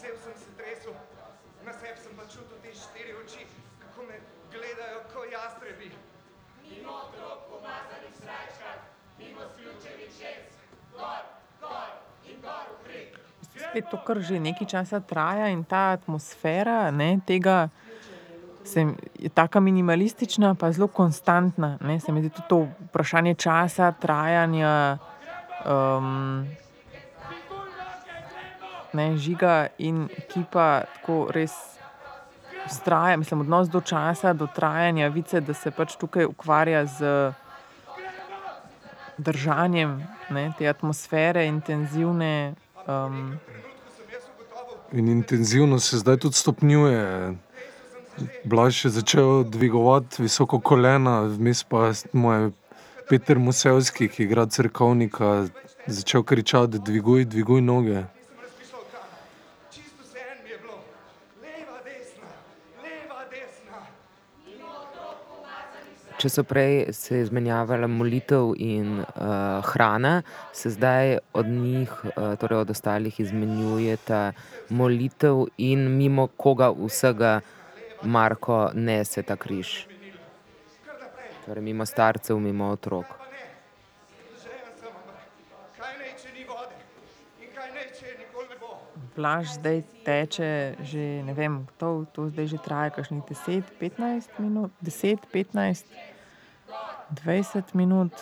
Cel sem se tresel, na sebi sem pa čutil te štiri oči, kako me gledajo ko jastrebi. Mimo otrok pomazanih srajčkah, mimo sključenih žensk, gor, gor in gor v hrik. Spet to kar že nekaj časa traja in ta atmosfera ne, tega se, je tako minimalistična, pa zelo konstantna. Ne. Se mi zdi tudi to vprašanje časa, trajanja, um, ne, žiga in ekipa tako res vztraja, mislim, odnos do časa, do trajanja, vice, da se pač tukaj ukvarja z držanjem ne, te atmosfere, intenzivne. Um, In intenzivno se zdaj tudi stopnjuje. Blaž je začel dvigovati visoko kolena, vmes pa je Peter Musevski, ki igra crkovnika, začel kričati: Dviguj, dviguj noge. Čisto vseeno mi je bilo, leva, desna, leva, desna. Mimo otrok pomazanih srajčkah. Če so prej se izmenjavala molitev in uh, hrana, se zdaj od njih, uh, torej od ostalih, izmenjujeta molitev in mimo koga vsega Marko nese ta križ. Torej, mimo starcev, mimo otrok. Blaž zdaj teče že, ne vem, to, to zdaj že traja kakšnih 10, 15 minut, 10, 15, 20 minut.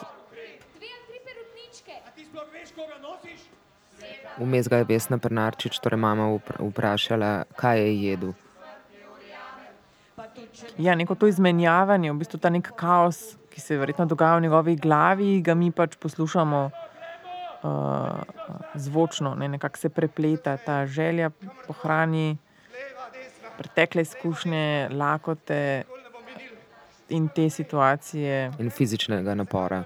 Vmes ga je Vesna Prnarčič, torej mama, vpra- vprašala, kaj je jedel. Ja, neko to izmenjavanje, v bistvu ta nek kaos, ki se verjetno dogaja v njegovi glavi, ga mi pač poslušamo uh, zvočno, ne, nekako se prepleta ta želja po hrani, pretekle izkušnje, lakote in te situacije. In fizičnega napora.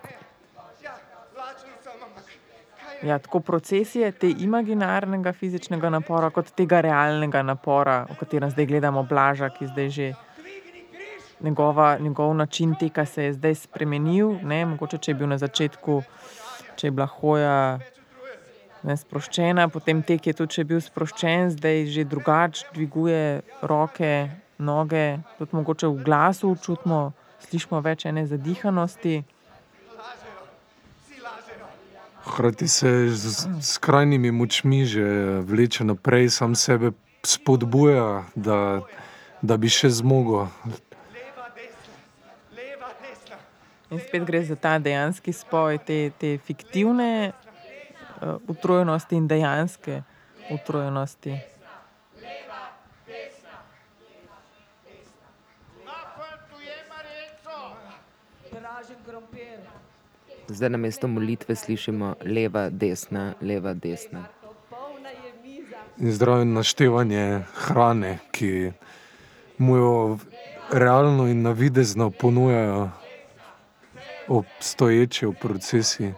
Ja, tako procesije te imaginarnega fizičnega napora, kot tega realnega napora, o katerem zdaj gledamo Blaža, ki zdaj že njegova, njegov način teka se je zdaj spremenil. Ne? Mogoče, če je bil na začetku, če je bila hoja ne, sproščena, potem tek je tudi, če je bil sproščen, zdaj že drugače dviguje roke, noge, tudi mogoče v glasu čutimo, slišimo več ene zadihanosti. Hkrati se z z skrajnimi močmi že vleče naprej, sam sebe spodbuja, da, da bi še zmogel. In spet gre za ta dejanski spoj, te, te fiktivne uh, utrujenosti in dejanske utrujenosti. Zdaj na mesto molitve slišimo leva, desna, leva, desna. Je. In zdravo naštevanje hrane, ki mu jo realno in navidezno ponujajo obstoječi v procesi.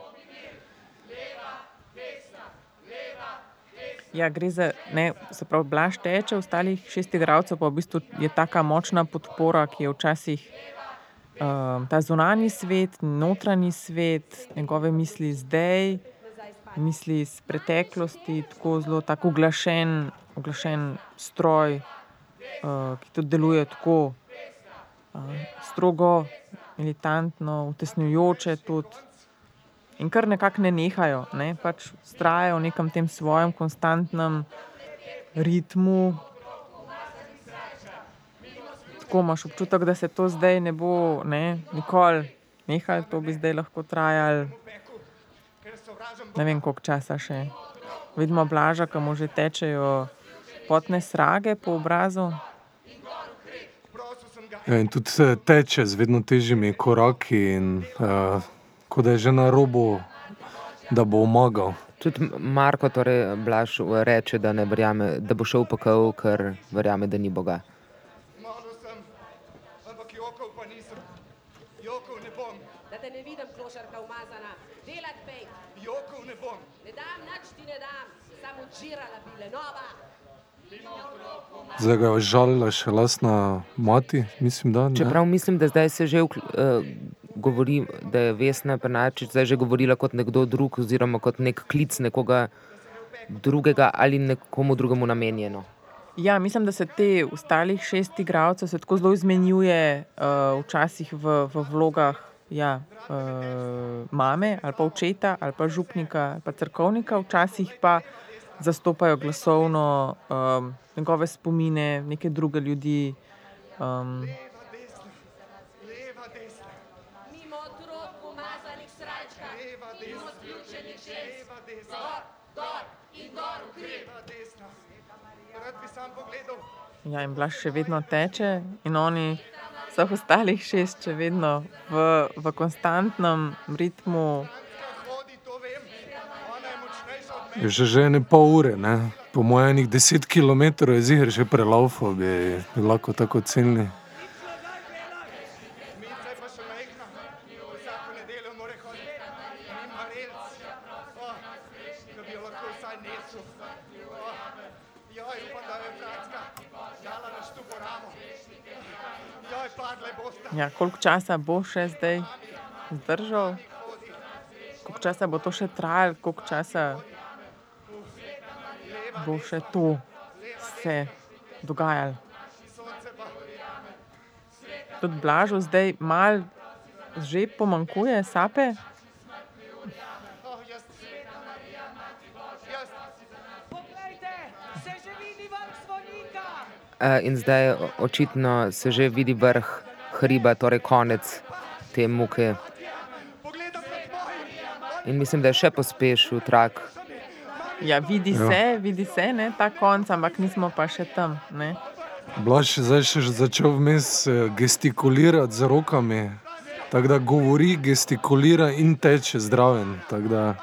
Ja, gre za, ne, se pravi, blaž teče, ostalih šest igralcev pa v bistvu je taka močna podpora, ki je včasih um, ta zunani svet, notranji svet, njegove misli zdaj, misli iz preteklosti, tako zelo tako uglašen, uglašen stroj, uh, ki tudi deluje tako uh, strogo, militantno, utesnjujoče tudi. In kar nekako ne nehajo, ne? pač vztrajajo v nekem tem svojem konstantnem ritmu. Tako imaš občutek, da se to zdaj ne bo ne, nikoli nehalo, to bi zdaj lahko trajalo ne vem koliko časa še. Vidimo blaža, ki mu že tečejo potne srage po obrazu. Ja, in tudi eh, teče z vedno težjimi koraki, in uh, kot da je že na robu, da bo omagal. Tudi Marko, torej Blaž, reče, da, ne verjame, da bo šel v pekel, ker verjame, da ni Boga. Molil sem, ampak jokal pa nisem. Jokov ne bom. Da te ne vidim, klošarka umazana. Delat pej. Jokov ne bom. Ne dam, nič ti ne dam. Samo džirala bile, nova. Zdaj ga je žalila še lastna mati, mislim, da. ne? Čeprav mislim, da zdaj se že uh, govori, da je Vesna Penačič zdaj že govorila kot nekdo drug, oziroma kot nek klic nekoga drugega ali nekomu drugemu namenjeno. Ja, mislim, da se te ostalih šest igralcev se tako zelo izmenjuje, uh, včasih v, v vlogah ja, uh, mame ali pa očeta ali pa župnika ali pa crkovnika, včasih pa zastopajo glasovno um, njegove spomine, neke druge ljudi. Um, ja, in Blaž še vedno teče, in oni, vseh ostalih šest, še vedno v, v konstantnem ritmu. Že že ene pol ure, ne? po mojem, enih deset km je ziger že prelaufal, bi bi lahko tako ocenili. Ja, koliko časa bo še zdaj zdržal, koliko časa bo to še trajalo, koliko časa bo še to se dogajalo. Tudi Blažu zdaj mal že pomankuje sape. Uh, in zdaj očitno se že vidi vrh hriba, torej konec te muke. In mislim, da je še pospešil trak. Ja, vidi Ja. se, vidi se, ne, ta konc, ampak nismo pa še tam. Ne. Blaž je zdaj še začel vmes eh, gestikulirati z rokami, tako da govori, gestikulira in teče zdraven. Da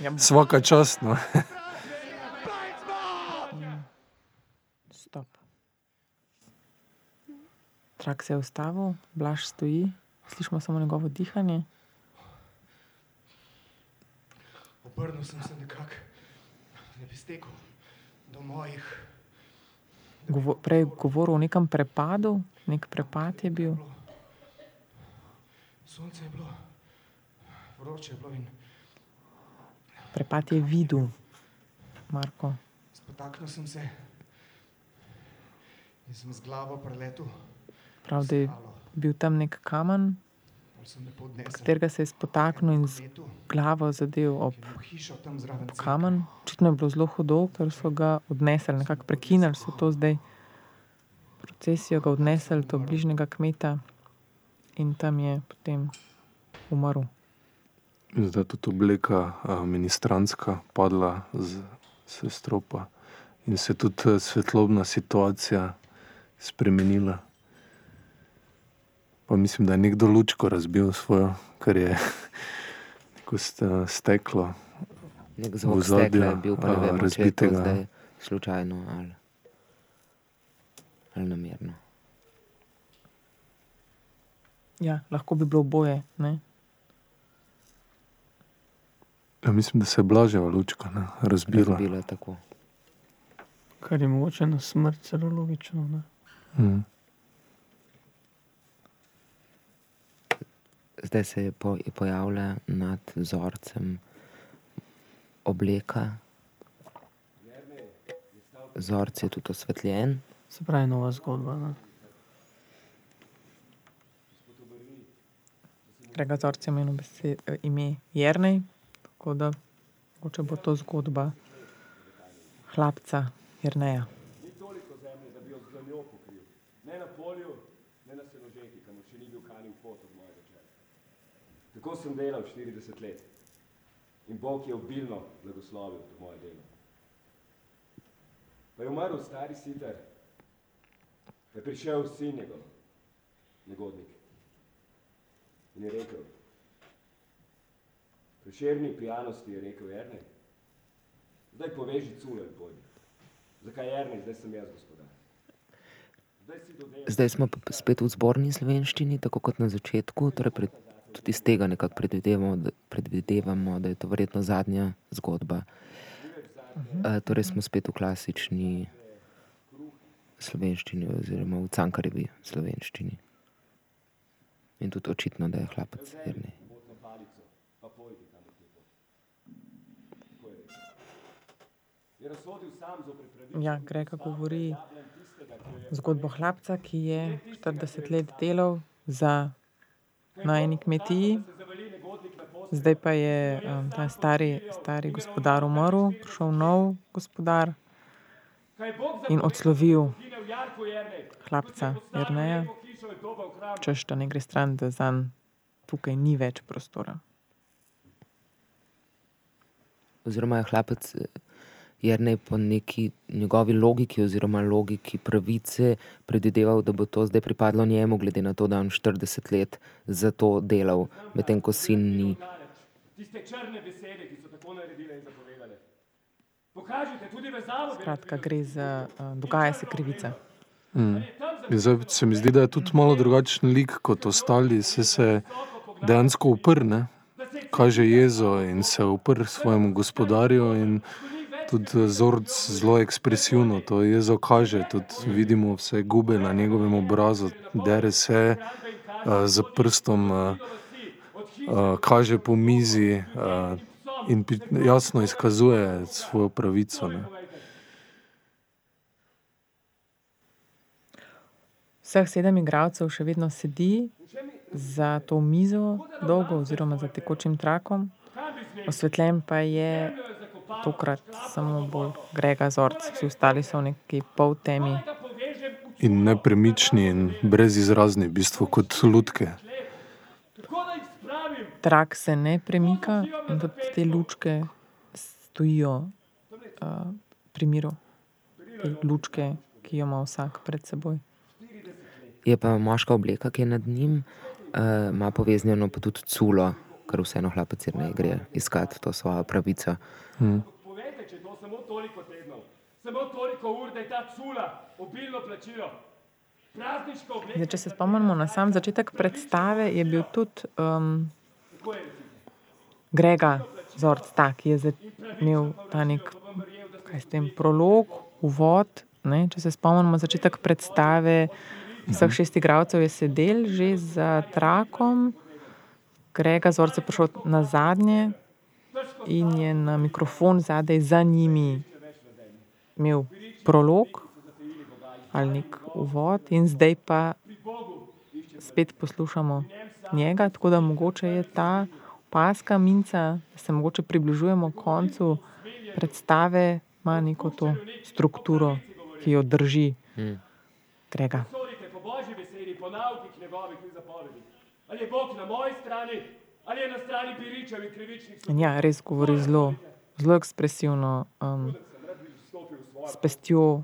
Ja. svaka čast. No. Stop. Trak se je ustavil, Blaž stoji, slišimo samo njegovo dihanje. Obrnil sem se nekako, da bi stekel do mojih. Govo, prej govoril o nekem prepadu, nek prepad je bil. Sonce je bilo, vroče je bilo in Prepad je videl, Marko. spotaknil sem se in sem z glavo preletel. Prav, da je bil tam nek kamen, katerega se je spotaknil in z glavo zadev ob, Hišo tam zraven ob kamen. Očitno je bilo zelo hudo, ker so ga odnesli, nekako prekinili so to zdaj procesijo, ga odnesli do bližnjega kmeta in tam je potem umrl. Zdaj je tudi obleka ministranska padla z, z stropa in se je tudi eh, svetlobna situacija spremenila. Pa mislim, da je nekdo lučko razbil svojo, kar je neko st- steklo. Nek zvok ozadju, stekla je bil, pa ne a, vemo, če je to razbitega. zdaj slučajno ali, ali namerno. Ja, lahko bi bilo oboje. Ne? Ja, mislim, da se je blaževa lučka ne, razbila. Razbila tako. Kar je mogoče na smrt celo logično. Ne? Mm. Zdaj se je po, je pojavila nad vzorcem obleka. Vzorc je tudi osvetljen. Se pravi, nova zgodba. Ne? Gregazorc je imel besed, ime Jrnej, tako da mogoče bo to zgodba hlapca Jrneja. Ni toliko zemlje, da bi jo z dlanjo pokril. Ne na polju, ne na senoženki, kamor še ni bil kanil pot od mojega čela. Tako sem delal 40 let. In Bog je obilno blagoslovil to moje delo. Pa je umrl stari sitar, pa je prišel sin njegov, negodnik. In je rekel, prešerni pijanosti je rekel Jernej, zdaj poveži cule in pojdi. Zakaj Jernej, zdaj sem jaz gospodar. Zdaj smo spet v zborni slovenščini, tako kot na začetku. Torej pred, tudi iz tega nekako predvidevamo, da, predvidevamo, da je to verjetno zadnja zgodba. Uh, torej smo spet v klasični slovenščini, oziroma v cankarjevi slovenščini. In tudi očitno, da je hlapec verni. Ja, Grega govori zgodbo hlapca, ki je 40 let delal za, na eni kmetiji, zdaj pa je um, ta stari, stari gospodar umrl, prišel nov gospodar in odslovil hlapca Jerneja, češ da ne gre stran, da zanj tukaj ni več prostora. Oziroma je hlapec Jernej po neki njegovi logiki oziroma logiki pravice predvideval, da bo to zdaj pripadlo njemu, glede na to, da je on 40 let za to delal, medtem ko sin ni. Skratka, gre za, uh, dogaja se krivica. Mm. Zdaj se mi zdi, da je tudi malo drugačen lik kot ostali, se se dejansko uprne, kaže jezo in se upr svojemu gospodarju in tudi Zorc zelo ekspresivno to jezo kaže, tudi vidimo vse gube na njegovem obrazu, dere se uh, z prstom, uh, uh, kaže po mizi uh, in jasno izkazuje svojo pravico. Ne. Vseh sedem igralcev še vedno sedi za to mizo, dolgo oziroma za tekočim trakom, osvetljen pa je tokrat samo bolj Grega Zorc, vsi ostali so v neki pol temi. In nepremični, in brezizrazni, v bistvu kot lutke. Trak se ne premika, in tudi te lučke stojijo uh, pri miru. Te lučke, ki jo ima vsak pred seboj. Je pa moška obleka, ki je nad njim, uh, ima povezano pa tudi culo, ker vseeno hlapec ne gre iskati to svojo pravico. Hmm. Povejte, če je to samo toliko tednov, samo toliko ur, da je ta cula obilno plačilo. Zdaj, če se spomnimo na sam začetek predstave, je bil tudi um, Grega Zorc, ta, ki je imel ta nek tem, prolog, uvod. Ne? Če se spomnimo na začetek predstave, vseh šest igralcev je sedel že za trakom. Grega Zorc je prišel na zadnje in je na mikrofon zadaj za njimi imel prolog ali nek uvod, in zdaj pa spet poslušamo njega, tako da mogoče je ta paska minca, da se mogoče približujemo koncu predstave, ima neko to strukturo, ki jo drži. Hmm. Grega ali je Bog na moji strani, ali je na strani piričev in krivičnih. Ja, res govori zelo, zelo ekspresivno, um, s pestjo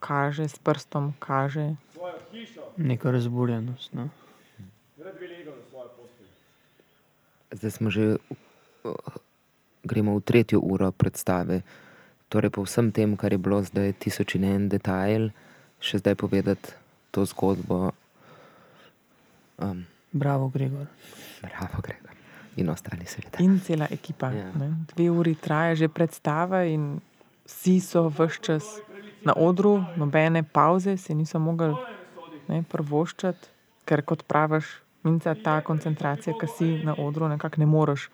kaže, s prstom kaže. Neko razburjenost. No? Zdaj smo že, gremo v tretjo uro predstave. Torej, po vsem tem, kar je bilo zdaj, tisoč in en detajl, še zdaj povedati to zgodbo. Um, Bravo, Gregor. Bravo, Gregor. In ostali seveda. In cela ekipa. Ja. Dve uri traja že predstava in vsi so vse čas na odru, nobene pauze, se niso mogli prvoščati, ker kot praviš, minca ta koncentracija, ki si na odru, nekako ne moreš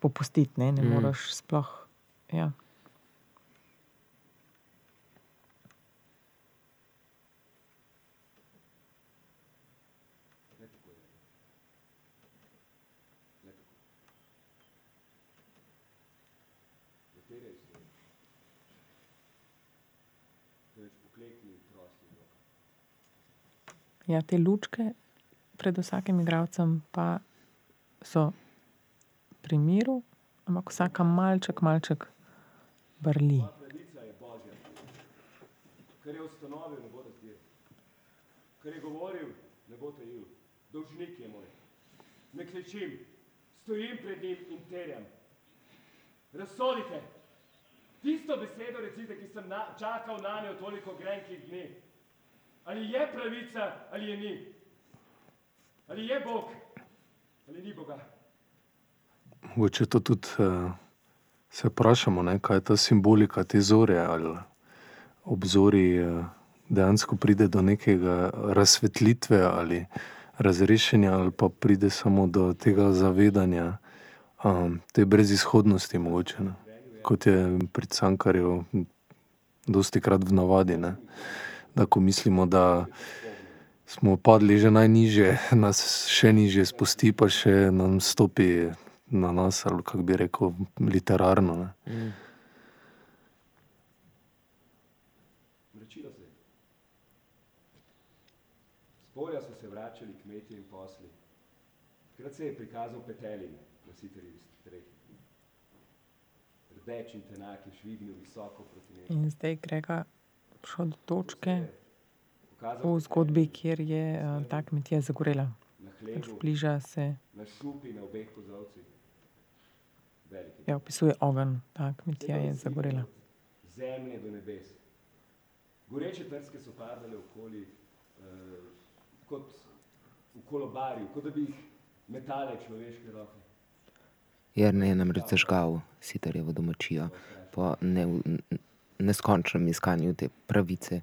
popustiti, ne, ne mm. moreš sploh. Ja. Ja, te lučke pred vsakim igralcem pa so pri miru, ampak vsaka malček, malček brli. Kar je ustanovil, ne bo razdelil. Kar je govoril, ne bo tajil. Dolžnik je moj. Ne klečim, stojim pred njim in terjam. Razsodite. Tisto besedo recite, ki sem na, čakal na njo toliko grenkih dni. Ali je pravica, ali je ni? Ali je Bog, ali ni Boga? Mogoče to tudi uh, se vprašamo, ne, kaj je ta simbolika te zore ali obzori uh, dejansko pride do nekega razsvetlitve ali razrešenja, ali pa pride samo do tega zavedanja um, te brezizhodnosti, mogoče, ne, kot je pri Cankarju, dosti krat v navadi. Ne, da ko mislimo, da smo padli že najniže, nas še niže spusti, pa še nam stopi na nas, ali kako bi rekel, literarno. Ne. Mm. Polja so se vračali kmetje in posli. Takrat se je prikazal petelin na siteri strehi. Rdeč in tenak je švignil visoko proti nebu. In zdaj grega šel do točke v zgodbi, kjer je uh, ta kmetija zagorela. Na Pač bliža se, na šupi, na obeh kozovcih. Veliki. ja, opisuje ogenj, ta kmetija je zagorela. Zemlje do nebes. Goreče trske so padale okoli, uh, kot v kolobarju, kot da bi jih metale človeške roke. Jerne je namreč zažgal sitarjevo domačijo po ne, neskončnem iskanju te pravice.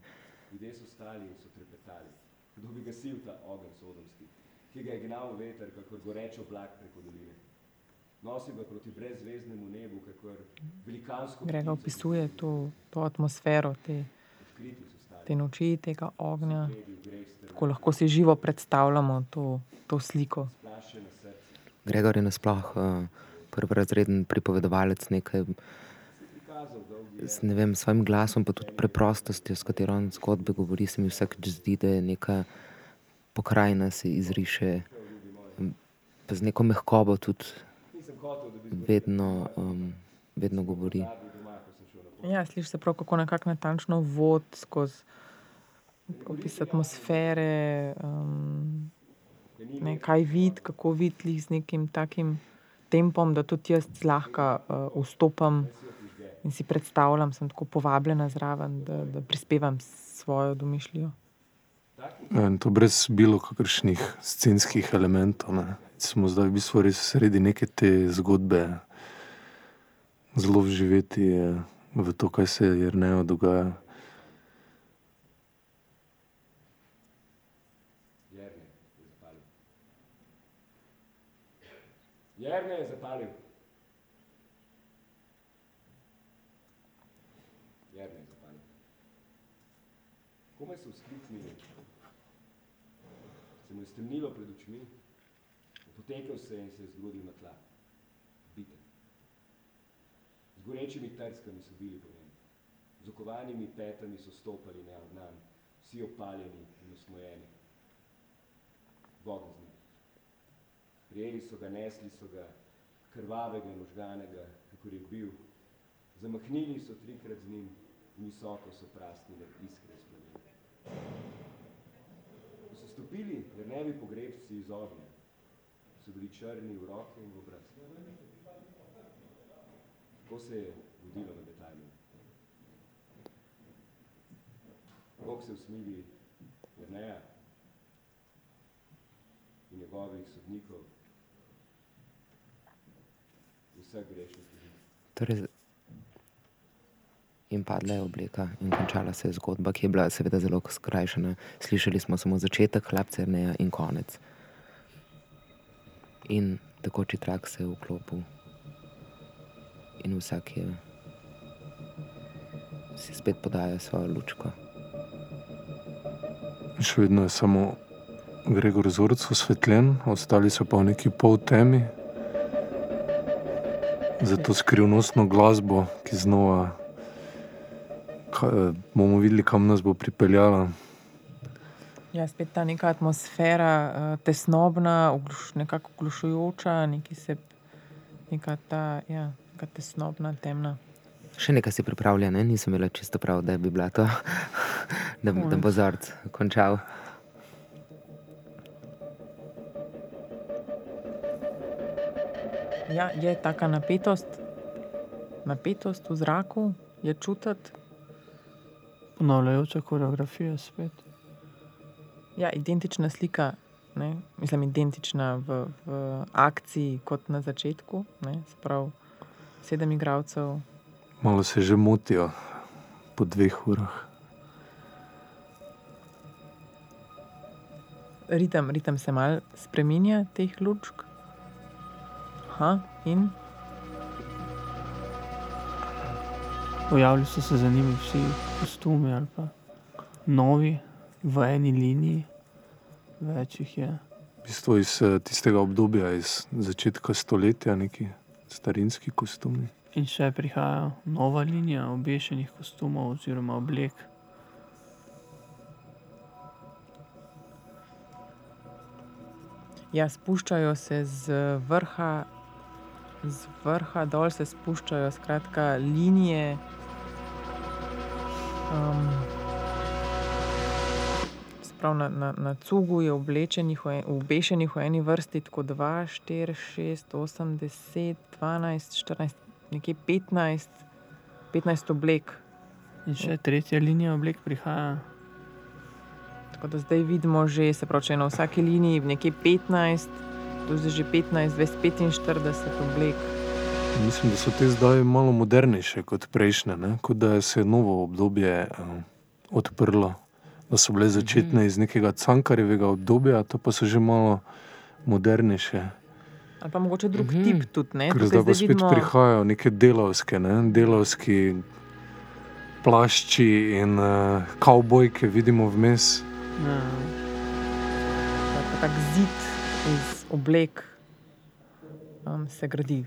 Ljudje so stali in so trepetali. Kdo bi gasil ta ogenj sodomski, ki ga je gnal veter, kakor goreč oblak preko doline. Nosil ga proti brezvezdnemu nebu, kakor velikansko Grega opisuje to, to atmosfero te, te noči, tega ognja. Tako lahko si živo predstavljamo to, to sliko. Gregor je nasploh uh, prvorazreden pripovedovalec, nekaj Prikazal dolgi s vem, svojim glasom, pa tudi preprostostjo, s katero on zgodbe govori, se mi vsakeč zdi, da je neka pokrajina se izriše, m, pa z neko mehkobo tudi vedno, um, vedno govori. Ja, slišiš se prav, kako nekako natančno vod skozi opis atmosfere, um, ne, kaj vid, kako videti z nekim takim tempom, da tudi jaz zlahka uh, vstopam in si predstavljam, sem tako povabljena zraven, da, da prispevam svojo domišljijo. Ja, In to brez bilo kakršnih scenskih elementov. Ne. Smo zdaj v bistvu res sredi neke te zgodbe, zelo vživeti eh, v to, kaj se je Jrnejo dogaja. Jerne je zapalil. Jerne je zapalil. Jerne je zapalil. Komaj so vzkliknili. Se mu je stemnilo pred očmi, potekel se je in se je zgrudil na tla. Bite. Z gorečimi trskami so bili po njem. Z okovanimi petami so stopali neodnan, vsi opaljeni in usmojeni. Bogen z njim. Prijeli so ga, nesli so ga, krvavega in ožganega, kakor je bil. Zamahnili so trikrat z njim visoko so prasnile iskre iz plamena. Ko so stopili Jernevi pogrebci iz ognja, so bili črni v roke in v obraz. Tako se je vodilo na Betanju. Bog se usmili Jerneja in njegovih sodnikov vseh grešnih ljudi. Torej, in padla je obleka in končala se je zgodba, ki je bila seveda zelo skrajšana. Slišali smo samo začetek, hlapce Erneja in konec. In tekoči trak se je vklopil. In vsak je si spet podaja svojo lučko. Še vedno je samo Gregor Zorc osvetljen, ostali so pa v neki pol temi. Zato skrivnostno glasbo, ki znova bomo videli, kam nas bo pripeljala. Ja, spet ta neka atmosfera, uh, tesnobna, ogluš, nekako oglušujoča, neki se, neka ta ja, neka tesnobna, temna. Še nekaj si pripravlja, ne? nisem imela čisto prav, da bi bila to, da, da bo Zorc končal. Ja, je taka napetost, napetost v zraku, je čutiti. Ponavljajoča koreografija spet. Ja, identična slika, ne? mislim, identična v, v akciji kot na začetku. Ne? Se pravi, sedem igralcev. Malo se že motijo po dveh urah. Ritem, ritem se mal spremenja teh lučk. Aha, in Pojavili so se za njimi vsi kostumi ali pa novi v eni liniji, več jih je. V bistvu iz eh, tistega obdobja, iz začetka stoletja, neki starinski kostumi. In še prihaja nova linija obešenih kostumov oziroma oblek. ja, spuščajo se z vrha, z vrha dol se spuščajo, skratka, linije. Um, pravi, na, na, na cugu je oblečenih, obešenih v eni vrsti tako dva, štiri, šest, osem, deset, dvanajst, štirinajst, nekje petnajst, petnajst oblek. In še tretja linija oblek prihaja. Tako da zdaj vidimo že, se pravi, je na vsaki liniji nekje 15, tu je že 15, 245 oblek. Mislim, da so te zdaj malo modernejše kot prejšnje, ne? kot da se je novo obdobje uh, odprlo. Da so bile začetne iz nekega cankarjevega obdobja, to pa so že malo modernejše. Ali pa mogoče drug mm -hmm. tip tudi, ne? Ker zdaj pa spet vidimo- prihajajo neke delavske, ne? delavski plašči in uh, kavbojke, vidimo vmes. Ja. Tak, tak zid iz oblek um, se gradi.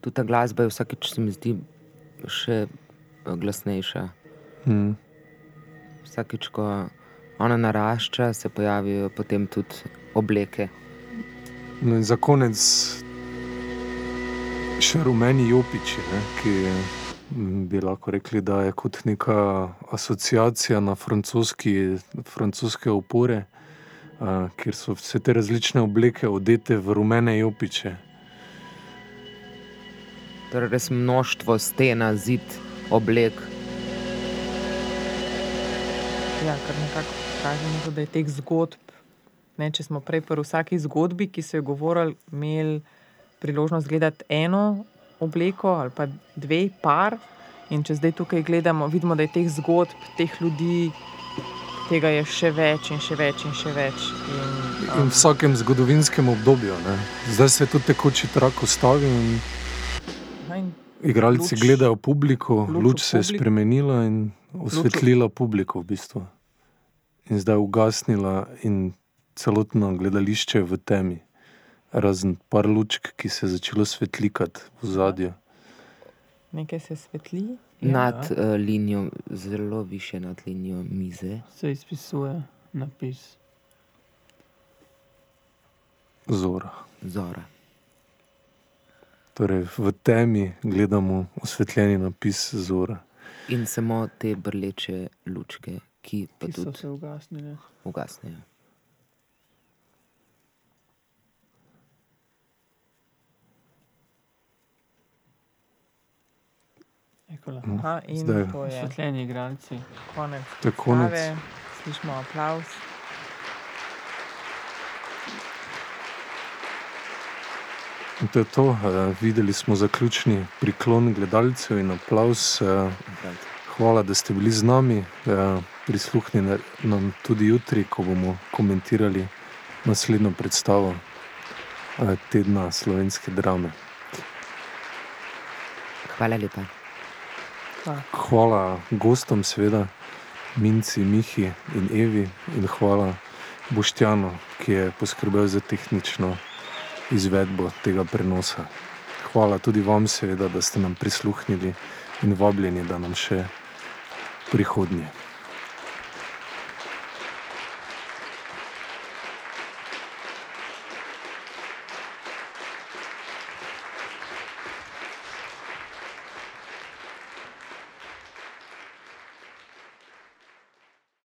Tudi ta glasba je vsakeč, se mi zdi, še eh, glasnejša. Hmm. Vsakeč, ko ona narašča, se pojavijo potem tudi obleke. No in za konec še rumeni jopiči, ne, ki bi lahko rekli, da je kot neka asociacija na francoski, francoske opore, a, kjer so vse te različne obleke odete v rumene jopiče. Torej, res množstvo stena, zid, oblek. Ja, kar nekako kaže, na to, da je teh zgodb. Ne, če smo prej pri vsaki zgodbi, ki so jo govorili, imeli priložnost gledati eno obleko ali pa dve, par. In če zdaj tukaj gledamo, vidimo, da je teh zgodb, teh ljudi, tega je še več in še več in še več. In, In v vsakem zgodovinskem obdobju. Ne. Zdaj se je tudi tekoči trak ustavil in Aha, in igralci luč- gledajo publiko, luč v luč se je spremenila in osvetlila publiko v bistvu. In zdaj ugasnila in celotno gledališče je v temi. Razen par lučk, ki se je začelo svetlikati v zadju. Nekaj se svetli. Nad uh, linijo, zelo više nad linijo mize. Se izpisuje napis. Zora. Zora. Torej, v temi gledamo osvetljeni napis Zora. In samo te brleče lučke, ki pa Ki so tudi se ugasnile. ugasnejo. Aha, in Zdaj. to je Osvetljeni igralci. konec. To je konec. predstave. Slišimo aplavz. In to je to. eh, Videli smo zaključni priklon gledalcev in aplaus. eh, Hvala, da ste bili z nami. eh, Prisluhnite nam tudi jutri, ko bomo komentirali naslednjo predstavo tedna slovenske drame. Hvala lepa. Hvala gostom, seveda, Minci, Mihi in Evi, in hvala Boštjanu, ki je poskrbel za tehnično izvedbo tega prenosa. Hvala tudi vam, seveda, da ste nam prisluhnili in vabljeni, da nam še prihodnje.